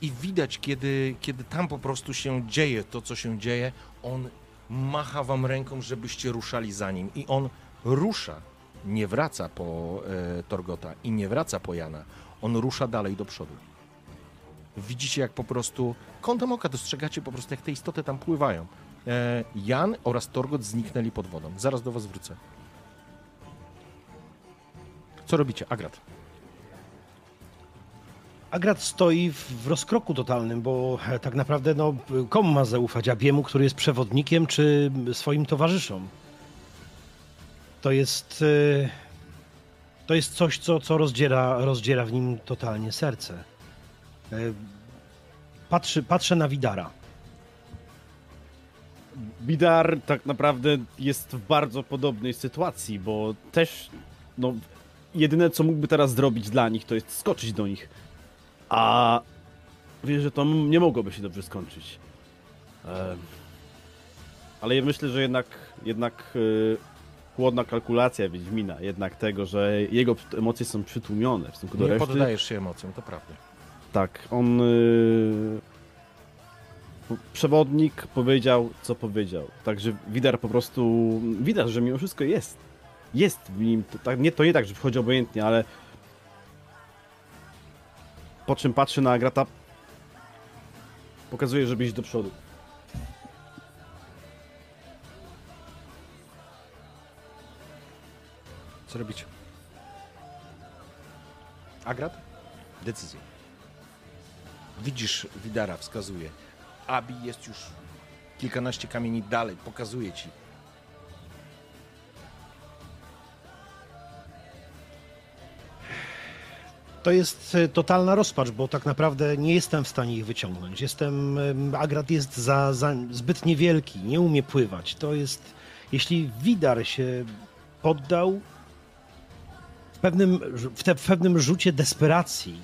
i widać, kiedy, kiedy tam po prostu się dzieje to, co się dzieje, on macha wam ręką, żebyście ruszali za nim. I on rusza, nie wraca po e, Torgota i nie wraca po Jana. On rusza dalej do przodu. Widzicie, jak po prostu kątem oka dostrzegacie po prostu, jak te istoty tam pływają. E, Jan oraz Torgot zniknęli pod wodą. Zaraz do was wrócę. Co robicie? Agrat. Agrat stoi w rozkroku totalnym, bo e, tak naprawdę no, komu ma zaufać? Abiemu, który jest przewodnikiem, czy swoim towarzyszom? To jest. e, To jest coś, co, co rozdziera, rozdziera w nim totalnie serce. E, Patrzy, patrzę na Widara. Bidar tak naprawdę jest w bardzo podobnej sytuacji, bo też, no, jedyne co mógłby teraz zrobić dla nich, to jest skoczyć do nich. A wie, że to nie mogłoby się dobrze skończyć. Ale ja myślę, że jednak, jednak y, chłodna kalkulacja Wiedźmina, jednak tego, że jego emocje są przytłumione w stosunku do Nie reszty. poddajesz się emocjom, to prawda. Tak, on. y, Przewodnik powiedział, co powiedział. Także widać po prostu. Widać, że mimo wszystko jest. Jest w nim. To, tak, nie, to nie tak, że wchodzi obojętnie, ale. Po czym patrzy na Agrata. Pokazuje, żeby iść do przodu. Co robicie? Agrat? Decyzja. Widzisz, Widara wskazuje. Abi jest już kilkanaście kamieni dalej, pokazuje ci. To jest e, totalna rozpacz, bo tak naprawdę nie jestem w stanie ich wyciągnąć. Jestem. em, Agrat jest za, za zbyt niewielki, nie umie pływać. To jest. Jeśli Widar się poddał w pewnym, w, te, w pewnym rzucie desperacji,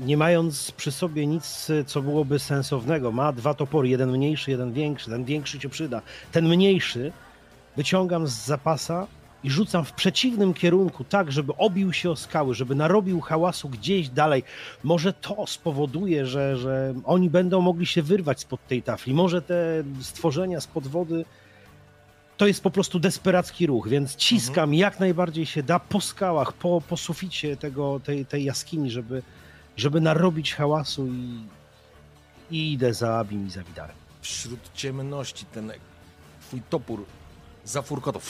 nie mając przy sobie nic, e, co byłoby sensownego, ma dwa topory, jeden mniejszy, jeden większy, ten większy się przyda. Ten mniejszy wyciągam z zapasa i rzucam w przeciwnym kierunku, tak, żeby obił się o skały, żeby narobił hałasu gdzieś dalej. Może to spowoduje, że, że oni będą mogli się wyrwać spod tej tafli. Może te stworzenia spod wody. To jest po prostu desperacki ruch, więc ciskam jak najbardziej się da po skałach, po, po suficie tego, tej, tej jaskini, żeby, żeby narobić hałasu i, i idę za Abim i za Widarem. Wśród ciemności ten twój topór zafurkotał,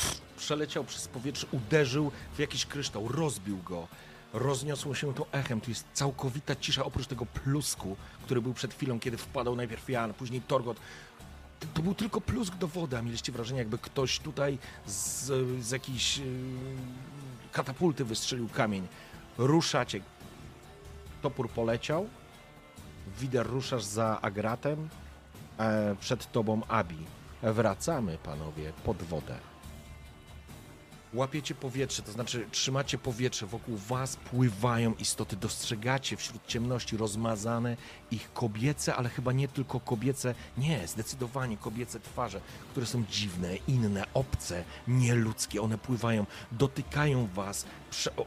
przeleciał przez powietrze, uderzył w jakiś kryształ, rozbił go. Rozniosło się to echem. Tu jest całkowita cisza oprócz tego plusku, który był przed chwilą, kiedy wpadał najpierw Jan, później Torgot. To- był tylko plusk do wody, a mieliście wrażenie, jakby ktoś tutaj z, z jakiejś yy, katapulty wystrzelił kamień. Ruszacie. Topór poleciał. Wider ruszasz za Agratem. E, przed tobą Abi. Wracamy, panowie, pod wodę. Łapiecie powietrze, to znaczy trzymacie powietrze, wokół was pływają istoty, dostrzegacie wśród ciemności rozmazane ich kobiece, ale chyba nie tylko kobiece, nie, zdecydowanie kobiece twarze, które są dziwne, inne, obce, nieludzkie. One pływają, dotykają was,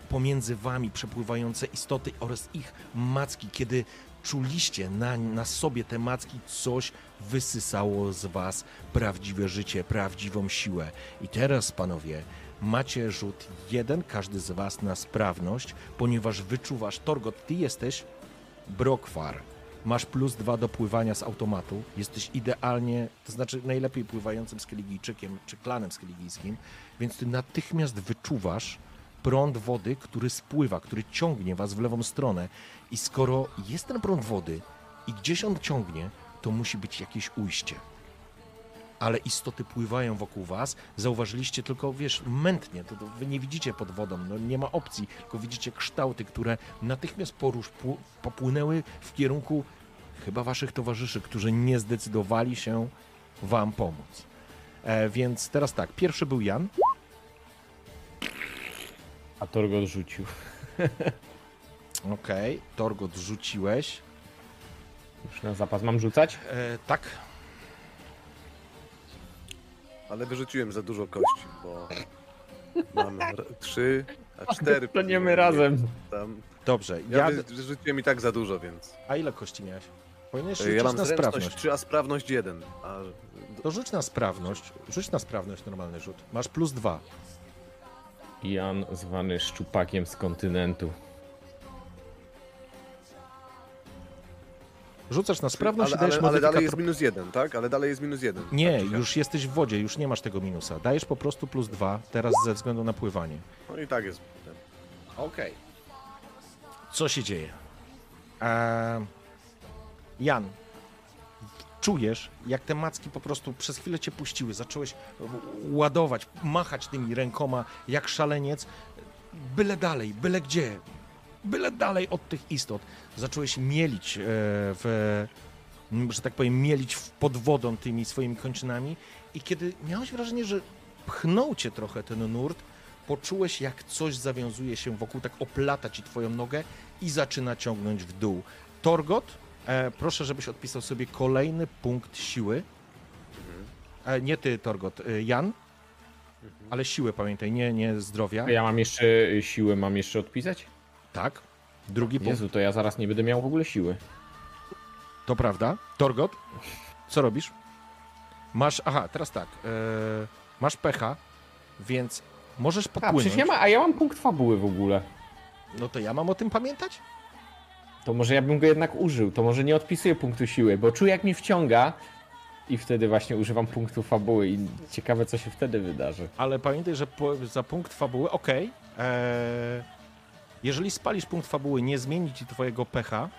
pomiędzy wami przepływające istoty oraz ich macki, kiedy czuliście na, na sobie te macki, coś wysysało z was prawdziwe życie, prawdziwą siłę. I teraz, panowie, macie rzut jeden, każdy z was na sprawność, ponieważ wyczuwasz, Torgot, ty jesteś Brokwar. Masz plus dwa do pływania z automatu. Jesteś idealnie, to znaczy najlepiej pływającym Skeligijczykiem czy klanem skeligijskim, więc ty natychmiast wyczuwasz prąd wody, który spływa, który ciągnie was w lewą stronę. I skoro jest ten prąd wody i gdzieś on ciągnie, to musi być jakieś ujście. Ale istoty pływają wokół was, zauważyliście tylko, wiesz, mętnie, to, to wy nie widzicie pod wodą, no nie ma opcji, tylko widzicie kształty, które natychmiast porusz, pł- popłynęły w kierunku chyba waszych towarzyszy, którzy nie zdecydowali się wam pomóc. E, więc teraz tak, pierwszy był Jan, A Torgot rzucił. okej, Torgot rzuciłeś, Już na zapas mam rzucać? e, tak, Ale wyrzuciłem za dużo kości, bo mam r- trzy, a cztery. Planiemy powinienem razem. Tam. dobrze, Ja ja, wy- wyrzuciłem i tak za dużo, więc. a ile kości miałeś? Powinieneś Ja mam na zręczność sprawność. 3, a sprawność 1. A To rzuć na sprawność, rzuć na sprawność normalny rzut, masz plus dwa. Jan zwany szczupakiem z kontynentu. Rzucasz na sprawność ale, i dajesz ale, ale dalej jest minus 1, tak? Ale dalej jest minus 1. Nie, tak, już jesteś w wodzie, już nie masz tego minusa. Dajesz po prostu plus dwa, teraz ze względu na pływanie. No i tak jest. Okej. Co się dzieje? Eee, Jan, czujesz, jak te macki po prostu przez chwilę cię puściły. Zacząłeś ładować, machać tymi rękoma jak szaleniec. Byle dalej, byle gdzie. Byle dalej od tych istot. Zacząłeś mielić e, w, że tak powiem, mielić pod wodą tymi swoimi kończynami i kiedy miałeś wrażenie, że pchnął cię trochę ten nurt, poczułeś jak coś zawiązuje się wokół, tak oplata ci twoją nogę i zaczyna ciągnąć w dół. Torgot, e, proszę, żebyś odpisał sobie kolejny punkt siły. E, nie ty, Torgot, Jan, ale siłę pamiętaj, nie, nie zdrowia. Ja mam jeszcze y, siłę, mam jeszcze odpisać? Tak. Drugi punkt, Jezu, to ja zaraz nie będę miał w ogóle siły. to prawda. Torgot, co robisz? Masz, aha, teraz tak, e, masz pecha, więc możesz A, podpłynąć. przecież ja, ma, a ja mam punkt fabuły w ogóle. No to ja mam o tym pamiętać? To może ja bym go jednak użył. To może nie odpisuję punktu siły, bo czuję jak mnie wciąga i wtedy właśnie używam punktu fabuły i ciekawe co się wtedy wydarzy. Ale pamiętaj, że po, za punkt fabuły, okej, eee, jeżeli spalisz punkt fabuły, nie zmieni ci twojego pecha,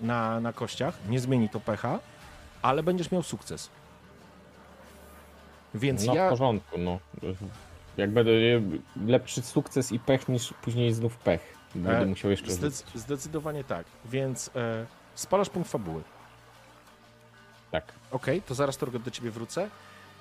na, na kościach, nie zmieni to pecha, ale będziesz miał sukces. Więc No ja w porządku, no. Jak będę lepszy sukces i pech niż później znów pech. Będę E, musiał jeszcze Zdec- rzucić. zdecydowanie tak. Więc e, spalasz punkt fabuły. Tak. Okej, to zaraz Torgot do ciebie wrócę.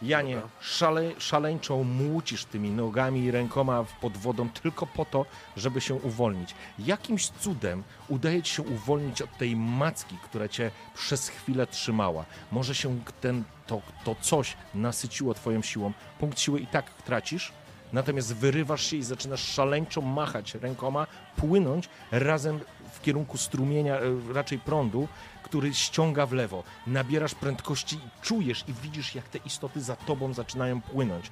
Janie, szale, szaleńczo młócisz tymi nogami i rękoma pod wodą tylko po to, żeby się uwolnić. Jakimś cudem udaje ci się uwolnić od tej macki, która cię przez chwilę trzymała. Może się ten, to, to coś nasyciło twoją siłą. Punkt siły i tak tracisz, natomiast wyrywasz się i zaczynasz szaleńczo machać rękoma, płynąć razem w kierunku strumienia, e, raczej prądu, który ściąga w lewo. Nabierasz prędkości i czujesz i widzisz, jak te istoty za tobą zaczynają płynąć.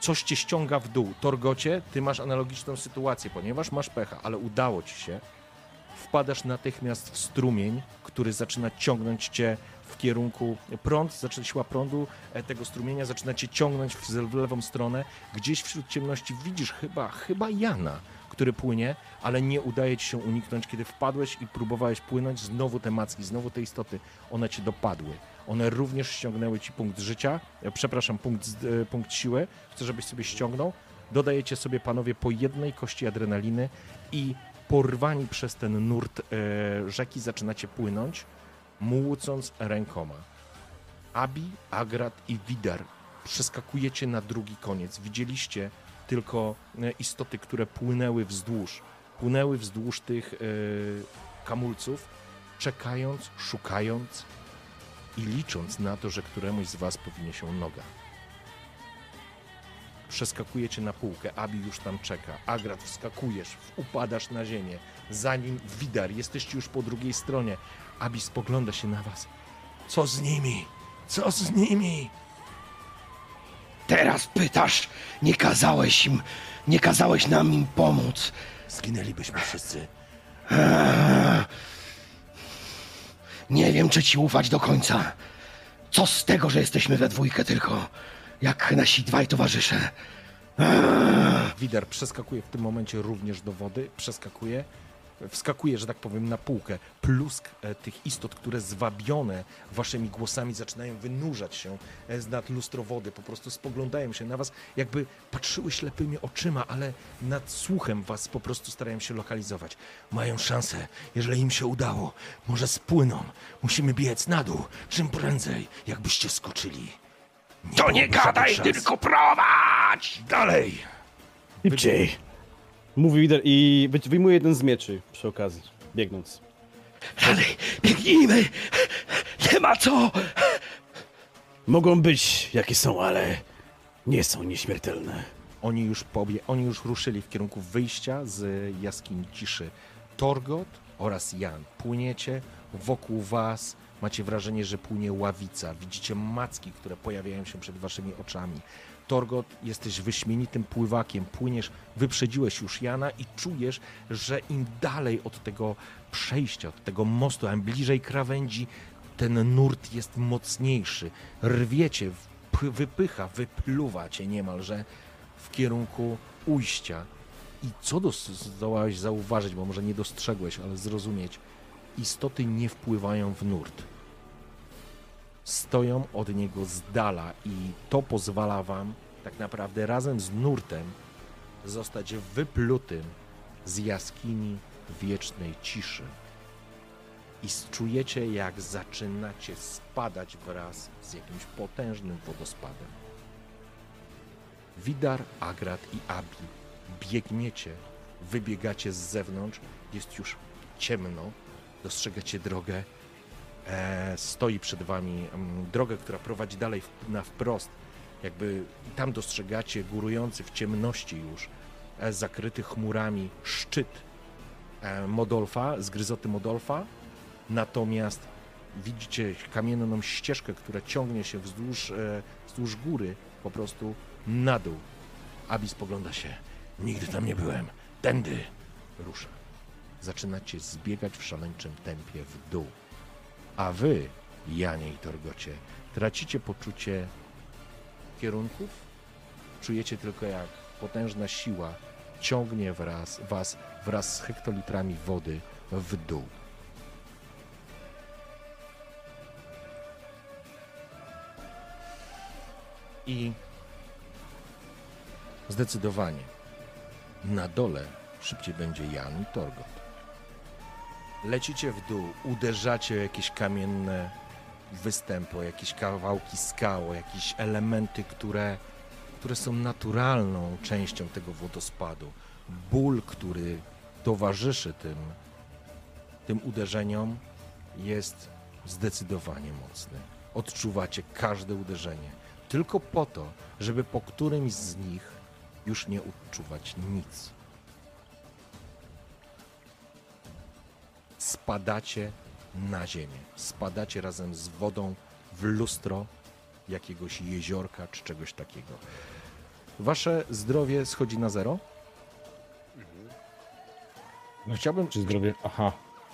Coś cię ściąga w dół. Torgocie, ty masz analogiczną sytuację, ponieważ masz pecha, ale udało ci się. Wpadasz natychmiast w strumień, który zaczyna ciągnąć cię w kierunku prąd, zaczyna siła prądu e, tego strumienia zaczyna cię ciągnąć w, w lewą stronę. Gdzieś wśród ciemności widzisz chyba, chyba Jana, który płynie, ale nie udaje ci się uniknąć, kiedy wpadłeś i próbowałeś płynąć, znowu te macki, znowu te istoty, one cię dopadły. One również ściągnęły ci punkt życia, e, przepraszam, punkt, e, punkt siły. Chcę, żebyś sobie ściągnął. Dodajecie sobie, panowie, po jednej kości adrenaliny i porwani przez ten nurt e, rzeki zaczynacie płynąć, młócąc rękoma. Abi, Agrat i Widar przeskakujecie na drugi koniec. Widzieliście tylko e, istoty, które płynęły wzdłuż. Płynęły wzdłuż tych e, kamulców, czekając, szukając i licząc na to, że któremuś z was powinie się noga. Przeskakujecie na półkę, Abi już tam czeka. Agrat, wskakujesz, upadasz na ziemię. Zanim Widar, jesteście już po drugiej stronie. Abi spogląda się na was. Co z nimi? Co z nimi? Teraz pytasz, nie kazałeś im, nie kazałeś nam im pomóc. Zginęlibyśmy wszyscy. Nie wiem, czy ci ufać do końca. Co z tego, że jesteśmy we dwójkę tylko, jak nasi dwaj towarzysze. Widar przeskakuje w tym momencie również do wody, przeskakuje, wskakuje, że tak powiem, na półkę. Plusk e, tych istot, które zwabione waszymi głosami zaczynają wynurzać się e, z nad lustro wody, po prostu spoglądają się na was, jakby patrzyły ślepymi oczyma, ale nad słuchem was po prostu starają się lokalizować. Mają szansę, jeżeli im się udało, może spłyną. Musimy biec na dół, czym prędzej, jakbyście skoczyli. To nie byłoby żadnych gadaj, tylko prowadź! Dalej! Szybciej! Mówi lider i wy- wyjmuje jeden z mieczy przy okazji, biegnąc. Dalej, biegnijmy! Nie ma co! Mogą być jakie są, ale nie są nieśmiertelne. Oni już, pobie, oni już ruszyli w kierunku wyjścia z jaskini ciszy. Torgot oraz Jan. Płyniecie wokół was. Macie wrażenie, że płynie ławica. Widzicie macki, które pojawiają się przed waszymi oczami. Torgot, jesteś wyśmienitym pływakiem. Płyniesz, wyprzedziłeś już Jana i czujesz, że im dalej od tego przejścia, od tego mostu, im bliżej krawędzi, ten nurt jest mocniejszy. Rwiecie, wypycha, wypluwa cię niemalże w kierunku ujścia. I co zdołałeś zauważyć, bo może nie dostrzegłeś, ale zrozumieć, istoty nie wpływają w nurt. Stoją od niego z dala i to pozwala wam tak naprawdę razem z nurtem zostać wyplutym z jaskini wiecznej ciszy. I czujecie, jak zaczynacie spadać wraz z jakimś potężnym wodospadem. Widar, Agrat i Abi biegniecie, wybiegacie z zewnątrz, jest już ciemno, dostrzegacie drogę, stoi przed wami mm, drogę, która prowadzi dalej na wprost, jakby tam dostrzegacie górujący w ciemności już, e, zakryty chmurami szczyt e, Modolfa, zgryzoty Modolfa, natomiast widzicie kamienną ścieżkę, która ciągnie się wzdłuż, e, wzdłuż góry, po prostu na dół. Abi spogląda się. Nigdy tam nie byłem. Tędy. Rusza. Zaczynacie zbiegać w szaleńczym tempie w dół. A wy, Janie i Torgocie, tracicie poczucie kierunków? Czujecie tylko jak potężna siła ciągnie wraz, was wraz z hektolitrami wody w dół. I zdecydowanie na dole szybciej będzie Jan i Torgot. Lecicie w dół, uderzacie o jakieś kamienne występy, o jakieś kawałki skał, o jakieś elementy, które, które są naturalną częścią tego wodospadu. Ból, który towarzyszy tym, tym uderzeniom, jest zdecydowanie mocny. Odczuwacie każde uderzenie, tylko po to, żeby po którymś z nich już nie odczuwać nic. Spadacie na ziemię, spadacie razem z wodą w lustro jakiegoś jeziorka czy czegoś takiego. Wasze zdrowie schodzi na zero. Chciałbym, Czy zdrowie? Aha.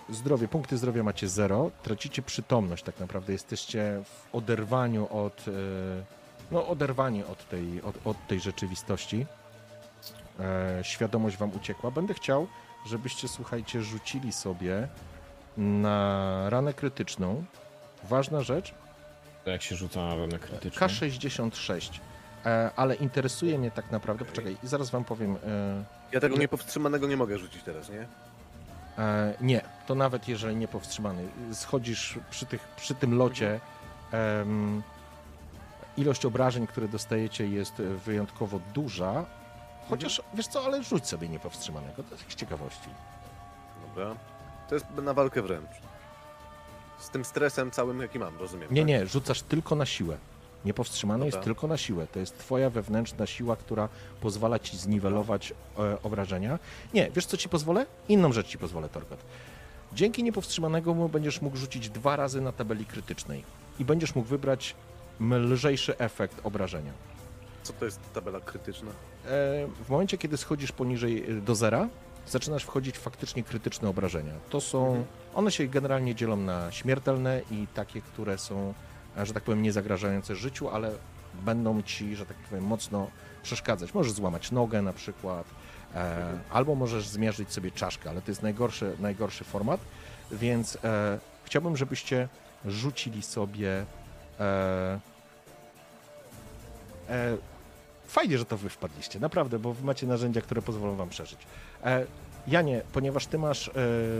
zdrowie, punkty zdrowia macie zero, tracicie przytomność tak naprawdę, jesteście w oderwaniu od, e, no oderwani od tej, od, od tej rzeczywistości. E, świadomość wam uciekła. Będę chciał, żebyście, słuchajcie, rzucili sobie na ranę krytyczną. Ważna rzecz, To jak się rzuca na ranę krytyczną? K66. E, ale interesuje mnie tak naprawdę, poczekaj, zaraz wam powiem, e, Ja tego niepowstrzymanego nie mogę rzucić teraz, nie? E, nie, to nawet jeżeli nie powstrzymany. Schodzisz przy, tych, przy tym locie. em, ilość obrażeń, które dostajecie, jest wyjątkowo duża. Chociaż wiesz co, ale rzuć sobie niepowstrzymanego. To jest z ciekawości. Dobra. To jest na walkę wręcz. Z tym stresem całym, jaki mam, rozumiem. Nie, tak? nie, rzucasz tylko na siłę. Niepowstrzymany jest tylko na siłę. To jest twoja wewnętrzna siła, która pozwala ci zniwelować e, obrażenia. Nie, wiesz co ci pozwolę? Inną rzecz ci pozwolę, Torgot. Dzięki niepowstrzymanemu będziesz mógł rzucić dwa razy na tabeli krytycznej i będziesz mógł wybrać lżejszy efekt obrażenia. Co to jest tabela krytyczna? E, w momencie, kiedy schodzisz poniżej y, do zera, zaczynasz wchodzić w faktycznie krytyczne obrażenia. To są, one się generalnie dzielą na śmiertelne i takie, które są, e, że tak powiem, nie zagrażające życiu, ale będą ci, że tak powiem, mocno przeszkadzać. Możesz złamać nogę na przykład, e, albo możesz zmierzyć sobie czaszkę, ale to jest najgorszy, najgorszy format, więc e, chciałbym, żebyście rzucili sobie e, e, Fajnie, że to wy wpadliście, naprawdę, bo wy macie narzędzia, które pozwolą wam przeżyć. E, Janie, ponieważ ty masz e,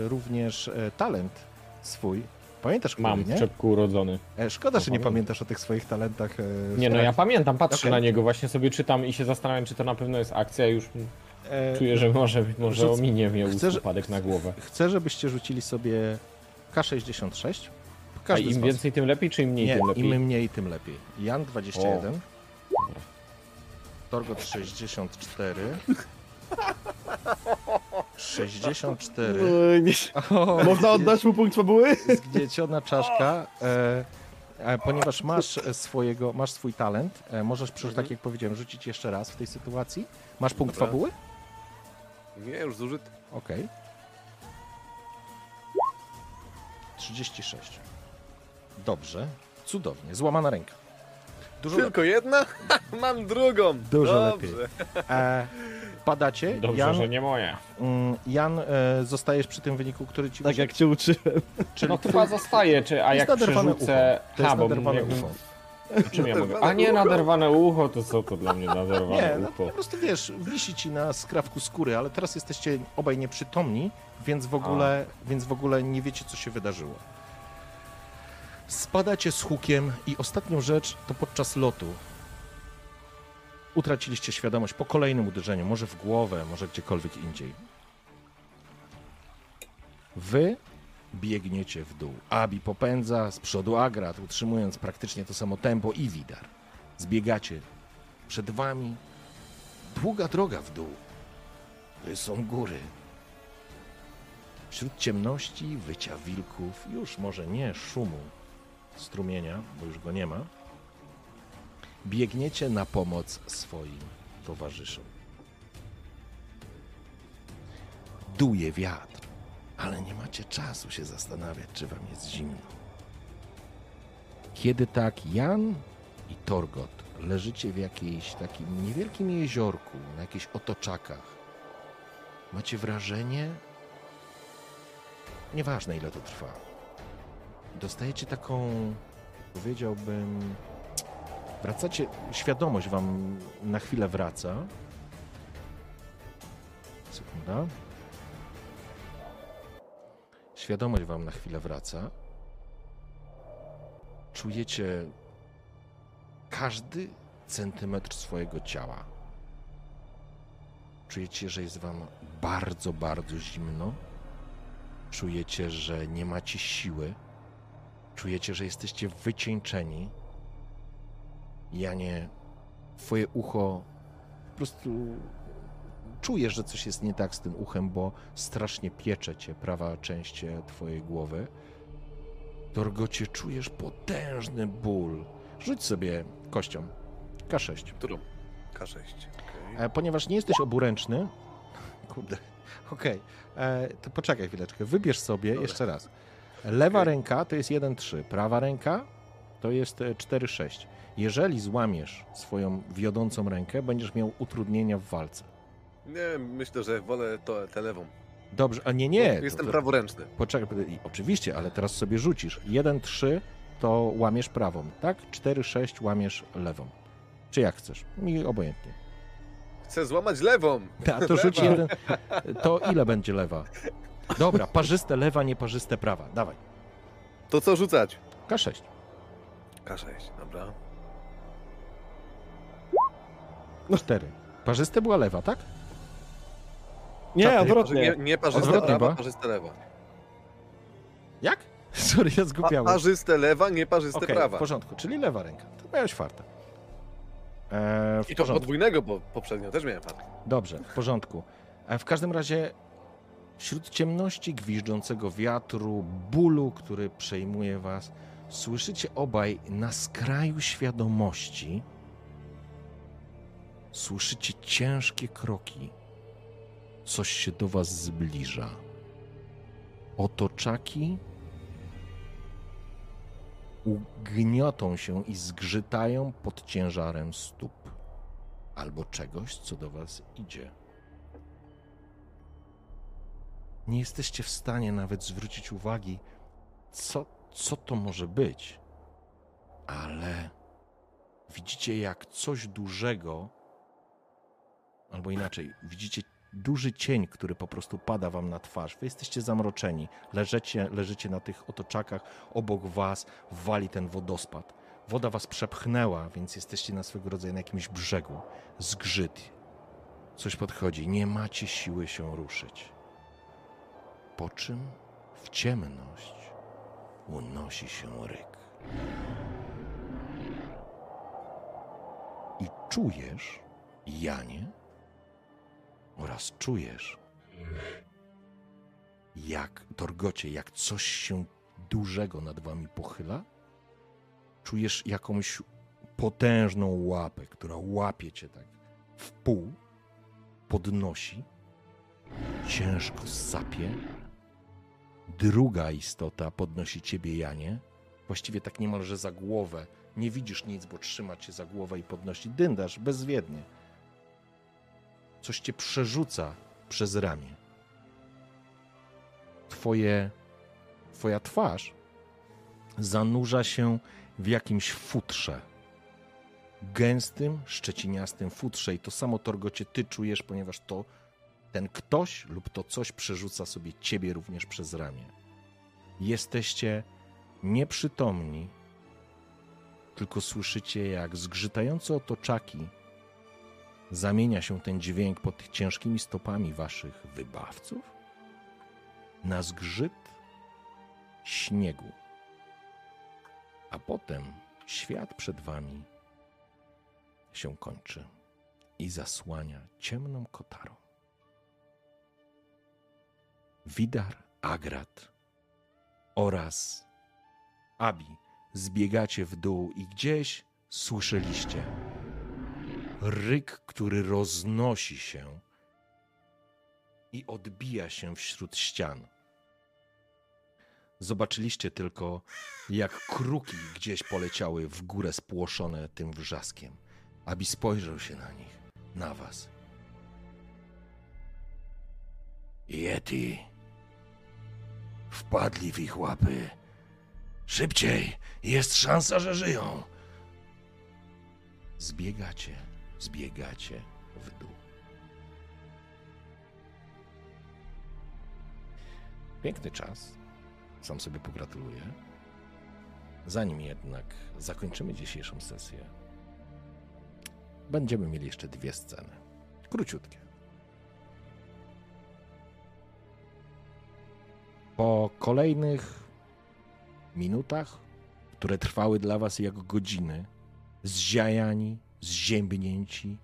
również e, talent swój, pamiętasz Mam który, w nie? czepku urodzony. E, szkoda, że nie pamiętam. pamiętasz o tych swoich talentach. E, Nie no, ja pamiętam, patrzę Okej. na niego, właśnie sobie czytam i się zastanawiam, czy to na pewno jest akcja. Już e, czuję, że może, może Rzuc- ominie mnie chcę, że- upadek na głowę. Chcę, żebyście rzucili sobie K66. A Każdy z im więcej, tym lepiej, czy im mniej, Nie, tym lepiej? im mniej, tym lepiej. Jan 21. Torgot 64. 64. O, Można oddać mu punkt fabuły? zgnieciona czaszka. E, e, ponieważ masz e, swojego, masz swój talent, e, możesz, przy, tak jak powiedziałem, rzucić jeszcze raz w tej sytuacji. Masz punkt Dobra. fabuły? Nie, już zużyty. Okej. 36. Dobrze. Cudownie. Złamana ręka. Dużo lepiej. Tylko jedna? mam drugą. Dużo Dobrze. lepiej. E, padacie. Dobrze, Jan, że nie moja. mm, Jan e, zostajesz przy tym wyniku, który ci Tak jak cię uczyłem. czyli No chyba zostaje, czy, a jak przerzucę... ucho. To jest Ha, bo ucho. Czym ja mogę? A nie, naderwane ucho, to co to dla mnie naderwane Nie, no, ucho? po prostu wiesz, wisi ci na skrawku skóry, ale teraz jesteście obaj nieprzytomni, więc w ogóle, więc w ogóle nie wiecie, co się wydarzyło. Spadacie z hukiem i ostatnią rzecz to podczas lotu utraciliście świadomość po kolejnym uderzeniu, może w głowę, może gdziekolwiek indziej. Wy biegniecie w dół. Abi popędza, z przodu Agrat, utrzymując praktycznie to samo tempo i Widar. Zbiegacie przed wami długa droga w dół. To są góry. Wśród ciemności, wycia wilków, już może nie szumu strumienia, bo już go nie ma, biegniecie na pomoc swoim towarzyszom. Duje wiatr, ale nie macie czasu się zastanawiać, czy wam jest zimno. Kiedy tak Jan i Torgot leżycie w jakiejś takim niewielkim jeziorku, na jakichś otoczakach, macie wrażenie, nieważne ile to trwa, dostajecie taką, powiedziałbym, Wracacie, świadomość wam na chwilę wraca. Sekunda. Świadomość wam na chwilę wraca. Czujecie każdy centymetr swojego ciała. Czujecie, że jest wam bardzo, bardzo zimno. Czujecie, że nie macie siły. Czujecie, że jesteście wycieńczeni. Janie, twoje ucho po prostu czujesz, że coś jest nie tak z tym uchem, bo strasznie piecze cię prawa część twojej głowy. Dorgocie, czujesz potężny ból. Rzuć sobie kością. K6. Którą? K6. okej. E, ponieważ nie jesteś oburęczny. Kurde. Okej. E, To poczekaj chwileczkę. Wybierz sobie jeszcze raz. Lewa ręka to jest 1-3. Prawa ręka to jest e, 4-6. Jeżeli złamiesz swoją wiodącą rękę, będziesz miał utrudnienia w walce. Nie, myślę, że wolę to, tę lewą. Dobrze, a nie, nie. Jestem to, to, praworęczny. Poczekaj, oczywiście, ale teraz sobie rzucisz. 1-3 to łamiesz prawą, tak? 4-6 łamiesz lewą. Czy jak chcesz? Mi obojętnie. Chcę złamać lewą. A to rzuć jeden. To ile będzie lewa? Dobra, parzyste lewa, nieparzyste prawa. Dawaj. To co rzucać? K6. K6, dobra. 4. Parzyste była lewa, tak? Nie, Czapy. Nie, odwrotnie. nie parzyste Odwrotnie prawa, była? parzyste lewa. Jak? Sorry, ja Pa, zgubiałem. parzyste lewa, nie parzyste Okej, prawa. w porządku, czyli lewa ręka. To miałeś farta. Eee, w I to porządku. podwójnego, bo poprzednio też miałem fart. Dobrze, w porządku. E, W każdym razie wśród ciemności, gwiżdżącego wiatru, bólu, który przejmuje was, słyszycie obaj na skraju świadomości, słyszycie ciężkie kroki. Coś się do was zbliża. Otoczaki ugniotą się i zgrzytają pod ciężarem stóp albo czegoś, co do was idzie. Nie jesteście w stanie nawet zwrócić uwagi, co, co to może być, ale widzicie, jak coś dużego, albo inaczej, widzicie duży cień, który po prostu pada wam na twarz. Wy jesteście zamroczeni, leżycie, leżycie na tych otoczakach, obok was wali ten wodospad. Woda was przepchnęła, więc jesteście na swego rodzaju na jakimś brzegu. Zgrzyt. Coś podchodzi. Nie macie siły się ruszyć. Po czym w ciemność unosi się ryk. I czujesz, Janie, oraz czujesz, jak, Torgocie, jak coś się dużego nad wami pochyla, czujesz jakąś potężną łapę, która łapie cię tak w pół, podnosi, ciężko sapie. Druga istota podnosi ciebie, Janie, właściwie tak niemalże za głowę. Nie widzisz nic, bo trzyma cię za głowę i podnosi. Dyndasz bezwiednie. Coś cię przerzuca przez ramię. Twoje, twoja twarz zanurza się w jakimś futrze. Gęstym, szczeciniastym futrze. I to samo Torgocie ty czujesz, ponieważ to ten ktoś lub to coś przerzuca sobie ciebie również przez ramię. Jesteście nieprzytomni, tylko słyszycie, jak zgrzytające otoczaki zamienia się ten dźwięk pod ciężkimi stopami waszych wybawców na zgrzyt śniegu. A potem świat przed wami się kończy i zasłania ciemną kotarą. Widar, Agrat oraz Abi zbiegacie w dół i gdzieś słyszeliście ryk, który roznosi się i odbija się wśród ścian. Zobaczyliście tylko, jak kruki gdzieś poleciały w górę spłoszone tym wrzaskiem. Abi spojrzał się na nich, na was. Yeti. Wpadli w ich łapy. Szybciej! Jest szansa, że żyją. zbiegacie, zbiegacie w dół. Piękny czas. Sam sobie pogratuluję. Zanim jednak zakończymy dzisiejszą sesję, będziemy mieli jeszcze dwie sceny. Króciutkie. Po kolejnych minutach, które trwały dla was jak godziny, zziajani, zziębnięci,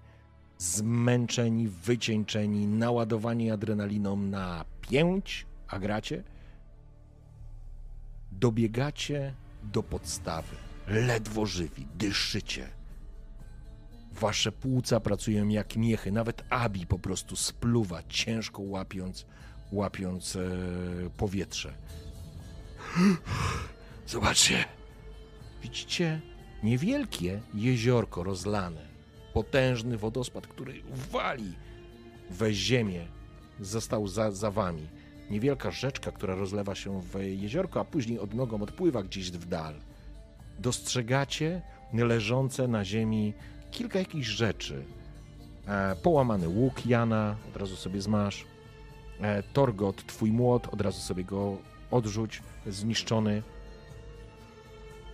zmęczeni, wycieńczeni, naładowani adrenaliną na pięć, a gracie, dobiegacie do podstawy, ledwo żywi, dyszycie. Wasze płuca pracują jak miechy, nawet Abi po prostu spluwa, ciężko łapiąc, łapiąc e, powietrze. Zobaczcie. Widzicie niewielkie jeziorko rozlane. Potężny wodospad, który wali we ziemię, został za, za wami. Niewielka rzeczka, która rozlewa się w jeziorko, a później odnogą odpływa gdzieś w dal. Dostrzegacie leżące na ziemi kilka jakichś rzeczy. E, połamany łuk Jana, od razu sobie zmasz. E, Torgot, twój młot, od razu sobie go odrzuć, zniszczony.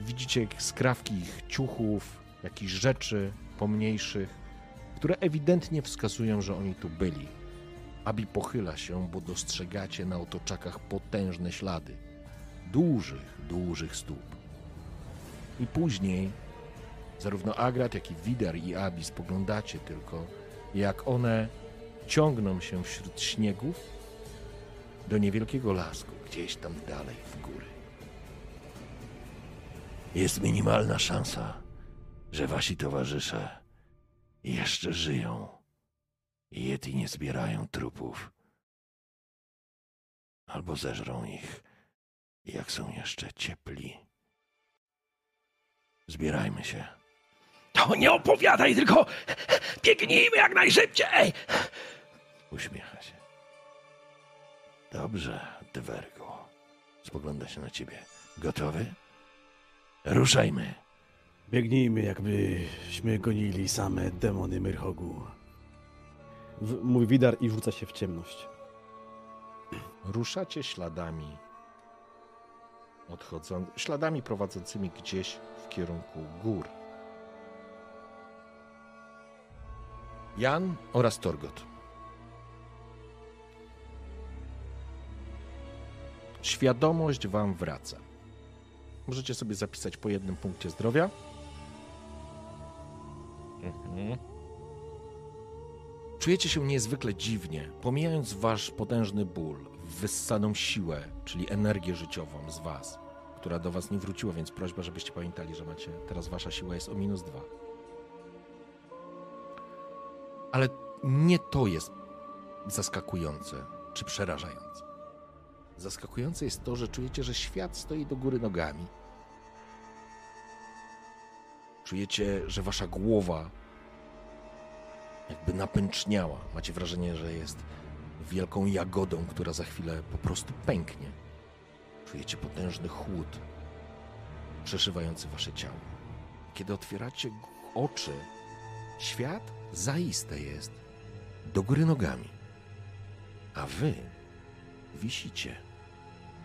Widzicie skrawki ich ciuchów, jakichś rzeczy pomniejszych, które ewidentnie wskazują, że oni tu byli. Abi pochyla się, bo dostrzegacie na otoczakach potężne ślady. Dużych, dużych stóp. I później zarówno Agrat, jak i Widar i Abi spoglądacie tylko, jak one ciągną się wśród śniegów do niewielkiego lasku, gdzieś tam dalej w góry. Jest minimalna szansa, że wasi towarzysze jeszcze żyją i Yeti nie zbierają trupów. Albo zeżrą ich, jak są jeszcze ciepli. Zbierajmy się. To nie opowiadaj, tylko biegnijmy jak najszybciej! Uśmiecha się. Dobrze, Dywergo. Spogląda się na ciebie. Gotowy? Ruszajmy. Biegnijmy, jakbyśmy gonili same demony Myrhogu. W, mój widar i rzuca się w ciemność. Ruszacie śladami odchodzą, śladami prowadzącymi gdzieś w kierunku gór. Jan oraz Torgot. Świadomość wam wraca. Możecie sobie zapisać po jednym punkcie zdrowia. Mhm. Czujecie się niezwykle dziwnie, pomijając wasz potężny ból, wyssaną siłę, czyli energię życiową z was, która do was nie wróciła, więc prośba, żebyście pamiętali, że macie teraz wasza siła jest o minus dwa. Ale nie to jest zaskakujące czy przerażające. Zaskakujące jest to, że czujecie, że świat stoi do góry nogami. Czujecie, że wasza głowa jakby napęczniała. Macie wrażenie, że jest wielką jagodą, która za chwilę po prostu pęknie. Czujecie potężny chłód przeszywający wasze ciało. Kiedy otwieracie oczy, świat zaiste jest do góry nogami. A wy wisicie.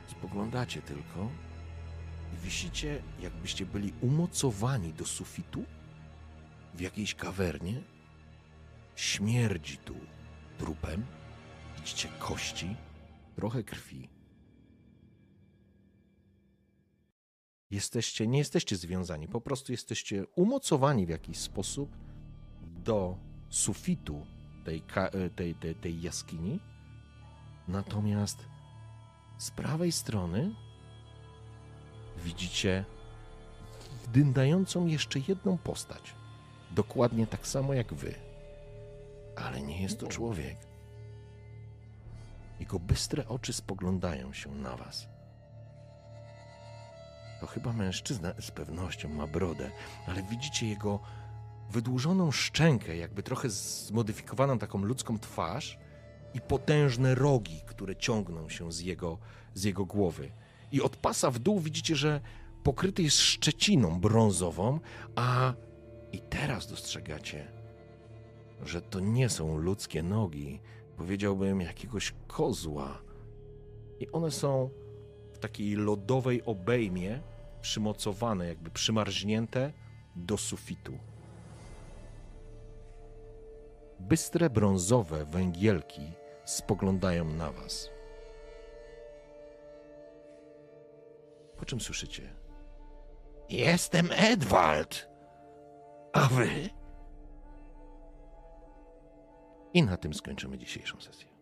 Spoglądacie tylko i wisicie, jakbyście byli umocowani do sufitu w jakiejś kawernie. Śmierdzi tu trupem. Widzicie kości, trochę krwi. Jesteście, nie jesteście związani, po prostu jesteście umocowani w jakiś sposób do sufitu tej, e, tej, tej, tej jaskini. Natomiast z prawej strony widzicie dyndającą jeszcze jedną postać. Dokładnie tak samo jak wy. Ale nie jest to człowiek. Jego bystre oczy spoglądają się na was. To chyba mężczyzna z pewnością ma brodę, ale widzicie jego wydłużoną szczękę, jakby trochę zmodyfikowaną taką ludzką twarz i potężne rogi, które ciągną się z jego, z jego głowy. I od pasa w dół widzicie, że pokryty jest szczeciną brązową, a I teraz dostrzegacie, że to nie są ludzkie nogi, powiedziałbym jakiegoś kozła. I one są w takiej lodowej obejmie przymocowane, jakby przymarznięte do sufitu. Bystre brązowe węgielki spoglądają na was. Po czym słyszycie? Jestem Edward. A wy? I na tym skończymy dzisiejszą sesję.